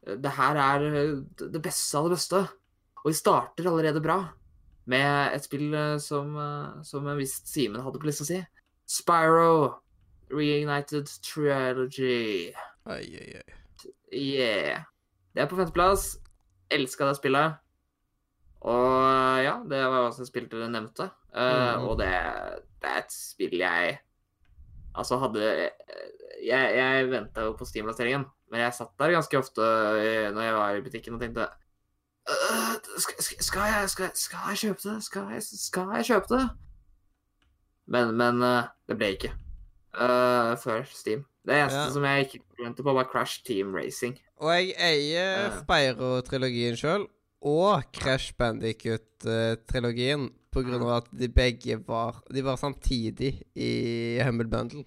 Det her er eh, det beste av det beste. Og vi starter allerede bra med et spill eh, som, eh, som en viss Simen hadde på lyst til å si. Spyro Reignited Trilogy. Oi, oi, oi. Yeah. Det er på femteplass. Elska det spillet. Og ja, det var også et spill dere nevnte. Uh, mm. Og det, det er et spill jeg Altså hadde Jeg, jeg venta jo på Steam-lanseringen, men jeg satt der ganske ofte eh, når jeg var i butikken og tenkte «Øh, skal, skal, skal, jeg, skal, skal jeg kjøpe det? Skal jeg, skal jeg kjøpe det? Men, men eh, det ble ikke. Uh, før Steam. Det eneste Ja. som jeg ikke begynte på, var Crash Team Racing. Og jeg eier Ja. Spyro-trilogien sjøl, og Crash Bandicut-trilogien, på grunn av at de begge var De var samtidig i Humble Bundle.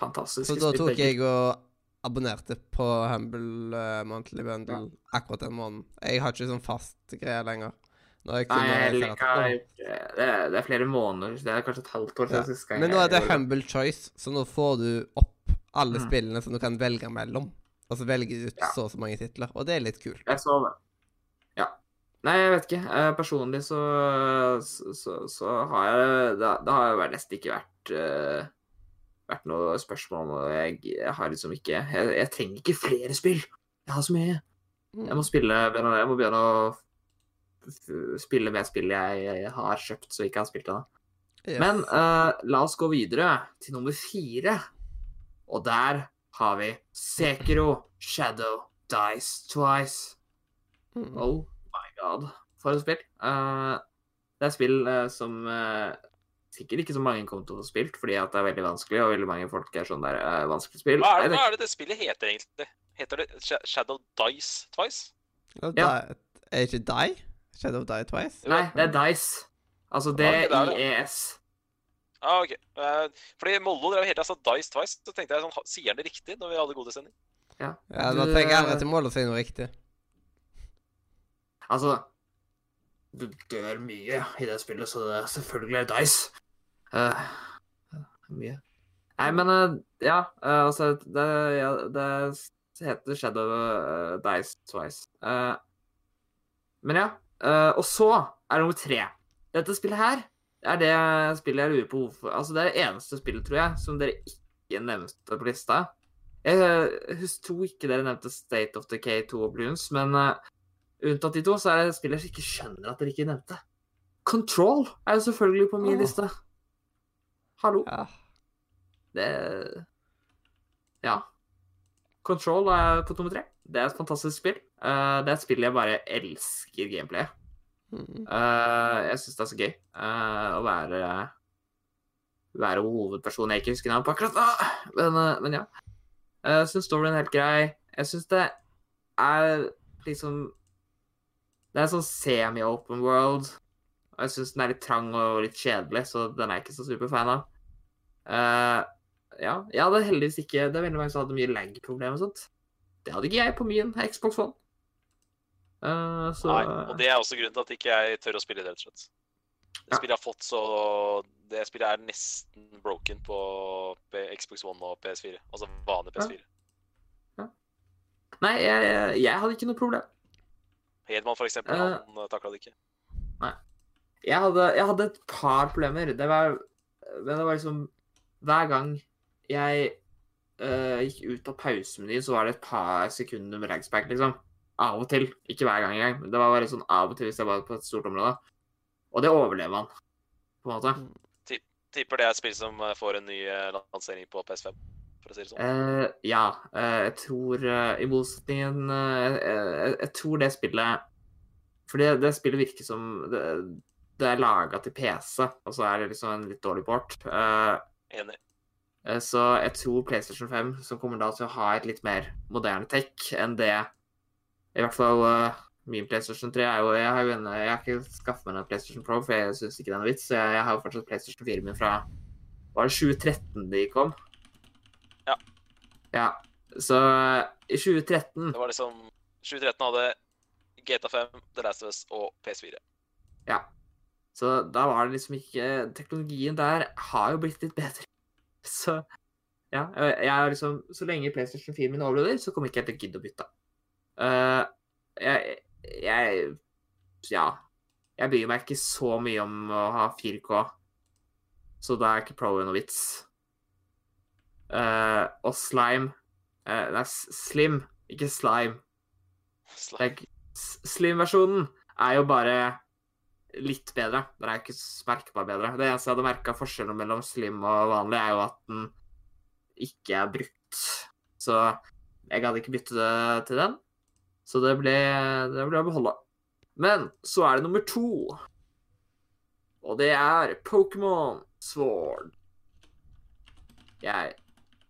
Fantastisk. Så da tok jeg og abonnerte på Humble eh, Monthly Bundle akkurat den måneden. Jeg har ikke sånn fast greie lenger. Nei, liker det, er, det er flere måneder. Det er kanskje et halvt år Ja. sist gang. Men nå er det. Humble Choice, så nå får du opp alle Mm. spillene som du kan velge mellom. Altså velge ut Ja. så og så mange titler, og det er litt kult. Jeg så det. Ja. Nei, jeg vet ikke. Eh, Personlig så, så, så, så har jeg Det, det har jo nesten ikke vært eh, vært noe spørsmål om og jeg, jeg har liksom ikke jeg, jeg trenger ikke flere spill. Jeg har så mye. Jeg må spille Jeg må begynne å spille med spill jeg, jeg har kjøpt så ikke har spilt ennå. Yes. Men eh, la oss gå videre til nummer fire. Og der har vi Sekiro Shadow Dice Twice. Mm. Oh my god, for et spill. Uh, det er et spill uh, som uh, sikkert ikke så mange kommer til å få spilt, fordi at det er veldig vanskelig, og veldig mange folk er sånn der uh, vanskelig spill. Hva er, det, hva er det det spillet heter, egentlig? Heter det Sha- Shadow Dice Twice? Ja. Ja. Er det ikke Die? Shadow Die Twice? Nei, det er Dice. Altså er. D-I-E-S. Ah, ok. Eh, fordi Mollo drev helt altså Dice Twice, så tenkte jeg sånn, sier han det riktig når vi hadde gode sending? Ja. Ja, Du, trenger jeg til Mollo å si noe riktig. Altså Du dør mye i det spillet, så det er selvfølgelig Dice. Uh, mye. Nei, men uh, ja, uh, altså det, ja, det heter Shadow uh, Dice Twice. Eh, men ja. eh, og så er det nummer tre. Dette spillet her er det spillet jeg lurer på hvorfor Altså, det er det eneste spillet, tror jeg, som dere ikke nevnte på lista. Jeg husker, hus- tror ikke dere nevnte State of Decay 2 og Bloons, men uh, unntatt de to, så er det spillet jeg ikke skjønner at dere ikke nevnte. Control er jo selvfølgelig på min oh. liste. Hallo. Ja. Det Ja. Control er på nummer tre. Det er et fantastisk spill. Uh, det er et spill jeg bare elsker gameplayet. Eh, jeg syns det er så gøy uh, å være være hovedperson. Jeg ikke husker navnet på akkurat nå, men, uh, men ja. Jeg syns storyen er helt grei. Jeg syns det er liksom Det er sånn semi-open world. Og jeg syns den er litt trang og litt kjedelig, så den er jeg ikke så superfan av. Ja, jeg hadde heldigvis ikke Det er veldig mange som hadde mye lag-problemer og sånt. Det hadde ikke jeg på min Xbox One. Eh, så Nei, og det er også grunnen til at ikke jeg tør å spille det, rett og slett. Det Ja. spillet har fått så Det spillet er nesten broken på Xbox One og PS4. Altså vanlig PS4. Nei, jeg, jeg, hadde ikke noe problem. Hedman, for eksempel, uh, han takla det ikke. Jeg hadde, jeg hadde et par problemer. Det var, men det var liksom Hver gang jeg uh, gikk ut av pausemenyen, så var det et par sekunder med lagsback, liksom. Av og til. Ikke hver gang engang. men Det var bare sånn av og til hvis jeg var på et stort område. Og det overlever man. på en måte. Tipper det er et spill som eh, får en ny eh, lansering på PS5, for å si det sånn. Uh, ja, Uh, jeg tror uh, i motsetning eh, jeg, jeg tror det spillet For det, det spillet virker som det, det er laga til PC, og så er det liksom en litt dårlig port. Eh, Enig. Eh, Så jeg tror PlayStation 5, som kommer da til å ha et litt mer moderne tech enn det I hvert fall eh, min PlayStation 3 er jo Jeg har jo en, jeg har ikke skaffet meg noen PlayStation Pro, for jeg syns ikke det er noe vits. Så jeg, jeg har jo fortsatt PlayStation 4 min fra Var det 2013 de kom? Ja. Ja. Så i 2013 Det var liksom 2013 hadde GTA 5, The Last of Us og PS4. Ja. Så da var det liksom ikke Teknologien der har jo blitt litt bedre. Så ja. Jeg er liksom Så lenge PlayStation 4 min overlever, så kommer ikke jeg til å gidde å bytte. Eh, jeg, jeg Ja. Jeg bryr meg ikke så mye om å ha 4K, så da er ikke Pro noe vits. Uh, og Slime uh, Nei, Slim, ikke Slime. slime. Er Slim-versjonen er jo bare litt bedre. Den er ikke merkbar bedre. Det eneste jeg hadde merka forskjellen mellom slim og vanlig, er jo at den ikke er brukt. Så jeg hadde ikke byttet det til den. Så det ble, det ble å beholde. Men så er det nummer to. Og det er Pokémon Sword. Jeg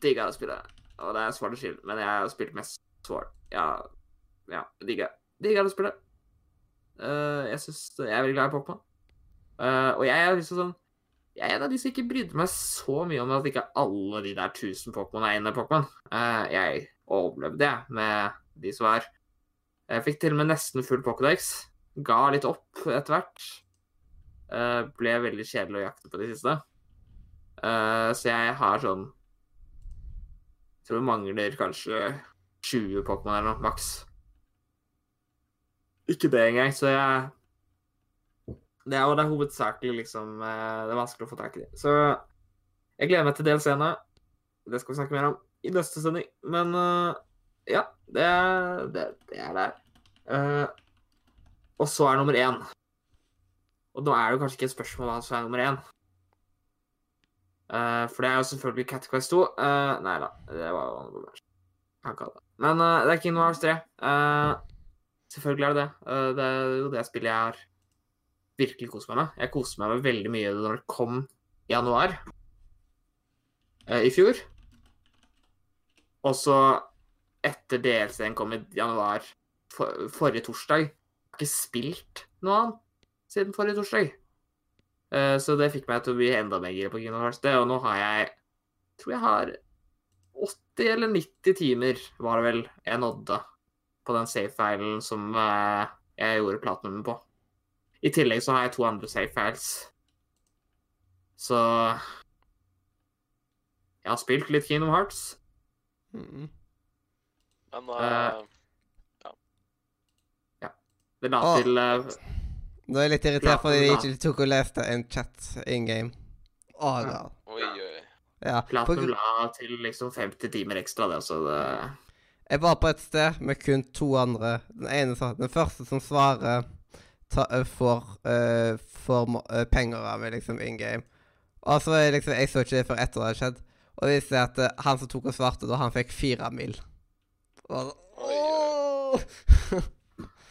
digga det spillet. Og det er svart Shield, men jeg har spilt mest Sword. Ja, ja digga. Digga det spillet. Uh, jeg synes Jeg er veldig glad i Pokémon. Uh, og jeg er liksom sånn Jeg er en av de som ikke brydde meg så mye om at ikke alle de der 1000 Pokémon er inne i Pokémon. Uh, jeg overlevde, jeg, med de som er. Jeg fikk til og med nesten full Pokédex. Ga litt opp etter hvert. Eh, ble veldig kjedelig å jakte på de siste. Eh, så jeg har sånn Jeg tror det mangler kanskje 20 Pokémon eller noe, maks. Ikke det engang, så jeg Det er jo det er hovedsakelig liksom eh, Det er vanskelig å få tak i det. Så jeg gleder meg til del scene. Det skal vi snakke mer om i neste sending. Men eh, ja, det, det, det er der. Uh, og så er nummer én. Og nå er det jo kanskje ikke et spørsmål hva som er nummer én. Uh, for det er jo selvfølgelig Cat Quest 2. Uh, nei da, det var jo noe mer. Men uh, det er Kingdom Hearts 3. Eh, selvfølgelig er det det. Eh, det er jo det spillet jeg har virkelig kost meg med. Jeg koste meg med veldig mye når det kom i januar eh, i fjor. Og så etter DLC-en kom i januar for, forrige torsdag. Jeg har ikke spilt noe annet siden forrige torsdag. Uh, så det fikk meg til å bli enda mer gira på Kingdom Hearts. Det, og nå har jeg tror jeg har 80 eller 90 timer, var det vel, jeg nådde på den save-filen som uh, jeg gjorde platinumen på. I tillegg så har jeg to andre save-files. Så Jeg har spilt litt Kingdom Hearts. Mm. Men uh, ja. ja. Det la Åh. til eh, Nå er jeg litt irritert fordi jeg ikke tok og leste en chat in game. Å, Ja. da. oi, oi. Ja. Platinum la til liksom 50 timer ekstra, det, så det Jeg var på et sted med kun to andre. Den ene sa Den første som svarer, ta, får, øh, får øh, penger av meg, liksom, in game. Og så liksom Jeg så ikke det før etter det hadde skjedd. Og det viste seg at uh, han som tok og svarte, da, han fikk fire mil.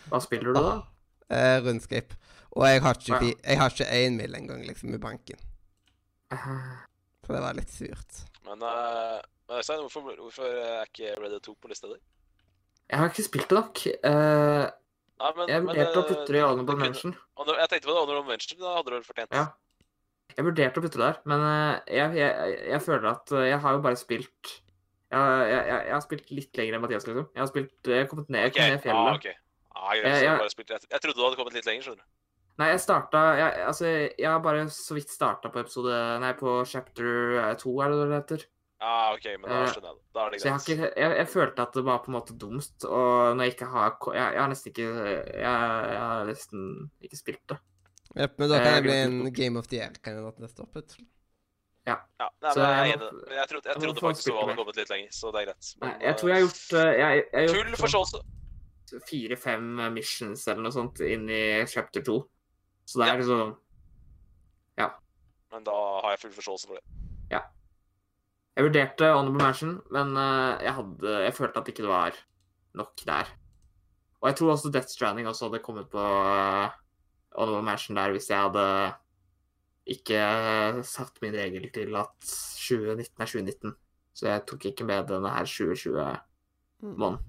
Hva spiller du, da? Eh, Runescape. Og jeg har ikke, fi, jeg har ikke én mil engang, liksom, i banken. Eh, Så det var litt surt. Men uh, Øystein, hvorfor, hvorfor er ikke Red Dead 2 på lista di? Jeg har ikke spilt det nok. Uh, Nei, men, jeg vurderte å eh, putte det i Honorable Mention. Jeg tenkte på det Honorable Mention, da hadde du vel fortjent. Ja. Jeg vurderte å putte det der, men eh, jeg, jeg, jeg føler at eh, jeg har jo bare spilt jeg, jeg, jeg, jeg har spilt litt lenger enn Mathias, liksom. Jeg har spilt Jeg har kommet ned, jeg kom ned i fjellet. Ah, ok. Ah, Jeg- jeg- spilte- jeg, jeg trodde du hadde kommet litt lenger, skjønner du. Nei, jeg starta jeg, Altså, jeg har bare så vidt starta på episode Nei, på chapter eh, to, er det det heter. Ah, ok, men da Eh, skjønner jeg det. Da er det greit. Så jeg, har ikke, jeg, jeg følte at det var på en måte dumt, og når jeg ikke har Jeg, jeg har nesten ikke jeg, jeg har nesten ikke spilt det. Ja, men da kan jeg det bli en. Game of the Year-kandidat neste år. plutselig. Ja, nei, Så men jeg jeg Men jeg trodde, jeg jeg trodde faktisk du hadde kommet litt lenger, så det er greit. Nei, jeg tror jeg har gjort eh, jeg, jeg har eh, Full sånn forståelse. fire-fem missions eller noe sånt inn i chapter 2. Så det er liksom Ja. Men da har jeg full forståelse for det. Ja. Jeg vurderte Honorable Mansion, men eh, jeg, hadde, jeg følte at ikke det var nok der. Og jeg tror også Death Stranding også hadde kommet på Honorable Mansion der hvis jeg hadde ikke satt min regel til at 2019 er 2019. Så jeg tok ikke med denne her 2020-måneden.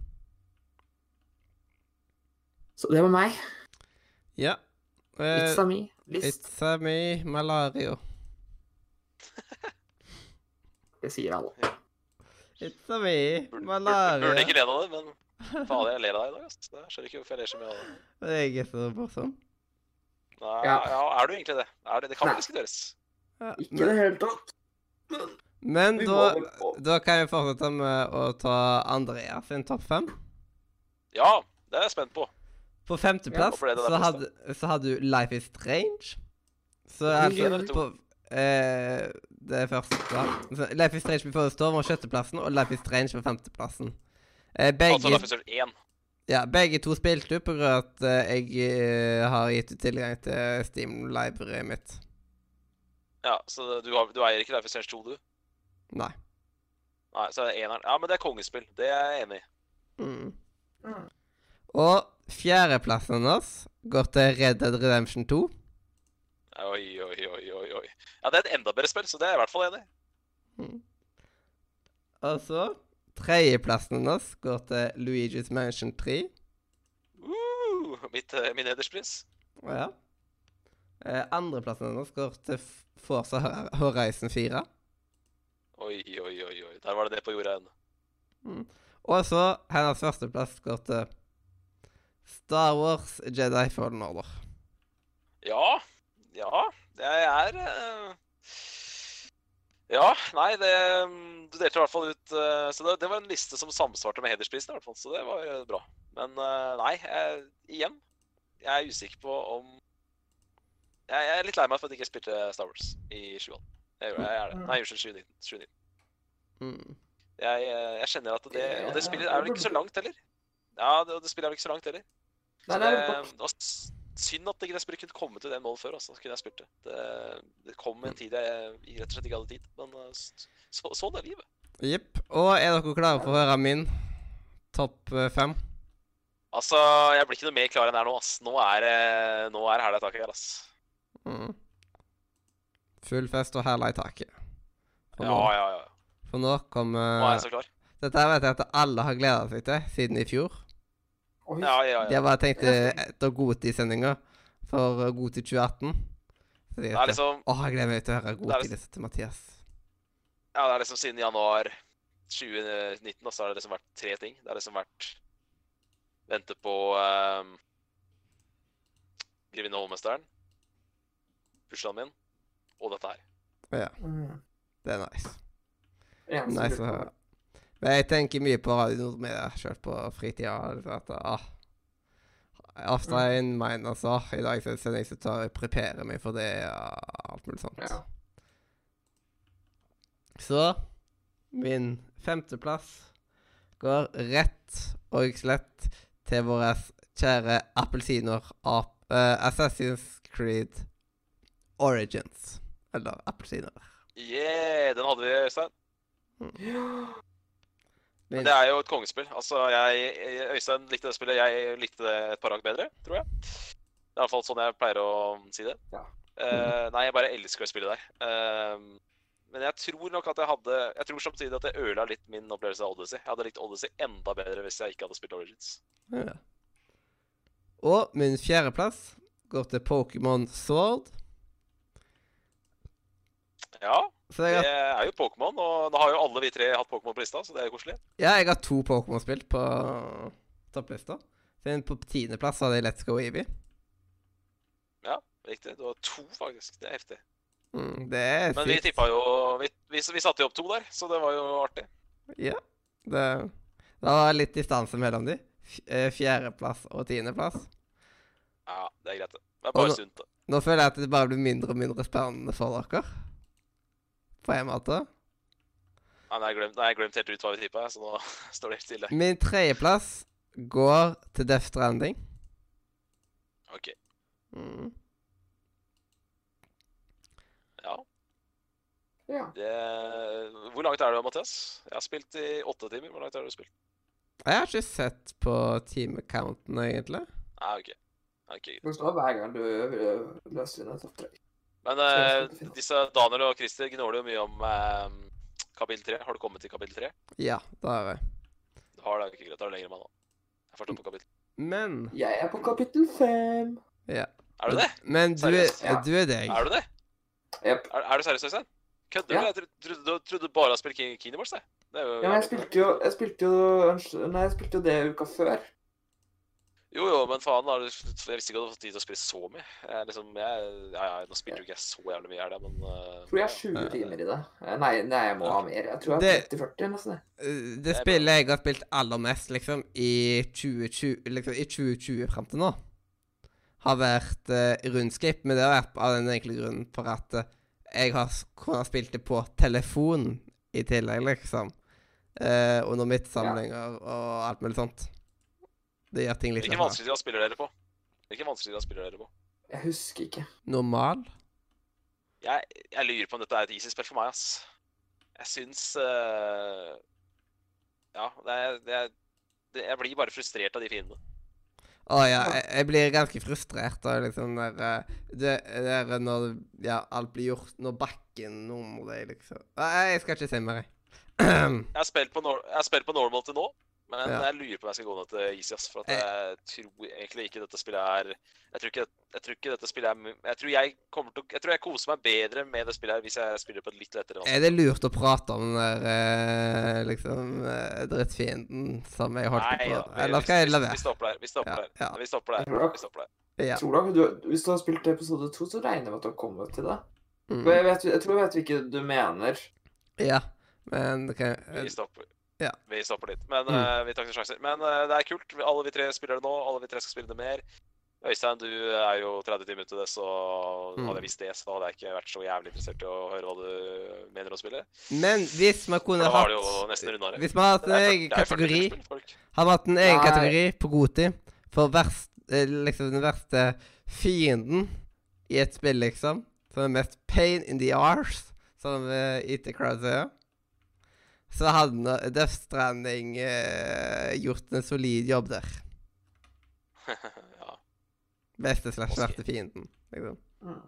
Så det var meg. Ja. Uh, It's a me. List. It's a me, Malario. Det sier alle. It's a me, Burde, burde, Malario. burde ikke le av det, men faen, jeg ler av deg i dag. ass. Jeg skjønner ikke hvorfor jeg ler så mye av det. Jeg er så morsom. Nei, Ja. ja. er du egentlig det? Er det? Det kan Nei. diskuteres. Ja. Ikke i det hele tatt. Men da, vel på. da kan vi fortsette med å ta Andrea sin topp fem. Ja, det er jeg spent på. På femteplass der så, hadde, så hadde du Life is Strange. Så altså det på, eh, Det første så Life is Strange the Storm var sjetteplassen, og Life is Strange på femteplassen. Eh, begge, Altså Life is Strange 1. ja, begge to spilte ut på grunn av at eh, jeg eh, har gitt ut tilgang til Steam Library mitt. Ja, så du, har, du eier ikke Life is 2, du? Nei. Nei, så er det eneren. Ja, men det er kongespill. Det er jeg enig i. Mm. Mm. Og fjerdeplassen hans går til Red Dead Redemption 2. Oi, oi, oi, oi, oi. Ja, det er et enda bedre spill, så det er jeg i hvert fall enig i. Og så tredjeplassen hennes går til Luigi's Mansion 3. Uh, mitt, eh, min hederspris. Ja. Eh, andreplassen hennes går til Forsa Horizon 4. Oi, oi, oi, oi. Der var det det på jorda igjen. Og så hennes førsteplass går til Star Wars Jedi Fallen Order. Ja. Ja. Det er eh, Ja, nei, det Du delte i hvert fall ut eh, Så det, det var en liste som samsvarte med hedersprisen, i hvert fall. Så det var bra. Men eh, nei, jeg, igjen. Jeg er usikker på om jeg, jeg er litt lei meg for at jeg ikke spilte Star Wars i 2018. Jeg, jeg er det. Nei, unnskyld, 2019. 2019. Mm. Jeg, eh, jeg kjenner at det Og det spillet er vel ikke så langt heller? Ja, det, og det spillet er vel ikke så langt heller. Så det, s- synd at det kunne komme til den målet før. Altså, kunne jeg spurt det. det. Det kom en tid jeg rett og slett ikke hadde tid. Men eh, så, sånn er livet. Jepp. Og er dere klare for å høre min topp eh, fem? Altså, jeg blir ikke noe mer klar enn jeg er nå. ass. Nå er, det- nå er hæla i taket her, ass. Mm. Full fest og hæla i taket. For, Ja, nå, ja, ja. for nå kommer Nå er jeg så klar. Dette vet jeg at alle har gleda seg til siden i fjor. Oi. Ja, ja, ja. har bare tenkte etter Goti-sendinga for eh, Goti 2018. Så jeg, Det er liksom Åh, jeg gleder meg til å høre Det Goti-lista til Mathias. Ja, det er liksom siden januar 2019 da, så har det liksom vært tre ting. Det har liksom vært Vente på um, Grevinne Holmesteren, bursdagen min, og dette her. Ja, Mm. det er nice. Nice å høre. Men jeg tenker mye på Radio Nordmedia sjøl på fritida. liksom at, ah, Ofte er en mind, altså. I dag så er det sending, så tar jeg preparer meg for det og alt mulig sånt. Ja. Så min femteplass går rett og slett til våre kjære appelsiner av uh, Assassin's Creed Origins. Eller appelsiner. Yeah, den hadde vi, Øystein. Min, Men det er jo et kongespill. Altså, jeg, Øystein likte det spillet. Jeg likte det et par hakk bedre, tror jeg. Det er iallfall sånn jeg pleier å si det. Ja. Uh, nei, jeg bare elsker det spillet der. Uh, men jeg tror nok at jeg hadde Jeg tror samtidig at jeg ødela litt min opplevelse av Odyssey. Jeg hadde likt Odyssey enda bedre hvis jeg ikke hadde spilt Origins. ja. Og min fjerdeplass går til Pokémon Sword. Ja, Så jeg det er jo Pokémon, og nå har jo alle vi tre hatt Pokémon på lista, så det er jo koselig. ja, jeg har to Pokémon-spill på topplista. Så På tiendeplass hadde jeg Let's Go Eevee. Riktig. Du har to, faktisk. Det er heftig. Mm, det er Men vi tippa jo vi, vi, vi satte jo opp to der, så det var jo artig. Ja. Det, det var litt distanse mellom de. Eh, Fjerdeplass og tiendeplass. Ja, det er greit, det. Det er bare sunt, det. Nå føler jeg at det bare blir mindre og mindre spennende for dere. På en måte. Nei, har jeg glemt, har jeg glemt helt ut hva vi tippa, så nå står det helt stille. Min tredjeplass går til Death Stranding. OK. Mm. Ja. Ja. Det... Hvor langt er du, Mathias? Jeg har spilt i åtte timer. Hvor langt har du spilt? Jeg har ikke sett på timecounten, egentlig. Nei, ok. Ok, det Du står hver gang du løser inn et oppdrag. Men jeg eh, finne. disse Daniel og Christer gnåler jo mye om uh, kapittel 3. Har du kommet til kapittel 3? Ja, det har jeg. Du har det ikke greit. Da er det lenger enn meg nå. Jeg er fortsatt på kapittel. Men Jeg er på kapittel 5. Ja. Er du det? Men du er, Ja. du er deg. Er du det? Yep. Er, er du seriøs, Øystein? Kødder du? Jeg trodde, du trodde du bare hadde spilt King, Kingdom er jo, Ja, men jeg spilte jo Jeg spilte jo Nei, jeg spilte jo det uka før. Jo, jo, men faen, da, jeg visste ikke at du hadde fått tid til å spille så mye. Jeg, liksom, jeg, ja, ja, nå spilte jo ikke jeg så jævlig mye her, men uh, tror jeg har 20 timer i det. Eh, Nei, nei, jeg må ha mer. Jeg tror jeg har Det- 30-40 nesten. Eh, Det spillet jeg har spilt aller mest, liksom, i 2020, liksom, i 2020 fram til nå, har vært uh, Runescape. Men det har vært av den enkle grunnen for at uh, jeg har kunnet spilt det på telefon i tillegg, liksom. Uh, under midtsamlinger og alt mulig sånt. Det gjør ting litt Hvilken vanskeligere spiller dere på? Hvilken vanskeligere spiller dere på? Jeg husker ikke. Normal? Jeg, jeg lurer på om dette er et easy spill for meg, ass. Jeg syns uh, Ja, det er, det er det, Jeg blir bare frustrert av de fiendene. Å ja, jeg, jeg blir ganske frustrert av liksom der eh, Det der er når ja, alt blir gjort Når bakken nummer deg, liksom. Nei, jeg skal ikke se mer, jeg. Jeg har spilt på, nor jeg har spilt på normal til nå, men Ja. jeg lurer på om jeg skal gå ned til easy. For at jeg tror egentlig ikke dette spillet er Jeg tror ikke, jeg tror ikke dette spillet er Jeg tror jeg til Jeg tror jeg koser meg bedre med det spillet her hvis jeg spiller på et litt lettere vanskelig. Er det lurt å prate om den der eh, liksom eh, drittfienden som jeg holdt Nei, på ja, Eller skal jeg la være? vi stopper der. Vi stopper der. ja. Vi stopper der. Vi stopper der. Ja. Tror du, du, hvis du har spilt episode to, så regner jeg med at du har kommet til det. Mm. For jeg, vet, jeg tror jeg vet hvilke du mener. Ja, men det kan Vi stopper. Ja. Vi stopper litt. Men Mm. uh, vi tar ikke sjanser. Men uh, det er kult. Alle vi tre spiller det nå. Alle vi tre skal spille det mer. Øystein, du er jo 30 timer i det, så Mm. hadde jeg visst det, så hadde jeg ikke vært så jævlig interessert i å høre hva du mener å spille. Men hvis man kunne kunne da var det jo hatt nesten rundere. Hvis man hadde hatt en egen 40 det 40 kategori. Hadde vi hatt en egen Nei. kategori på Goti for verst, eh, liksom den verste fienden i et spill, liksom. Som er mest pain in the arse, som uh, IT Crowd sier. Så hadde Death Stranding eh, gjort en solid jobb der. ja. Beste slags verste fienden, liksom. Mm.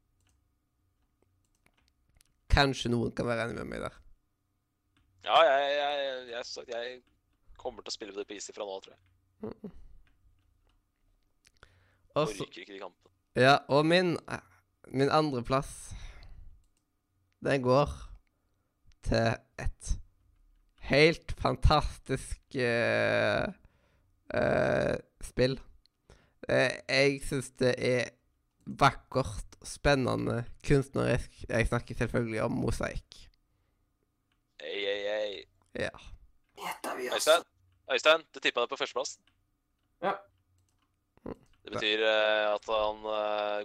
Kanskje noen kan være enig med meg der. ja, jeg, jeg, jeg, jeg kommer til å spille det på easy fra nå av, tror jeg. Og så Orker ikke de kampene. Ja, og min Min andreplass Den går til et helt fantastisk uh, uh, spill. Uh, jeg syns det er vakkert, spennende, kunstnerisk. Jeg snakker selvfølgelig om mosaikk. Ei, ei, ei. Ja. Øystein, Øystein, du tippa det på førsteplass. Ja. Det betyr at han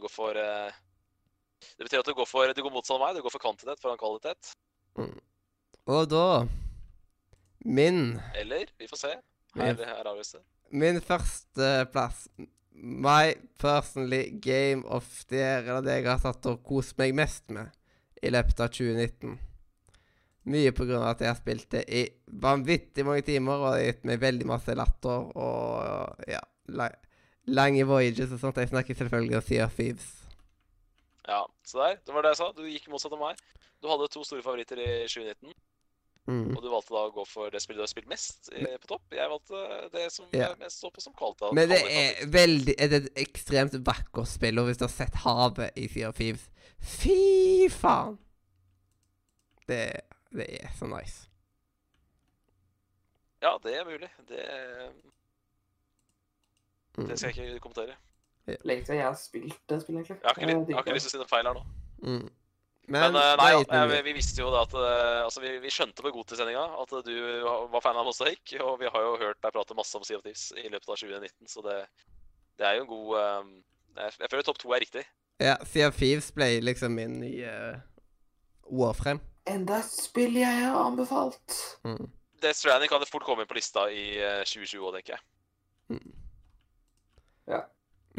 går for Det betyr at du går for Du går motsatt av meg. Du går for kvantitet foran kvalitet. Og da Min Eller vi får se. Her, her avgjøres det. Min førsteplass My personally game of the year, eller det jeg har satt og kost meg mest med i løpet av 2019. Mye på grunn av at jeg har spilt det i vanvittig mange timer, og det har gitt meg veldig masse latter og ja, la lange voyages og sånt. Jeg snakker selvfølgelig om Sea of Thieves. Ja, så der. Det var det jeg sa. Du gikk motsatt av meg. Du hadde to store favoritter i 2019, Mm. og du valgte da å gå for det spillet du har spilt mest eh, på topp. Jeg valgte det som Ja. jeg mest så på som kvalitet. Men det er veldig Det er et ekstremt vakkert spill, og hvis du har sett havet i Sea of Thieves Fy faen! Det, det er så nice. Ja, det er mulig. Det, Mm. det skal jeg ikke kommentere. Lenge siden jeg har spilt det spillet, egentlig. Jeg har ikke, Jeg har ikke lyst til å si noe feil her nå. Mm. Men, Men, eh, nei, ja, eh, vi, vi visste jo da at eh, Altså, vi, vi skjønte på Godtid-sendinga at du var fan av Mosaic, og vi har jo hørt deg prate masse om Sea of Thieves i løpet av 2019, så det, det er jo en god um, Jeg jeg føler topp to er riktig. Ja, Sea of Thieves ble liksom min nye uh, Warframe. Enda et spill jeg har anbefalt. Mm. Death Stranding kan det fort komme inn på lista i uh, 2020 òg, tenker jeg. Ja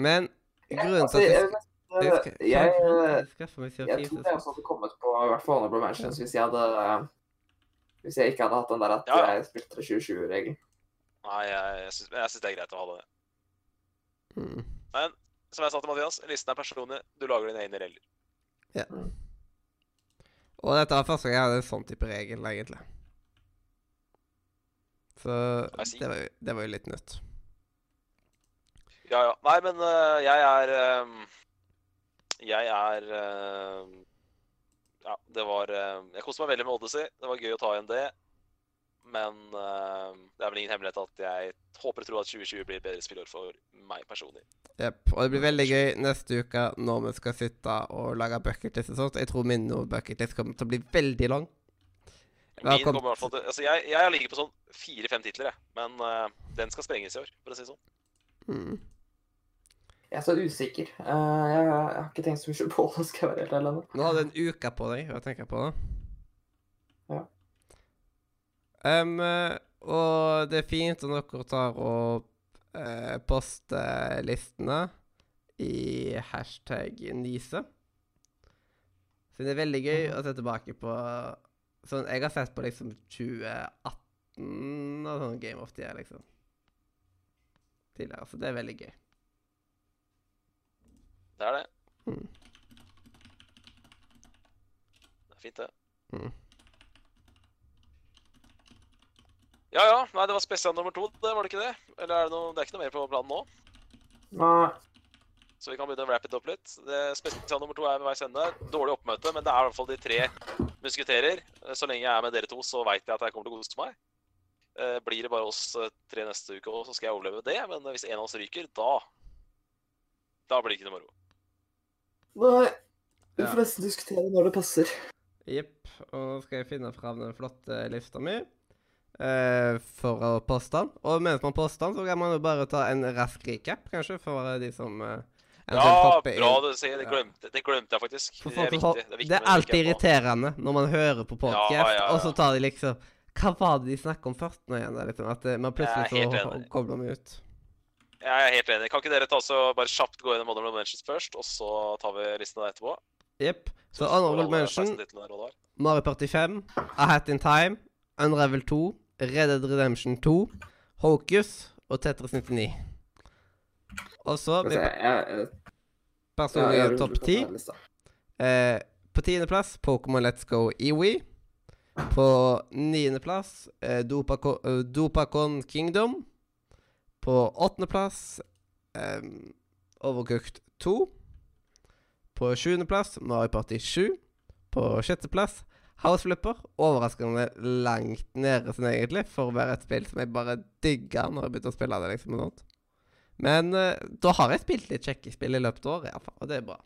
Men grunnen Altså, til at jeg, skal, jeg, jeg skaffer meg jeg CO4. tror jeg også hadde kommet på i hvert fall Honorable Mentions hvis jeg hadde Hvis jeg ikke hadde hatt den der at jeg spilte 2020-regelen. Nei, jeg, jeg syns det er greit å ha det. Mm. Som jeg sa til Mathias, listen er personlig. Du lager dine egne regler. Ja. Og dette er første gang jeg hadde en sånn type regel, egentlig. Så det var, jo, det var jo litt nytt. Ja, ja. Nei, men uh, jeg er øhm, Jeg er øhm, Ja, det var øhm, Jeg koste meg veldig med Odyssey. Det var gøy å ta igjen det. Men øhm, det er vel ingen hemmelighet at jeg håper og tror at 2020 blir et bedre spillår for meg personlig. Jepp. Og det blir veldig gøy neste uke når vi skal sitte og lage bucketlist og sånt. Jeg tror min bucketlist kommer til å bli veldig lang. Min kommer i hvert fall til Altså, jeg, jeg har ligget på sånn fire-fem titler, jeg. Men uh, den skal sprenges i år, for å si det sånn. Mm. Jeg er så usikker. Uh, jeg, jeg har ikke tenkt så mye på det, skal jeg være helt ærlig. nå. hadde du en uke på deg å tenke på det. Ja. Eh, og det er fint om dere tar og uh, poster listene i hashtag Nise. Så det er veldig gøy å se tilbake på Sånn, Jeg har sett på liksom 2018 og sånn Game of the Year, liksom. Tidligere. Så det er veldig gøy. Det er det. Mm. Det er fint, det. Mm. Ja ja. Nei, det var spesial nummer to, det var det ikke det? Eller er det noe Det er ikke noe mer på planen nå? Nei. Så vi kan begynne å wrap it up litt. Det Spesial nummer to er ved veis ende. Dårlig oppmøte, men det er i hvert fall de tre musketerer. Så lenge jeg er med dere to, så veit jeg at jeg kommer til å kose meg. Eh, Blir det bare oss eh, tre neste uke òg, så skal jeg overleve det. Men hvis en av oss ryker, da Da blir det ikke noe moro. Nei. Vi får nesten diskutere når det passer. Jepp. Og nå skal jeg finne fram den flotte lista mi eh, for å poste den. Og mens man poster den, så kan man jo bare ta en rask recap, kanskje, for de som eh, Ja, bra du sier. Det glemte, det glemte jeg faktisk. For Det er viktig. Det er, viktig det er alltid irriterende når man hører på podcast, Ja, ja, og så tar de liksom Hva var det de snakket om først nå igjen? Liksom, at eh, man plutselig så kobler vi ut. Jeg er helt enig. Kan ikke dere ta så bare kjapt gå gjennom Honorable Mentions først, og så tar vi listen der etterpå? Jepp. Så får honorable mention 16 titlene råd her. Mario Party 5, A Hat in Time, Unravel 2, Red Dead Redemption 2, Hocus og Tetris 99. Og så Personlig ja, topp ti. 10. ta lista. Eh, på tiendeplass Pokémon Let's Go Ewi. På niendeplass eh, Dopako- eh, Dopacon Kingdom. På åttendeplass um, Overcooked 2. På sjuendeplass Mario Party 7. På sjetteplass House Flipper. Overraskende langt nede sånn egentlig, for å være et spill som jeg bare digger når jeg begynte å spille det. liksom og sånt. Men uh, da har jeg spilt litt kjekke spill i løpet av året, iallfall, og det er bra.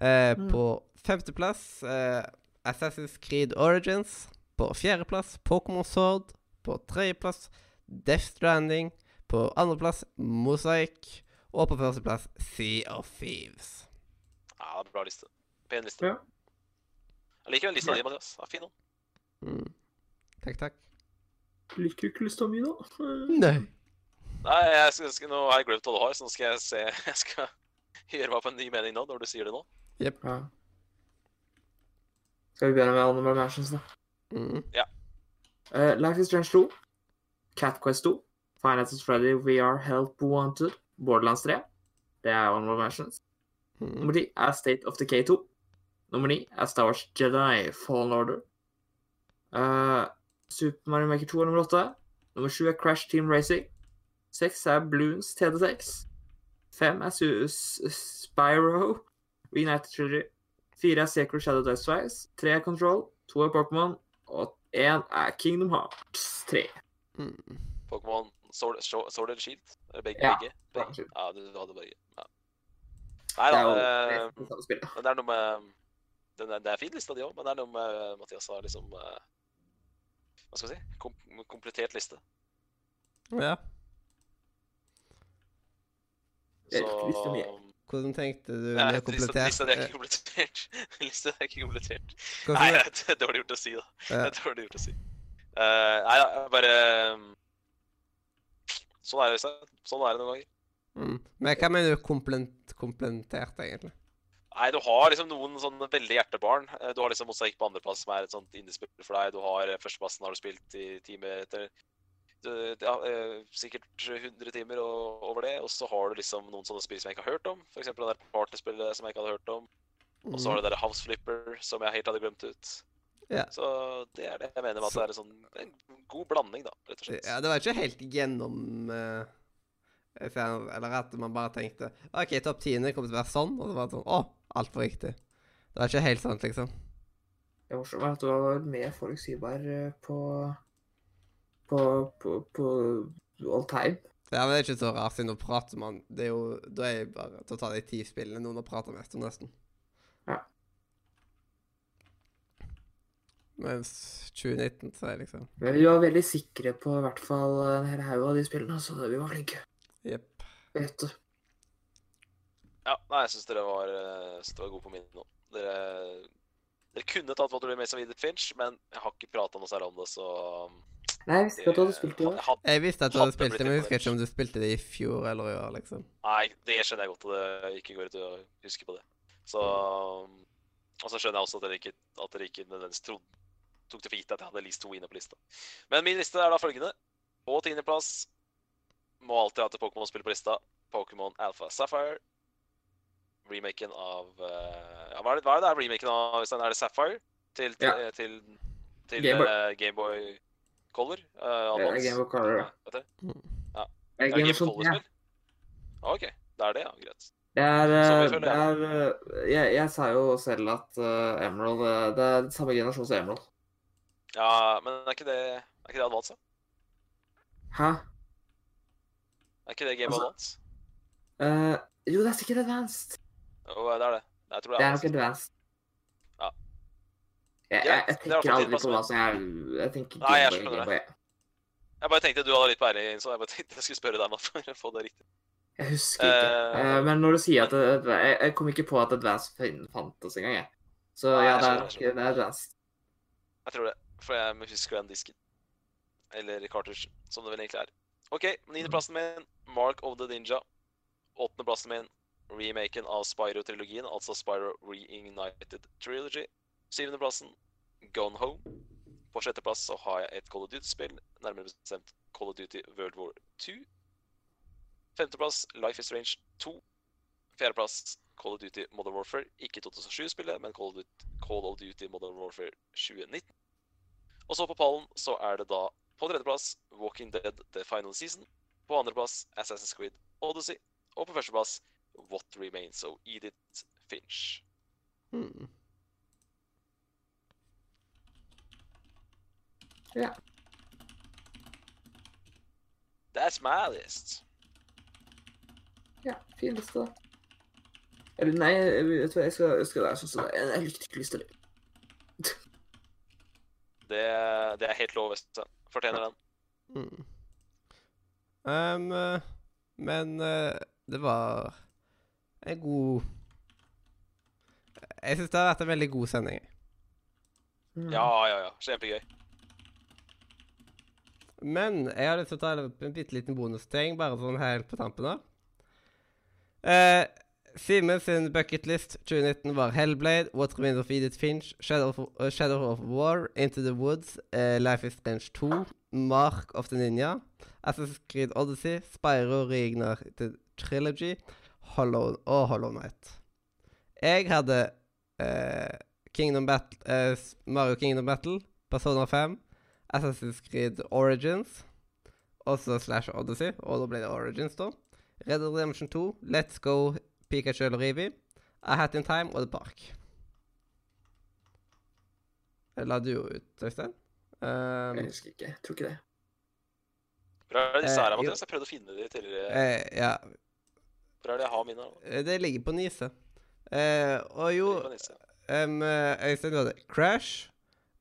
Uh, Mm. På femteplass uh, Assassin's Creed Origins. På fjerdeplass Pokémon Sword. På tredjeplass Death Stranding. På andreplass Mosaic. Og på førsteplass Sea of Thieves. Ja, bra liste. Pen liste. Ja. Jeg liker den lista di, Mathias. Ja, fin den. Mm. Takk, takk. Liker du ikke lista mi, da? Nei. Nei, jeg skal, skal, nå har jeg glemt hva du har, så nå skal jeg se Jeg skal gjøre meg på en ny mening nå, når du sier det nå. Ja. Skal vi begynne med Animal Mansions, da? Mm. Uh, Life is Strange 2. Cat Quest 2. Finance is Freddy VR Help Wanted. Borderlands 3. Det er Honorable Mansions. Mm. Nummer 10 er State of Decay 2. Nummer 9 er Star Wars Jedi Fallen Order. Uh, Super Mario Maker 2 er nummer 8. Nummer 7 er Crash Team Racing. 6 er Bloons TD6. 5 er Spyro Reunited Trilogy. 4 er Sacred Shadow Dice Twice. 3 er Control. 2 er Pokémon. Og 1 er Kingdom Hearts 3. Mm. Pokémon Sword, Sword eller Shield? Begge? Ja, begge? Begge. Ja, du, hadde begge. Ja. Nei Det da. jo eh, det det er noe med den er, Det er fin liste, de òg, men det er noe med Mathias har liksom eh, Hva skal vi si? Kom, komplettert liste. Ja. Lista Så Hvordan tenkte du Nei, det lista, komplettert? lista di er eh, ikke komplettert. lista er ikke komplettert. hvordan- Nei, det er dårlig gjort å si, da. Det er dårlig gjort å si. Uh, nei da, bare um, Sånn er det, Øystein. Sånn er det noen ganger. Mm. Men hva mener du komplementert, egentlig? Nei, du har liksom noen sånne veldig hjertebarn. Eh, Du har liksom Mosaikk på andreplass, som er et sånt indiespill for deg. Du har eh, førsteplassen har du spilt i time etter ja, eh, sikkert 100 timer og over det. Og så har du liksom noen sånne spill som jeg ikke har hørt om. F.eks. det der partyspillet som jeg ikke hadde hørt om. Og så har du det der House Flipper som jeg helt hadde glemt ut. Ja. Så det er det jeg mener med at Så- det er en sånn en god blanding, da, rett og slett. Ja, det var ikke helt gjennom uh, fan, Eller at man bare tenkte OK, topp tiende kommer til å være sånn, og så var det sånn Å, altfor riktig. Det var ikke helt sant, liksom. Det morsomme er at du var mer forutsigbar eh, på på, på, på all time. Ja, men det er ikke så rart, siden nå prater man Det er jo Da er jeg bare til å ta de ti spillene noen har prata mest om, nesten. Ja. Mens 2019 så er liksom vi var veldig sikre på i hvert fall en hel haug av de spillene, så vi var flinke. Jepp. Vet du. Ja, nei, jeg syns dere var, eh, var gode på minnet nå. Dere, dere kunne tatt What Make of Edith Finch, men jeg har ikke prata noe særlig om det, så Nei, jeg visste ikke at du hadde spilt det i år. Jeg visste at du hadde Hadde spilt det, men jeg husker ikke om du spilte det i fjor eller i år, liksom. Nei, det skjønner jeg godt og det ikke går ut å huske på det. Så Og så skjønner jeg også at dere ikke, at dere ikke nødvendigvis trodde, tok det for gitt at jeg hadde list to inne på lista. Men min liste er da følgende. På tiendeplass må alltid ha til Pokémon-spill på lista. Pokémon Alpha Sapphire. Remaken av eh, Ja, hva er det, hva er det remaken av? Øystein? Er det Sapphire? Til, til, Ja. til, til Gameboy. uh, Game Color? Uh, Det er Game Boy Color, ja. Vet du? Er det det Game Game of Ja. Color-spill? OK. Det er det, ja. Greit. Det er, eh, det er eh, jeg, jeg sa jo selv at uh, Emerald eh, Det er samme generasjon som Emerald. Ja, men er ikke det Er ikke det Advance? Hæ? Er ikke det Game Altså- Advance? Eh, jo, det er sikkert Advanced. Jo, det er det. Jeg tror det Det er er nok Advanced. Ja. Jeg, jeg, jeg er tenker aldri på hva som er Jeg tenker Nei, jeg skjønner det. Jeg bare tenkte du hadde litt peiling, så jeg bare tenkte jeg skulle spørre deg nå for å få det riktig. Jeg husker ikke. Eh, men når du sier at det, jeg, jeg kom ikke på at Advanced fantes engang, jeg. Så Nei, ja, det er, det er Advanced. Jeg tror det, for jeg husker den disken. Eller cartridge, som det vel egentlig er. OK, niendeplassen min, Mark of the Ninja. Åttendeplassen min, remaken av Spyro-trilogien, altså Spyro Reignited Trilogy. Syvendeplassen, Gone Home. På sjetteplass så har jeg et Call of Duty-spill, nærmere bestemt Call of Duty World War 2. Femteplass, Life is Strange 2. Fjerdeplass, Call of Duty Modern Warfare. Ikke 2007-spillet, men Call Call of Duty Modern Warfare 2019. Og så på pallen så er det da på tredjeplass Walking Dead The Final Season. På andreplass Assassin's Creed Odyssey. Og på førsteplass What Remains of Edith Finch. Hmm. Ja. That's my list. Ja, fin liste, da. Eller nei, jeg jeg, jeg skal, jeg skal være sånn som det. er. Jeg likte ikke lista di. Det, det er helt lov. Fortjener den. Mm. Um, eh, men eh, det var en god Jeg syns det har vært en veldig god sending. Mm. Ja, ja, ja. Kjempegøy. Men jeg har lyst til å ta en bitte liten bonusting, bare sånn helt på tampen her. Eh, Simen sin bucketlist 2019 var Hellblade, What Remains of Edith Finch, Shadow of, uh, Shadow of War, Into the Woods, uh, Life is Strange 2, Mark of the Ninja, Assassin's Creed Odyssey, Spyro Reignited Trilogy Hollow, og Hollow Knight. Jeg hadde uh, Kingdom Battle, eh, Mario Kingdom Battle, Persona 5, Assassin's Creed Origins, også slash Odyssey, og da ble det Origins, da. Red Dead Redemption 2, Let's Go, Pikachu eller Rivi, A Hat in Time og The Park. Jeg la du jo ut, Øystein. Um, Jeg husker ikke. Jeg tror ikke det. Hvor er det disse Eh, her. Mathias? Jeg prøvde å finne de tidligere. eh, ja, Hvor er det jeg har mine? da? eh, det ligger på Nise. Eh, og jo, um, eh, Øystein, du hadde Crash,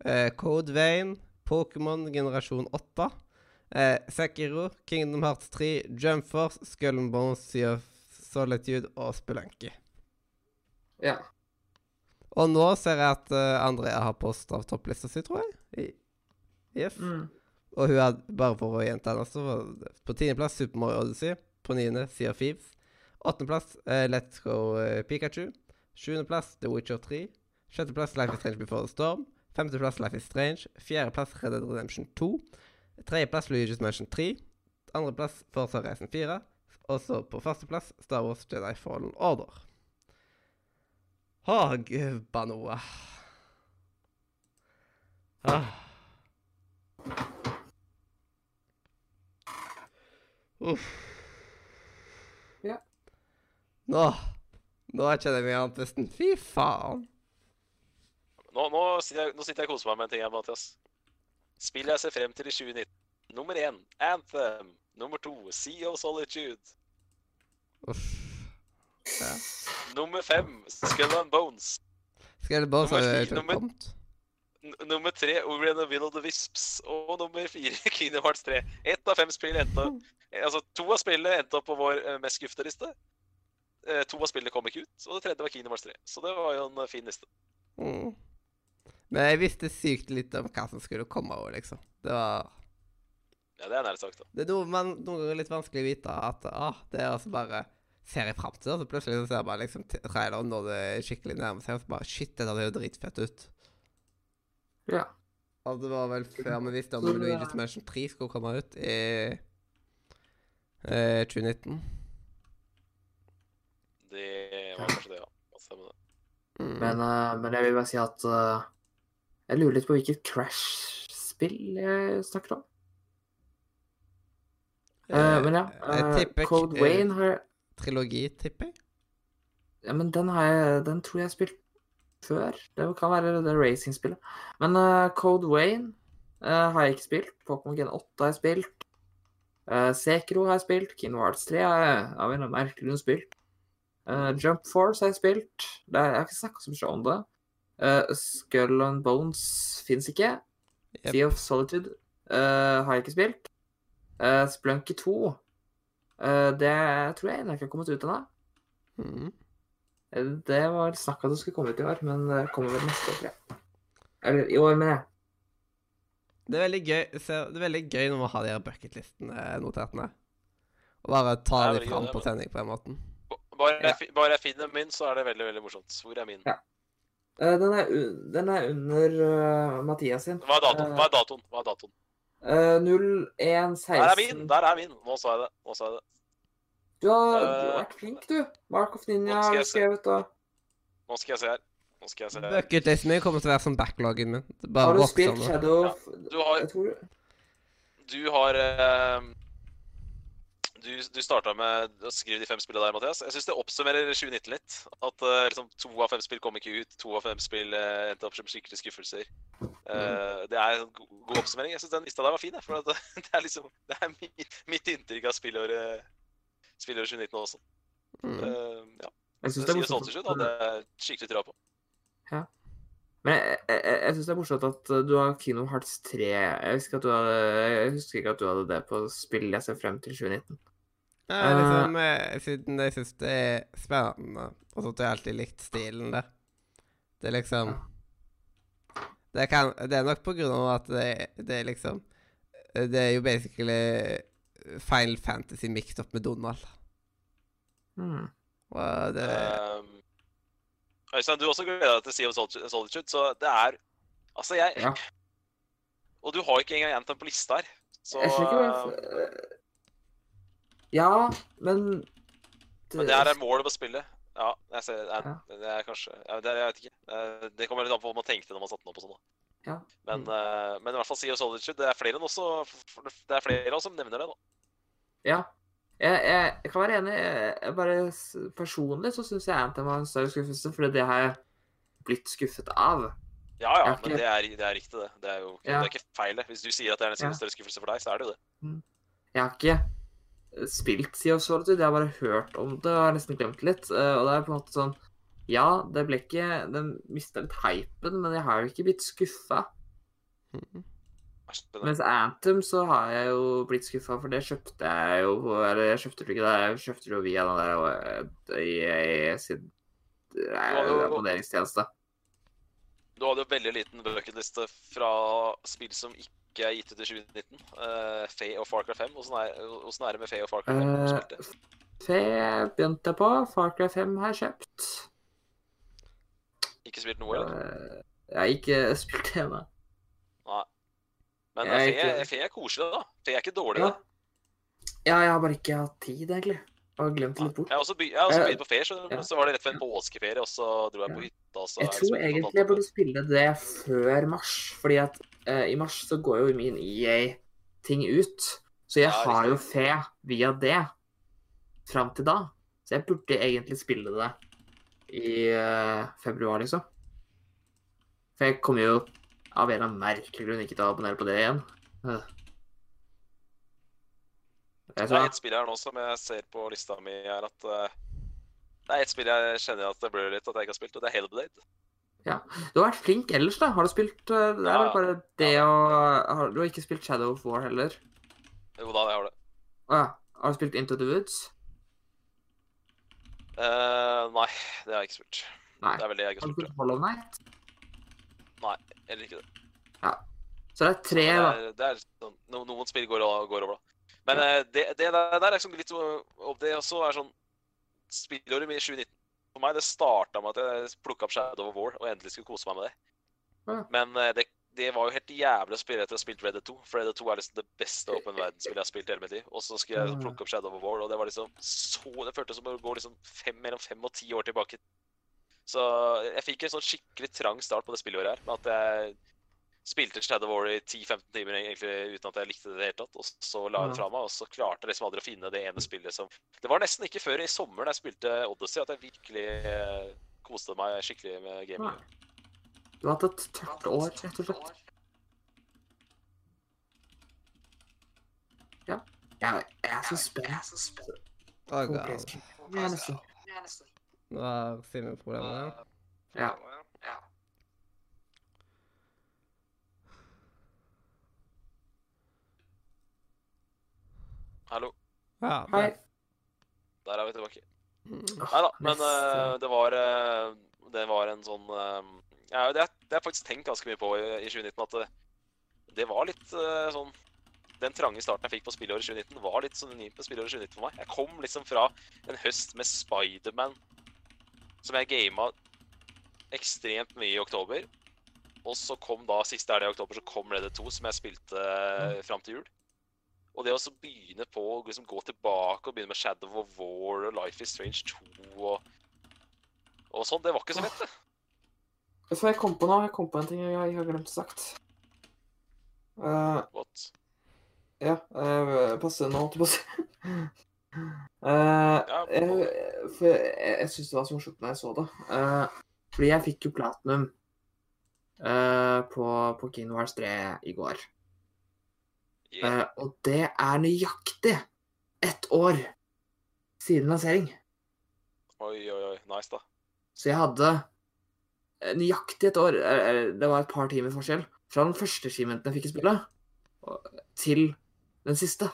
eh, Code Vein, Pokémon generasjon 8, eh, Sekiro, Kingdom Hearts 3, Jump Force, Skull and Bones, Sea of Solitude og Spelunky. Ja. Og nå ser jeg at uh, Andrea har posta av topplista si, tror jeg. I, yes. Mm. Og hun er bare for å gjenta henne, så var det på tiendeplass Super Mario Odyssey. På niende Sea of Thieves. Åttendeplass uh, Let's Go uh, Pikachu. Sjuendeplass The Witcher 3. Sjetteplass Life is Strange Before the Storm. Femteplass Life is Strange. Fjerdeplass Red Dead Redemption 2. Tredjeplass Luigi's Mansion 3. Andreplass Forza Reisen 4. Og så på førsteplass Star Wars Jedi Fallen Order. Å, gud noe. Ah. Uff. Ja. Nå Nå kjenner jeg meg andpusten. Fy faen. Nå, nå, sitter jeg, nå sitter jeg og koser meg med en ting her, Mathias. Spillet jeg ser frem til i 2019. Nummer én Anthem. Nummer to Sea of Solitude. Uff. Ja. Nummer fem Skull and Bones. Skull and Bones så Nummer jeg nummer- tre Ori and the Will of the Wisps. Og nummer fire Kingdom Hearts 3. Ett av fem spill endte Altså, to av spillene endte opp på vår eh, mest skuffede liste. Eh, to av spillene kom ikke ut, og det tredje var Kingdom Hearts 3. Så det var jo en eh, fin liste. Mm. Men jeg visste sykt litt om hva som skulle komme over, liksom. Det var Ja, det er nært sagt, da. Det er noe men, noen ganger er litt vanskelig å vite at ah, det er altså bare ser jeg fram til, så plutselig så ser man liksom traileren når det er skikkelig nærmer seg, og så bare Shit, dette ser jo dritfett ut. Ja. Og det var vel før vi visste om det- Luigi's Mansion 3 skulle komme ut i eh, 2019. Det var kanskje det, ja. Stemmer det? Mm. Men, uh, men jeg vil bare si at uh, jeg lurer litt på hvilket Crash-spill jeg snakker om. Eh, men ja, eh, Code eh, Wayne har Trilogi, tipper jeg. Ja, men den har jeg Den tror jeg har spilt før. Det kan være det racing-spillet. Men uh, Code Wayne uh, har jeg ikke spilt. Pokémon Gen 8 har jeg spilt. Uh, Sekro har jeg spilt. Kingdom Hearts 3 har jeg av en merkelig grunn spilt. Eh, Jump Force har jeg spilt. Det er, jeg har ikke snakka så mye om det. Eh, Skull and Bones fins ikke. Yep. Sea of Solitude eh, har jeg ikke spilt. Uh, Splunky 2 uh, Det tror jeg ennå ikke har kommet ut ennå. Mm. Eh, Det var snakk at det skulle komme ut i år, men det kommer vel neste år, tror jeg. Eller i år, mener jeg. Det er veldig gøy Det er veldig gøy når man har de her bucketlisten-notatene. Og bare ta Det er de fram på sending på den måten. Bare, Ja. jeg, bare jeg finner min, så er det veldig veldig morsomt. Hvor er min? Ja. Eh, Den er, den er under uh, Mathias sin. Hva er datoen? Hva er datoen? Hva er datoen? Uh, 0116 Der er min! Der er min! Nå sa jeg det. Nå sa jeg det. Du har, du Eh, har vært flink, du. Mark of Ninja har du skrevet, og Nå skal jeg se her. Nå skal jeg se her. Bucketlisten min kommer til å være som backloggen min. Bare har du spilt. Shadow Ja, Du har, Jeg tror du har uh, du, du starta med å skrive de fem spillene der, Mathias. Jeg syns det oppsummerer 2019 litt. At uh, liksom, to av fem spill kom ikke ut. To av fem spill uh, endte opp som skikkelige skuffelser. Eh, Det er en god oppsummering. Jeg syns den lista der var fin. For det er liksom Det er mitt, inntrykk av spillåret, spillåret 2019 også. Mm. Uh, ja. Jeg syns det er morsomt. Solitude hadde jeg skikkelig trua på. Ja. Men jeg, jeg, jeg, syns det er morsomt at uh, du har Kingdom Hearts 3. Jeg husker, at du hadde, jeg husker ikke at du hadde det på spill jeg ser frem til 2019. Nei, liksom, uh, siden jeg syns det er spennende, og så har jeg alltid likt stilen der. Det er liksom Det, kan, det er nok på grunn av at det, det er liksom Det er jo basically Final Fantasy mixed opp med Donald. Mm. Og det Um, Øystein, du også gleder deg til Sea of Solitude, så det er Altså, jeg Ja. Og du har ikke engang Anthem på lista her. Så Jeg ikke uh, hvorfor Ja, men Men det her er målet på spillet. Ja, jeg ser, det, er, det er kanskje ja, det Jeg vet ikke. Eh, Det kommer litt an på hva man tenkte når man satte den opp og sånn. Ja. Men, Mm. eh, men i hvert fall Sea of Solitude, det er flere enn også Det er flere også som nevner det, da. Ja. Jeg, jeg, jeg kan være enig. Jeg, jeg bare Personlig så syns jeg Anthem var en større skuffelse, fordi det har jeg blitt skuffet av. Ja ja, ikke... men det er, det er riktig, det. Det er jo Ja. det er ikke feil, det. Hvis du sier at det er en større skuffelse for deg, så er det jo det. Jeg har ikke spilt Sea of Solitude, jeg har bare hørt om det og har nesten glemt det litt. eh, Og det er på en måte sånn Ja, det ble ikke Den mista litt hypen, men jeg har jo ikke blitt skuffa. Mm. Mens Anthem så har jeg jo blitt skuffa, for det kjøpte jeg jo Eller jeg kjøpte det ikke det, jeg kjøpte det jo via den der eh, i, i sin eh, abonneringstjeneste. Du hadde jo veldig liten bucketliste fra spill som ikke er gitt ut i 2019. Uh, Faye og Far Cry 5. Hvordan er, hvordan er det med Faye og Far Cry 5? Har du Eh, spilt det? Fe begynte jeg på. Far Cry 5 har jeg kjøpt. Ikke spilt noe, eller? Uh, Jeg har ikke spilt det Nei. Men jeg er ikke- er koselig, da. Faye er ikke dårlig, Ja. da. ja, jeg har bare ikke hatt tid, egentlig. Og glemt det litt bort. Jeg har også, by, jeg har også Eh, begynt på ferie, skjønner du. ja. Så var det rett før en påskeferie, og så dro jeg på hytta. så Jeg tror spilt egentlig jeg burde spille det før mars, fordi at uh, i mars så går jo min EA-ting ut. Så jeg Ja, har jo fe via det fram til da. Så jeg burde egentlig spille det i uh, februar, liksom. For jeg kommer jo av en eller annen merkelig grunn ikke til å abonnere på det igjen. Øh. Det er ett spill her nå som jeg ser på lista mi, er at eh, Det er ett spill jeg kjenner at det blør litt at jeg ikke har spilt, og det er Hellblade. Ja. du har vært flink ellers, da. Har du spilt eh, Det er vel bare det ja. å har, Du har ikke spilt Shadow of War heller? Jo da, jeg har det. Å ja. Har du spilt Into the Woods? Uh, nei, det har jeg ikke spilt. Nei. Det er vel det jeg ikke Har har du spilt. Hollow Hollow Knight? Eller ikke det. Ja. Så det er tre, da. det er, det er sånn, no, noen spill går, går over, da. Men ja. det, det der, er liksom litt Og det også er sånn Spillåret mitt i 2019 for meg, det starta med at jeg plukka opp Shadow of War og endelig skulle kose meg med det. Ja. Men eh, det, det var jo helt jævlig å spille etter å ha spilt Red Dead 2. For Red Dead 2 er liksom det beste åpen verdensspillet jeg har spilt hele mitt liv. Og så skulle jeg Ja. plukke opp Shadow of War, og det var liksom så Det føltes som å gå liksom fem, mellom fem og ti år tilbake. Så jeg fikk en sånn skikkelig trang start på det spillåret her. Med at jeg spilte Shadow War i 10-15 timer egentlig uten at jeg likte det i det hele tatt. Og så la jeg det fra meg, og så klarte jeg liksom aldri å finne det ene spillet som Det var nesten ikke før i sommer da jeg spilte Odyssey at jeg virkelig eh, koste meg skikkelig med gaming. Ja. Du har hatt et tørt år, rett og slett. Ja. Jeg, jeg er så spent. Å, er nesten Nå har Simen problemer. Ja. Hallo, Ja, Hei. der er vi tilbake. Mm. Nei da, men eh, det var uh, Det var en sånn uh, ja, det, det har jeg faktisk tenkt ganske mye på i, i 2019, at det, det var litt sånn Den trange starten jeg fikk på spillåret 2019, var litt synonym med spillåret 2019 for meg. Jeg kom liksom fra en høst med Spiderman, som jeg gama ekstremt mye i oktober. Og så kom da siste helg i oktober så kom Red Dead 2, som jeg spilte uh, fram til jul. Og det å begynne på å liksom gå tilbake og begynne med Shadow of War og Life is Strange 2 og, og sånn, det var ikke så lett, det. Så jeg kom på nå? Jeg kom på en ting jeg, jeg har glemt sagt. Uh, What? ja, uh, passe nå, holdt jeg på å si. Uh, jeg, for jeg, jeg syns det var så morsomt når jeg så det. Uh, fordi jeg fikk jo platinum uh, på, på Kingdom Hearts 3 i går. Yeah. Uh, og det er nøyaktig ett år siden lansering. Oi, oi, oi. Nice, da. Så jeg hadde eh, nøyaktig et år eh, eh, Det var et par timer forskjell fra den første skimenten jeg fikk i spillet, til den siste.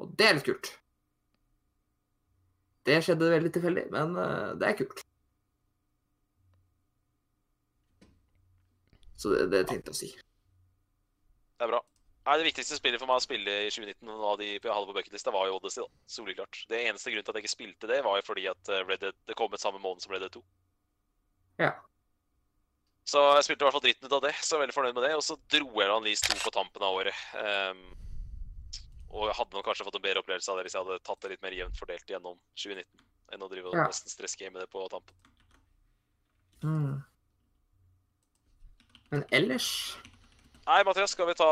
Og det er litt kult. Det skjedde veldig tilfeldig, men det er kult. Så det, det tenkte jeg å si. Det er bra. Nei, Det viktigste spillet for meg å spille i 2019 og av de jeg hadde på bucketlista, var jo Odyssey. da. Soleklart. Det eneste grunnen til at jeg ikke spilte det, var jo fordi at eh, Red Dead, det kom ut samme måned som Red Dead 2. Ja. Så jeg spilte i hvert fall dritten ut av det, så jeg er veldig fornøyd med det. Og så dro jeg an Lease 2 på tampen av året. Um, og jeg hadde nok kanskje fått en bedre opplevelse av det hvis jeg hadde tatt det litt mer jevnt fordelt gjennom 2019, enn å drive og Ja. nesten stressgame det på tampen. Mm. Men ellers Nei, Mathias, skal vi ta,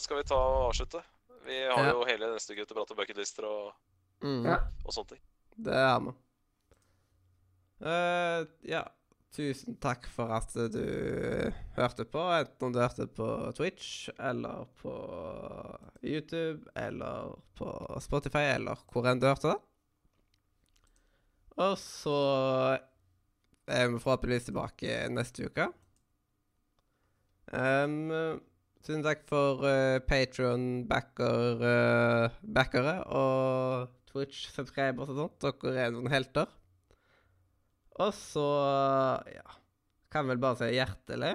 skal vi ta og avslutte? Vi har Ja. jo hele neste uke til å prate om bucketlister og, Mm. Og sånne ting. Det har vi. Uh, ja. Tusen takk for at du hørte på, enten om du hørte på Twitch, eller på YouTube, eller på Spotify, eller hvor enn du hørte det. Og så er vi forhåpentligvis tilbake neste uke. Um, tusen takk for uh, Patron-backere og Twitch-subscribers og sånt. Dere er noen helter. Og så Ja. kan vel bare si hjertelig.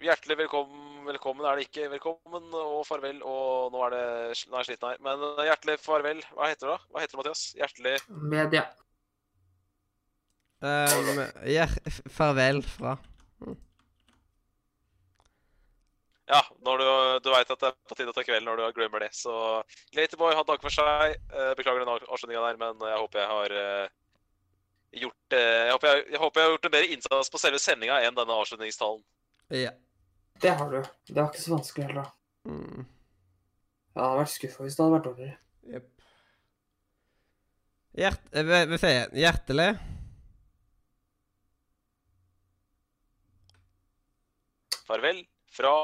Hjertelig velkommen, velkommen er det ikke. Velkommen og farvel. Og nå er det nå er jeg sliten her. Men eh, hjertelig farvel. Hva heter det da? Hva heter det, Mathias? Hjertelig Media. Um, hjer farvel fra Ja, når du, du veit at det er på tide å ta kvelden når du glemmer det. Så Laterboy har dag for seg. Eh, Beklager den avslutninga der, men jeg håper jeg har eh, gjort eh, jeg, håper jeg, jeg håper jeg har gjort en bedre innsats på selve sendinga enn denne avslutningstalen. Ja. Det har du. Det var ikke så vanskelig heller. da. Mm. Jeg hadde vært skuffa hvis det hadde vært dårligere. Jepp. Hjert... Vi vi sier hjertelig. Farvel fra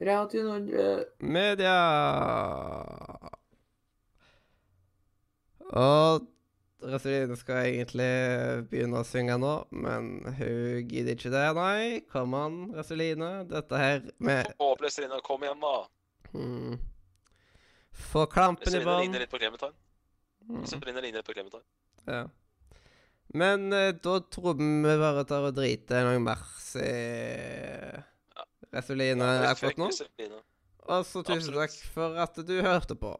Radio Nordre. Media. Og Reseline skal egentlig begynne å synge nå, men hun gidder ikke det, nei. Kom an, Rasseline. Dette her med Håpløs Rine. Kom igjen, da. mm, Få klampen i Reserine bånn. ligner litt på Clementine. Mm, Reserine ligner litt på Clementine. ja. Men eh, da tror vi bare tar og driter i noe mers i Reseline er fått nå. Og så tusen takk for at du hørte på.